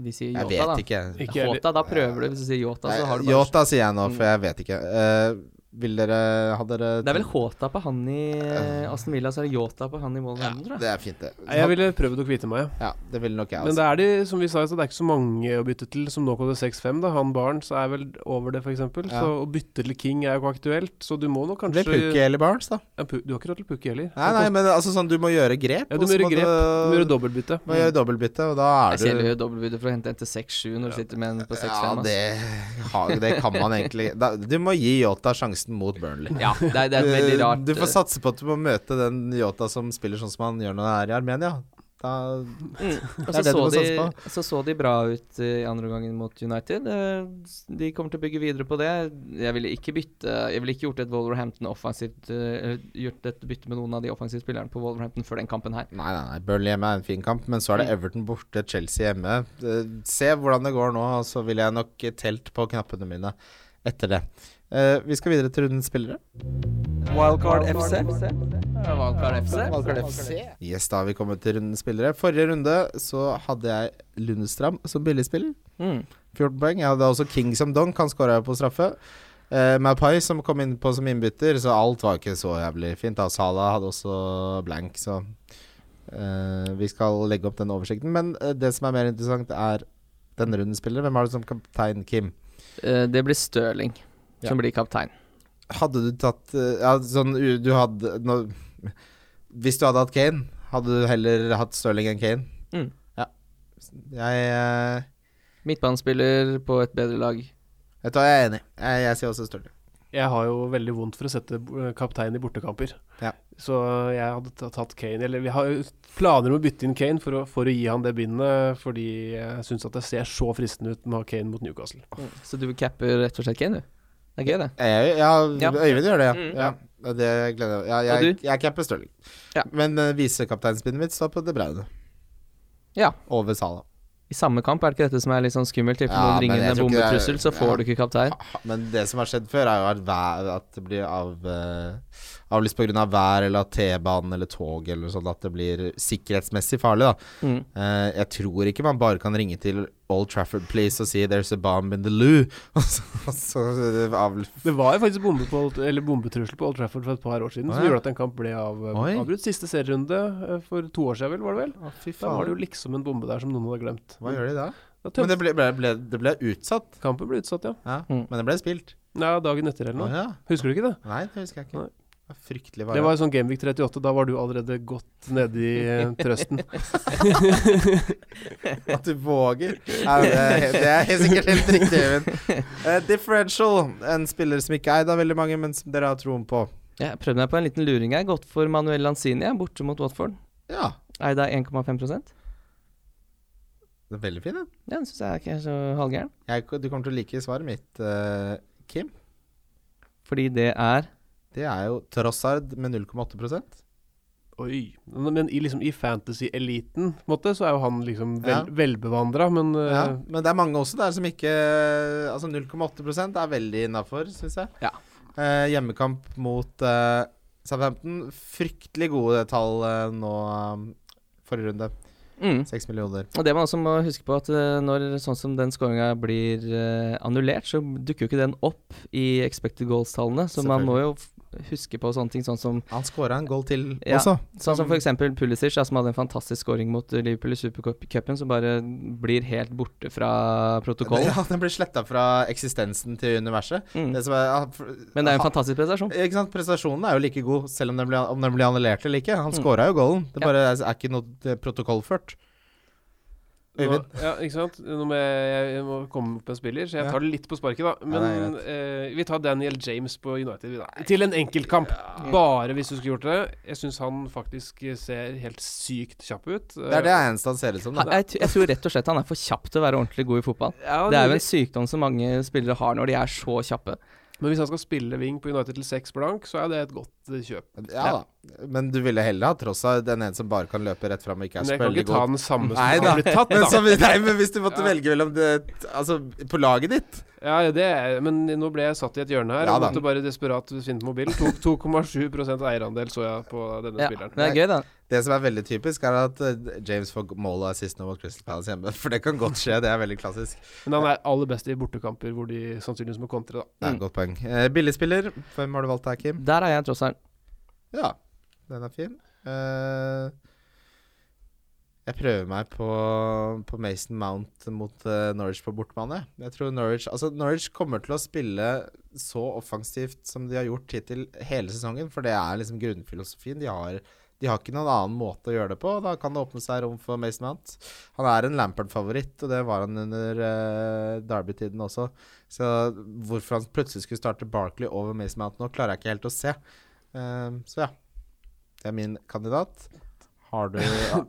Speaker 2: vi sier
Speaker 3: Jeg
Speaker 2: Yota,
Speaker 3: vet
Speaker 2: da.
Speaker 3: ikke.
Speaker 4: Ikke heller.
Speaker 2: Håta, da prøver du. Hvis du sier Yota, så har du bare
Speaker 3: Yota sier jeg nå,
Speaker 2: Mm.
Speaker 3: for jeg vet ikke. Eh, vil dere Ha dere
Speaker 2: Det er vel Håta på han i uh, Aston Villa, så er det Yota på han i
Speaker 3: ja,
Speaker 2: Wolverhampton, tror jeg.
Speaker 3: Det er fint, det.
Speaker 4: Jeg ville prøvd å kvitte meg.
Speaker 3: Ja, det ville nok jeg
Speaker 4: Men det er de, som vi sa, så det er ikke så mange å bytte til som nå koder 6-5. da Han Barnes er vel over det, f.eks.
Speaker 3: Ja.
Speaker 4: Så å bytte til King er jo ikke aktuelt. Så du må nok
Speaker 3: Det
Speaker 4: er
Speaker 3: blir Pukki eller Barnes, da.
Speaker 4: ja, Pu- Du har ikke råd til Pukki heller.
Speaker 3: Nei, nei, men altså sånn du må gjøre grep.
Speaker 4: Ja, du må gjøre grep. Du må gjøre
Speaker 3: Du
Speaker 4: dobbeltbytte.
Speaker 3: må gjøre dobbeltbytte, og da
Speaker 2: Jeg
Speaker 3: er
Speaker 2: ser
Speaker 3: du
Speaker 2: jo dobbeltbudet for å hente en til 6-7 når du sitter med en på 6-5.
Speaker 3: Ja, det, det kan man egentlig da, Du må gi Yota sjansen mot Burnley.
Speaker 2: Ja, det er, det er veldig rart.
Speaker 3: Du får satse på at du må møte den Yota som spiller sånn som han gjør når han er i Armenia. Da
Speaker 2: Mm. Og så
Speaker 3: er du
Speaker 2: så, de,
Speaker 3: satse
Speaker 2: så så de bra ut eh, i andre gangen mot United. Eh, De kommer til å bygge videre på det. Jeg ville ikke bytte Jeg ville ikke gjort et Wolverhampton offensivt eh, Gjort et bytte med noen av de offensive spillerne på Wolverhampton før den kampen her.
Speaker 3: Nei, nei, nei. Burnley hjemme er en fin kamp, men så er det
Speaker 2: Mm.
Speaker 3: Everton borte, Chelsea hjemme. Eh, Se hvordan det går nå, og så vil jeg nok telt på knappene mine etter det. Eh, vi skal videre til rundens spillere.
Speaker 1: Wildcard FC.
Speaker 2: Wildcard FC.
Speaker 3: Yes, da har vi kommet til rundens spillere. Forrige runde så hadde jeg Lundestram som billigspiller.
Speaker 2: Mm.
Speaker 3: 14 poeng. Jeg hadde også King som donk, han skåra på straffe. Uh, Mapai som kom inn på som innbytter, så alt var ikke så jævlig fint. da Salah hadde også blank, så uh, vi skal legge opp den oversikten. Men uh, det som er mer interessant, er denne rundens spillere. Hvem har du som kaptein, Kim?
Speaker 2: Uh, det blir Stirling. Som blir kaptein.
Speaker 3: Hadde du tatt eh, Ja, sånn du hadde nå, Hvis du hadde hatt Kane, hadde du heller hatt Stirling enn Kane?
Speaker 2: Mm.
Speaker 3: Ja. Jeg eh,
Speaker 2: Midtbanespiller på et bedre lag.
Speaker 3: Vet du hva, jeg er enig. Jeg, jeg sier også Stirling.
Speaker 4: Jeg har jo veldig vondt for å sette eh, kaptein i bortekamper.
Speaker 3: Ja.
Speaker 4: Så jeg hadde tatt Kane Eller vi har jo planer om å bytte inn Kane for å, for å gi han det bindet, fordi jeg syns at det ser så fristende ut med å ha Kane mot Newcastle.
Speaker 2: Så du capper rett og slett Kane, du? Det er gøy, det.
Speaker 3: Jeg, ja,
Speaker 2: Ja.
Speaker 3: Øyvind gjør det, ja.
Speaker 2: Mm.
Speaker 3: ja. Det gleder jeg meg. Ja, jeg,
Speaker 2: er
Speaker 3: jeg capper Stirling.
Speaker 2: Ja.
Speaker 3: Men uh, visekapteinspinnet mitt står på De Braune.
Speaker 2: Ja.
Speaker 3: Over Sala.
Speaker 2: I samme kamp, er det ikke dette som er litt sånn skummelt? I
Speaker 3: Ja,
Speaker 2: noen ringende
Speaker 3: det
Speaker 2: bombetrussel, så får
Speaker 3: ja.
Speaker 2: du ikke kaptein.
Speaker 3: Men det som har skjedd før, er jo at, at det blir av, uh, avlyst pga. Av vær eller T-banen eller tog eller noe sånt. At det blir sikkerhetsmessig farlig, da.
Speaker 2: Mm.
Speaker 3: uh, jeg tror ikke man bare kan ringe til Old Trafford Please og si 'There's a bomb in the loo'. Så, så eh.
Speaker 4: Det var jo faktisk bombe på, bombetrussel på Old Trafford for et par år siden
Speaker 3: Å,
Speaker 4: som gjorde at en kamp ble av, avbrutt. Siste serierunde eh, for to år siden, vel, var det vel?
Speaker 3: Oh, fy
Speaker 4: Da var det jo liksom en bombe der som noen hadde glemt.
Speaker 3: Hva gjør de da?
Speaker 4: Da
Speaker 3: Men det ble, ble, ble, det ble utsatt.
Speaker 4: Kampen ble utsatt, ja.
Speaker 3: Ja,
Speaker 2: Mm.
Speaker 3: Men det ble spilt.
Speaker 4: ja. Dagen etter eller noe.
Speaker 3: Oh, ja.
Speaker 4: Husker du ikke det?
Speaker 3: Nei, det husker jeg ikke.
Speaker 4: Nei.
Speaker 3: Det var fryktelig
Speaker 4: Det var sånn Gamevik 38. Da var du allerede godt nede i eh, trøsten.
Speaker 3: At du våger. Ja, det, er, det er helt sikkert helt riktig. Eh, differential, en spiller som ikke er eid av veldig mange, men som dere har troen på.
Speaker 2: Jeg prøvde meg på en liten luring her. Gått for Manuel Lanzini borte mot Watford.
Speaker 3: Ja,
Speaker 2: Eid av 1,5
Speaker 3: det er veldig fin, den.
Speaker 2: Ja, Den syns jeg ikke er så halvgæren.
Speaker 3: Jeg, du kommer til å like svaret mitt, uh, Kim.
Speaker 2: Fordi det er
Speaker 3: Det er jo Trossard med 0,8%
Speaker 4: Oi. Men i, liksom, i fantasy-eliten, så er jo han liksom vel,
Speaker 3: Ja.
Speaker 4: velbevandra, men uh,
Speaker 3: ja, Men det er mange også der som ikke Altså 0,8% er veldig innafor, syns jeg.
Speaker 2: Ja.
Speaker 3: Eh, hjemmekamp mot eh, Southampton. Fryktelig gode tall eh, nå um, forrige runde.
Speaker 2: mm.
Speaker 3: Millioner.
Speaker 2: Og det man også må huske på, at eh, når sånn som den skåringa blir eh, annullert, så dukker jo ikke den opp i expected goals-tallene. Så man må jo huske på sånne ting, sånn som
Speaker 3: Han skåra en goal til
Speaker 2: Ja.
Speaker 3: også.
Speaker 2: Sånn som eksempel Pulisic, ja, som hadde en fantastisk scoring mot Liverpool i Supercupen, som bare blir helt borte fra protokollen.
Speaker 3: Ja, den blir sletta fra eksistensen til universet.
Speaker 2: Mm.
Speaker 3: Det som er, ja,
Speaker 2: Men det er en fantastisk prestasjon.
Speaker 3: Ikke sant, Prestasjonen er jo like god, selv om den blir, om den blir annullert eller ikke. Han
Speaker 2: Mm.
Speaker 3: scora jo goalen. Det bare er, er ikke noe eh, protokollført.
Speaker 4: nå,
Speaker 3: Øyvind?
Speaker 4: ja, ikke sant? Nå må jeg, jeg må komme opp med en spiller, så jeg tar det litt på sparket, da. Men
Speaker 3: ja,
Speaker 4: eh, vi tar Daniel James på United, vi da. Til en enkeltkamp. Bare hvis du skulle gjort det. Jeg syns han faktisk ser helt sykt kjapp ut.
Speaker 3: Det er det eneste han ser ut som. Da.
Speaker 2: jeg, jeg tror rett og slett han er for kjapp til å være ordentlig god i fotball.
Speaker 4: Ja,
Speaker 2: Det er jo en sykdom som mange spillere har når de er så kjappe.
Speaker 4: Men hvis han skal spille wing på United til seks blank, så er det et godt kjøp.
Speaker 3: Ja da. Men du ville heller ha tross av den en som bare kan løpe rett fram og ikke er
Speaker 4: Men jeg kan ikke ta den samme som
Speaker 3: Nei
Speaker 4: har blitt tatt,
Speaker 3: Men, som, nei, men hvis du måtte
Speaker 4: Ja.
Speaker 3: velge mellom det Altså, på laget ditt
Speaker 4: Ja, det er, men nå ble jeg satt i et hjørne her
Speaker 3: Ja
Speaker 4: og måtte bare desperat finne mobilen. To- 2,7% eierandel så jeg på denne
Speaker 2: Ja,
Speaker 4: spilleren.
Speaker 2: det er gøy, da.
Speaker 3: Det som er veldig typisk, er at eh, James får mål og assist nå mot Crystal Palace hjemme. For det kan godt skje. Det er veldig klassisk.
Speaker 4: Men han er aller best i bortekamper hvor de sannsynligvis må kontre, da.
Speaker 3: Det er
Speaker 2: Mm.
Speaker 3: et godt poeng. Eh, Billigspiller. Hvem har du valgt her, Kim?
Speaker 2: Der er jeg tross alt.
Speaker 3: Ja, den er fin. Eh, jeg prøver meg på, på Mason Mount mot eh, Norwich på bortebane. Norwich Altså, Norwich kommer til å spille så offensivt som de har gjort hittil hele sesongen, for det er liksom grunnfilosofien. De har, de har ikke noen annen måte å gjøre det på. Da kan det åpne seg rom for Mason Mount. Han er en Lampard-favoritt, og det var han under uh, Derby-tiden også. Så hvorfor han plutselig skulle starte Barkley over Mason Mount nå, klarer jeg ikke helt å se. Uh, så ja. Det er min kandidat. Har du,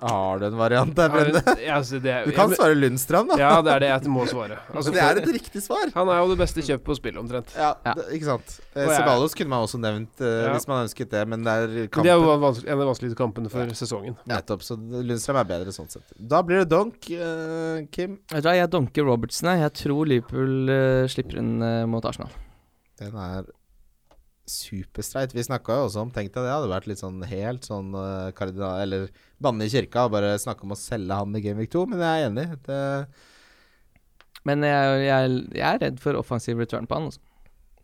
Speaker 3: har du en variant der, Brende?
Speaker 4: Ja, altså, det er,
Speaker 3: Du kan
Speaker 4: jeg-
Speaker 3: svare Lundstrand, da.
Speaker 4: Ja, det er det jeg må svare. Altså,
Speaker 3: det er et riktig svar.
Speaker 4: han er jo det beste kjøpet på spillet, omtrent.
Speaker 3: Ja,
Speaker 2: Ja.
Speaker 3: Det, ikke sant. Eh, Ceballos kunne man også nevnt eh,
Speaker 4: Ja.
Speaker 3: hvis man ønsket det, men det er kampen.
Speaker 4: Det er jo en av de vanskeligste kampene for sesongen.
Speaker 3: Nettopp, så Lundstrøm er bedre sånn sett. Da blir det donk, eh, Kim.
Speaker 2: Vet du hva, Jeg donker Robertsen, jeg. Jeg tror Liverpool eh, slipper inn eh, mot Arsenal.
Speaker 3: Den er superstreit. Vi snakka jo også om Tenk deg det hadde vært litt sånn helt sånn uh, kardinal... Eller banne i kirka og bare snakke om å selge han i Gameweek 2, men jeg er enig. Det,
Speaker 2: Men jeg, jeg, jeg er redd for offensiv return på han, også.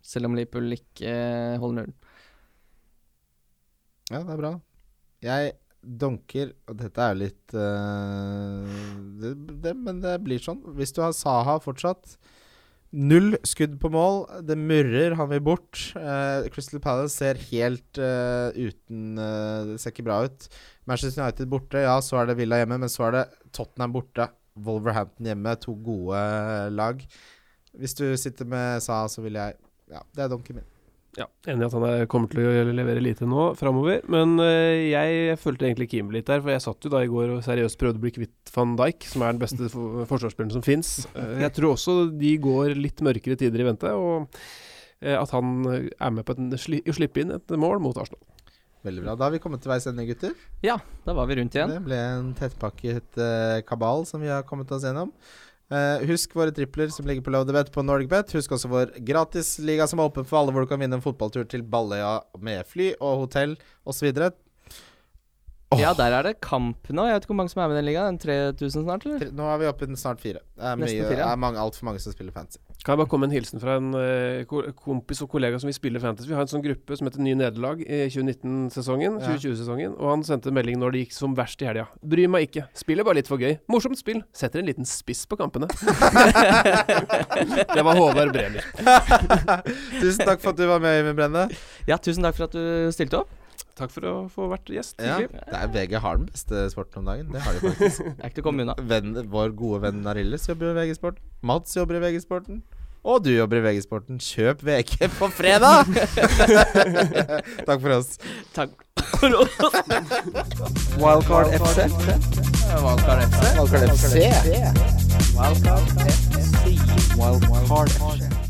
Speaker 2: Selv om Liverpool ikke eh, holder nullen.
Speaker 3: Ja, det er bra. Jeg donker Og dette er jo litt uh, det, det, Men det blir sånn. Hvis du har Saha fortsatt Null skudd på mål. Det murrer, han vil bort. Uh, Crystal Palace ser helt uh, uten uh, Det ser ikke bra ut. Manchester United borte, ja, så er det Villa hjemme, men så er det Tottenham borte. Wolverhampton hjemme, to gode lag. Hvis du sitter med SA, så vil jeg Ja, det er donken min.
Speaker 4: Ja, Enig i at han er, kommer til å levere lite nå framover. Men øh, jeg følte egentlig Kim litt der, for jeg satt jo da i går og seriøst prøvde å bli kvitt van Dijk, som er den beste for forsvarsspilleren som fins. jeg tror også de går litt mørkere tider i vente, og øh, at han er med på et, sli, å slippe inn et mål mot Arsenal.
Speaker 3: Veldig bra. Da har vi kommet til veis ende, gutter.
Speaker 2: Ja, da var vi rundt igjen.
Speaker 3: Det ble en tettpakket uh, kabal som vi har kommet oss gjennom. Uh, husk våre tripler som ligger på Loadebet på NordicBet. Husk også vår gratisliga som er åpen for alle, hvor du kan vinne en fotballtur til Balløya med fly og hotell osv. Åh.
Speaker 2: Ja, der er det kamp nå. Jeg vet ikke hvor mange som er med i den ligaen. 3000 snart, eller?
Speaker 3: Nå er vi oppe i snart fire. Det er, mye,
Speaker 2: fire, ja.
Speaker 3: er mange, altfor mange som spiller fancy.
Speaker 4: Kan jeg bare komme med en hilsen fra en uh, kompis og kollega som vil spille Fantasy. Vi har en sånn gruppe som heter Ny nederlag i 2019-sesongen, 2020-sesongen. Og han sendte melding når det gikk som verst i helga. Bryr meg ikke. Spiller bare litt for gøy. Morsomt spill. Setter en liten spiss på kampene. det var Håvard Bremer.
Speaker 3: Tusen takk for at du var med, Øyvind Brenne.
Speaker 2: Ja, tusen takk for at du stilte opp.
Speaker 4: Takk for å få vært gjest.
Speaker 3: Ja, det er VG har den beste sporten om dagen. Det har de faktisk.
Speaker 2: Det er ikke til å komme unna.
Speaker 3: Venn, vår gode venn Narilles jobber i VG-sporten. Mats jobber i VG-sporten. Og du jobber i VG-sporten. Kjøp VG på fredag! Takk for oss.
Speaker 2: Takk for oss.
Speaker 1: Wildcard FC.
Speaker 2: Wildcard FC.
Speaker 3: Wildcard FC.
Speaker 1: Wildcard FC. Wildcard FC.